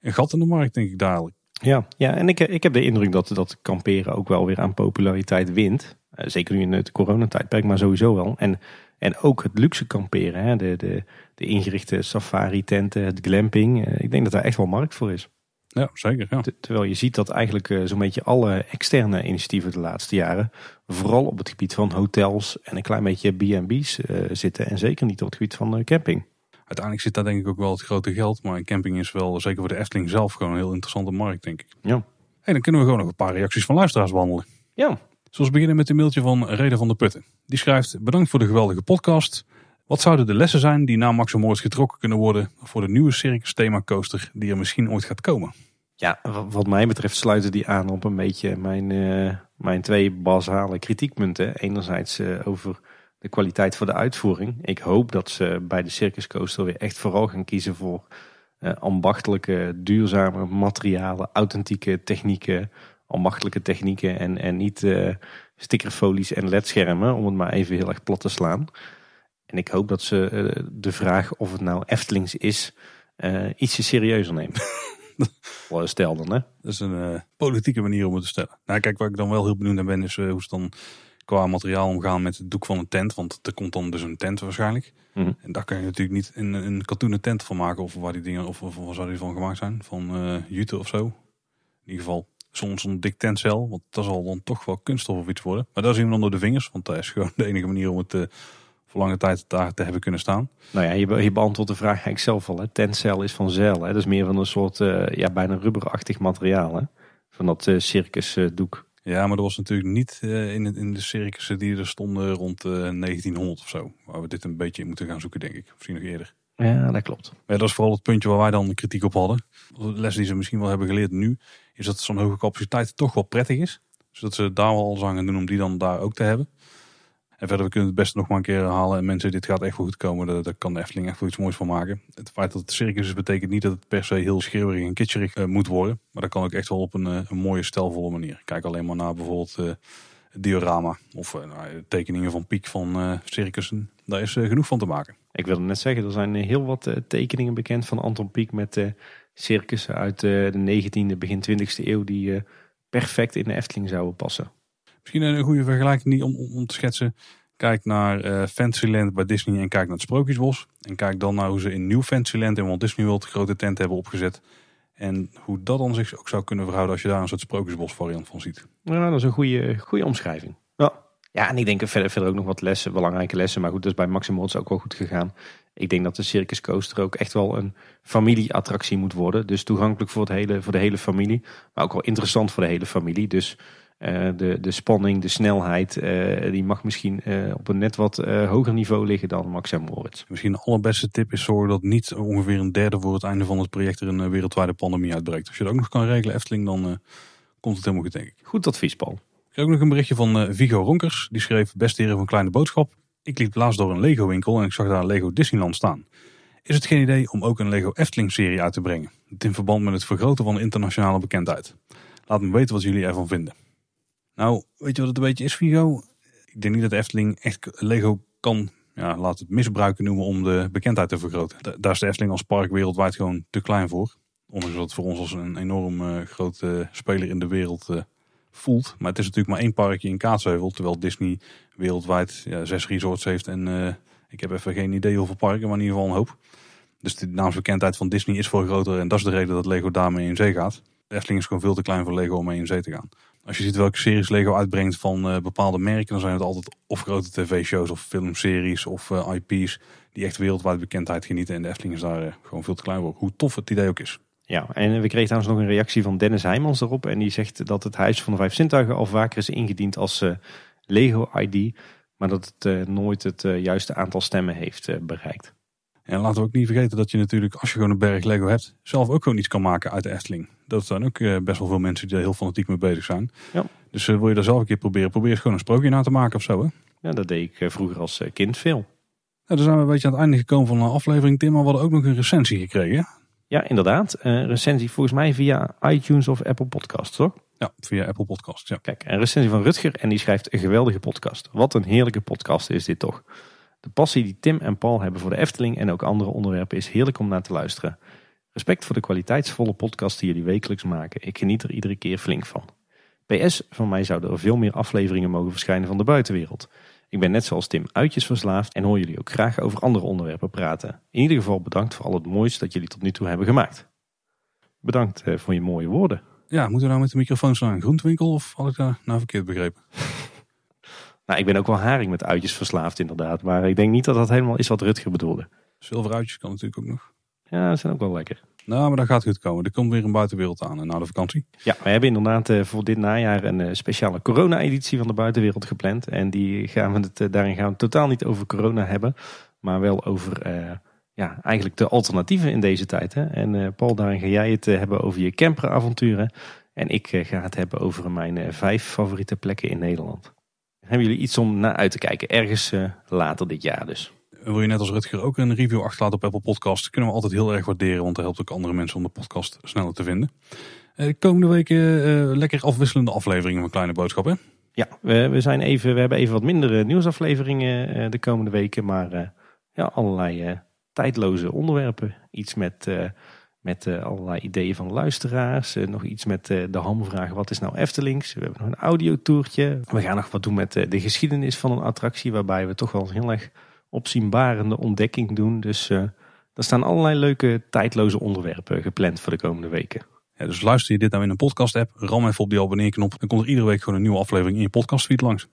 een gat in de markt denk ik dadelijk. Ja, ja en ik, ik heb de indruk dat, dat kamperen ook wel weer aan populariteit wint. Uh, zeker nu in het coronatijdperk, maar sowieso wel. En, en ook het luxe kamperen, hè? De, de, de ingerichte safari-tenten, het glamping. Uh, ik denk dat daar echt wel markt voor is. Ja, zeker. Ja. terwijl je ziet dat eigenlijk uh, zo'n beetje alle externe initiatieven de laatste jaren, vooral op het gebied van hotels en een klein beetje B&B's zitten. En zeker niet op het gebied van camping uiteindelijk zit daar denk ik ook wel het grote geld. Maar een camping is wel, zeker voor de Efteling zelf, gewoon een heel interessante markt, denk ik. Ja. Hey, dan kunnen we gewoon nog een paar reacties van luisteraars behandelen. Ja. Zoals beginnen met een mailtje van Reden van de Putten. Die schrijft, bedankt voor de geweldige podcast. Wat zouden de lessen zijn die na Maximoord getrokken kunnen worden voor de nieuwe Circus Thema Coaster die er misschien ooit gaat komen? Ja, wat mij betreft sluiten die aan op een beetje mijn, uh, mijn twee basale kritiekpunten. Enerzijds uh, over de kwaliteit voor de uitvoering. Ik hoop dat ze bij de Circus Coaster weer echt vooral gaan kiezen voor uh, ambachtelijke, duurzame materialen, authentieke technieken, ambachtelijke technieken en, en niet uh, stickerfolies en ledschermen, om het maar even heel erg plat te slaan. En ik hoop dat ze uh, de vraag of het nou Eftelings is, ietsje serieuzer nemen. Stel dan, hè? Dat is een politieke manier om het te stellen. Nou, kijk, waar ik dan wel heel benieuwd naar ben, is hoe ze dan qua materiaal omgaan met het doek van een tent. Want er komt dan dus een tent waarschijnlijk. Mhm. En daar kan je natuurlijk niet een, een katoenen tent van maken. Of waar die dingen, of, of waar zou die van gemaakt zijn? Van uh, jute of zo. In ieder geval soms zo'n dik tentcel. Want dat zal dan toch wel kunststof of iets worden. Maar daar zien we dan door de vingers. Want dat is gewoon de enige manier om het uh, voor lange tijd daar te hebben kunnen staan. Nou ja, je, je beantwoordt de vraag eigenlijk zelf al. Hè. Tentcel is van zeil. Hè. Dat is meer van een soort uh, ja, bijna rubberachtig materiaal. Hè. Van dat circusdoek. Ja, maar dat was natuurlijk niet uh, in, in de circussen die er stonden rond uh, 1900 of zo. Waar we dit een beetje in moeten gaan zoeken, denk ik. Misschien nog eerder. Ja, dat klopt. Maar dat is vooral het puntje waar wij dan kritiek op hadden. De les die ze misschien wel hebben geleerd nu, is dat zo'n hoge capaciteit toch wel prettig is. Dus dat ze daar wel alles aan gaan doen om die dan daar ook te hebben. En verder, we kunnen het best nog maar een keer herhalen. En mensen, dit gaat echt goed komen. Daar, kan de Efteling echt wel iets moois van maken. Het feit dat het circus is, betekent niet dat het per se heel schreeuwerig en kitscherig uh, moet worden. Maar dat kan ook echt wel op een, uh, een mooie, stijlvolle manier. Kijk alleen maar naar bijvoorbeeld uh, het diorama. Of nou, tekeningen van Piek van circussen. Daar is genoeg van te maken. Ik wilde net zeggen, er zijn heel wat tekeningen bekend van Anton Pieck met circussen uit de 19e, begin 20e eeuw. Die perfect in de Efteling zouden passen. Misschien een goede vergelijking niet om, om te schetsen. Kijk naar uh, Fantasyland bij Disney en kijk naar het Sprookjesbos. En kijk dan naar hoe ze in Nieuw Fantasyland in Walt Disney World grote tent hebben opgezet. En hoe dat dan zich ook zou kunnen verhouden als je daar een soort Sprookjesbos variant van ziet. Ja, dat is een goede, goede omschrijving. Ja. ja, en ik denk verder, verder ook nog wat lessen, belangrijke lessen. Maar goed, dat is bij Maximods ook wel goed gegaan. Ik denk dat de Circus Coaster ook echt wel een familieattractie moet worden. Dus toegankelijk voor, het hele, voor de hele familie. Maar ook wel interessant voor de hele familie. Dus Eh, de, de spanning, de snelheid, eh, die mag misschien eh, op een net wat hoger niveau liggen dan Max en Moritz. Misschien de allerbeste tip is zorgen dat niet ongeveer een derde voor het einde van het project er een wereldwijde pandemie uitbreekt. Als je dat ook nog kan regelen, Efteling, dan komt het helemaal goed, denk ik. Goed advies, Paul. Ik heb ook nog een berichtje van Vigo Ronkers. Die schreef, beste heren van Kleine Boodschap. Ik liep laatst door een Lego winkel en ik zag daar een Lego Disneyland staan. Is het geen idee om ook een Lego Efteling serie uit te brengen? in verband met het vergroten van de internationale bekendheid. Laat me weten wat jullie ervan vinden. Nou, weet je wat het een beetje is, Vigo? Ik denk niet dat Efteling echt Lego kan, ja, laat het misbruiken noemen, om de bekendheid te vergroten. Daar is de Efteling als park wereldwijd gewoon te klein voor. Ondanks dat het voor ons als een enorm uh, grote speler in de wereld uh, voelt. Maar het is natuurlijk maar één parkje in Kaatsheuvel. Terwijl Disney wereldwijd ja, zes resorts heeft. En uh, ik heb even geen idee hoeveel parken, maar in ieder geval een hoop. Dus de naamsbekendheid van Disney is veel groter. En dat is de reden dat Lego daarmee in zee gaat. De Efteling is gewoon veel te klein voor Lego om mee in zee te gaan. Als je ziet welke series Lego uitbrengt van uh, bepaalde merken, dan zijn het altijd of grote tv-shows of filmseries of uh, IP's die echt wereldwijd bekendheid genieten. En de Efteling is daar uh, gewoon veel te klein voor, hoe tof het idee ook is. Ja, en we kregen trouwens nog een reactie van Dennis Heijmans erop. En die zegt dat het Huis van de Vijf Zintuigen al vaker is ingediend als Lego ID. Maar dat het nooit het juiste aantal stemmen heeft bereikt. En laten we ook niet vergeten dat je natuurlijk, als je gewoon een berg Lego hebt, zelf ook gewoon iets kan maken uit de Efteling. Dat zijn ook eh, best wel veel mensen die er heel fanatiek mee bezig zijn. Ja. Dus uh, wil je dat zelf een keer proberen, probeer eens gewoon een sprookje na te maken of zo. Hè? Ja, dat deed ik eh, vroeger als kind veel. Nou, dan zijn we een beetje aan het einde gekomen van de aflevering, Tim. Maar we hadden ook nog een recensie gekregen. Ja, inderdaad. Een recensie volgens mij via iTunes of Apple Podcasts, toch? Ja, via Apple Podcasts, ja. Kijk, een recensie van Rutger en die schrijft een geweldige podcast. Wat een heerlijke podcast is dit toch. De passie die Tim en Paul hebben voor de Efteling en ook andere onderwerpen is heerlijk om naar te luisteren. Respect voor de kwaliteitsvolle podcast die jullie wekelijks maken. Ik geniet er iedere keer flink van. PS, van mij zouden er veel meer afleveringen mogen verschijnen van de buitenwereld. Ik ben net zoals Tim uitjesverslaafd en hoor jullie ook graag over andere onderwerpen praten. In ieder geval bedankt voor al het moois dat jullie tot nu toe hebben gemaakt. Bedankt eh, voor je mooie woorden. Ja, moeten we nou met de microfoon naar een groentwinkel of had ik daar nou verkeerd begrepen? Nou, ik ben ook wel haring met uitjes verslaafd inderdaad. Maar ik denk niet dat dat helemaal is wat Rutger bedoelde. Zilveruitjes kan natuurlijk ook nog. Ja, dat zijn ook wel lekker. Nou, maar dat gaat goed komen. Er komt weer een buitenwereld aan eh, na de vakantie. Ja, we hebben inderdaad eh, voor dit najaar een eh, speciale corona-editie van de buitenwereld gepland. En die gaan we het, daarin gaan we het totaal niet over corona hebben. Maar wel over ja, eigenlijk de alternatieven in deze tijd. Hè? En Paul, daarin ga jij het hebben over je camperavonturen. En ik ga het hebben over mijn vijf favoriete plekken in Nederland. Hebben jullie iets om naar uit te kijken? Ergens later dit jaar dus. Wil je net als Rutger ook een review achterlaten op Apple Podcast? Kunnen we altijd heel erg waarderen, want dat helpt ook andere mensen om de podcast sneller te vinden. De komende weken uh, lekker afwisselende afleveringen van Kleine Boodschappen. Ja, we, zijn even, we hebben even wat mindere nieuwsafleveringen de komende weken. Maar ja, allerlei tijdloze onderwerpen. Iets met met allerlei ideeën van luisteraars. Nog iets met de hamvraag, wat is nou Eftelings? We hebben nog een audiotoertje. We gaan nog wat doen met de geschiedenis van een attractie. Waarbij we toch wel heel erg opzienbarende ontdekking doen. Dus er staan allerlei leuke tijdloze onderwerpen gepland voor de komende weken. Dus luister je dit nou in een podcast app, ram even op die abonneerknop. Dan komt er iedere week gewoon een nieuwe aflevering in je podcastfeed langs.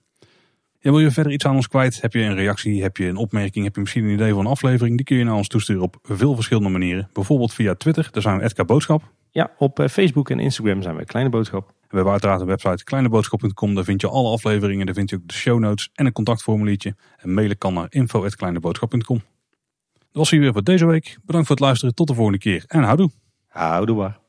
Ja, wil je verder iets aan ons kwijt? Heb je een reactie? Heb je een opmerking? Heb je misschien een idee van een aflevering? Die kun je naar ons toesturen op veel verschillende manieren. Bijvoorbeeld via Twitter, daar zijn we Edka Boodschap. Ja, op eh, Facebook en Instagram zijn we Kleine Boodschap. We hebben uiteraard een website kleineboodschap.com. Daar vind je alle afleveringen, daar vind je ook de show notes en een contactformuliertje. En mailen kan naar info.kleineboodschap.com. Dat was hier weer voor deze week. Bedankt voor het luisteren. Tot de volgende keer en houdoe. Houdoe waar.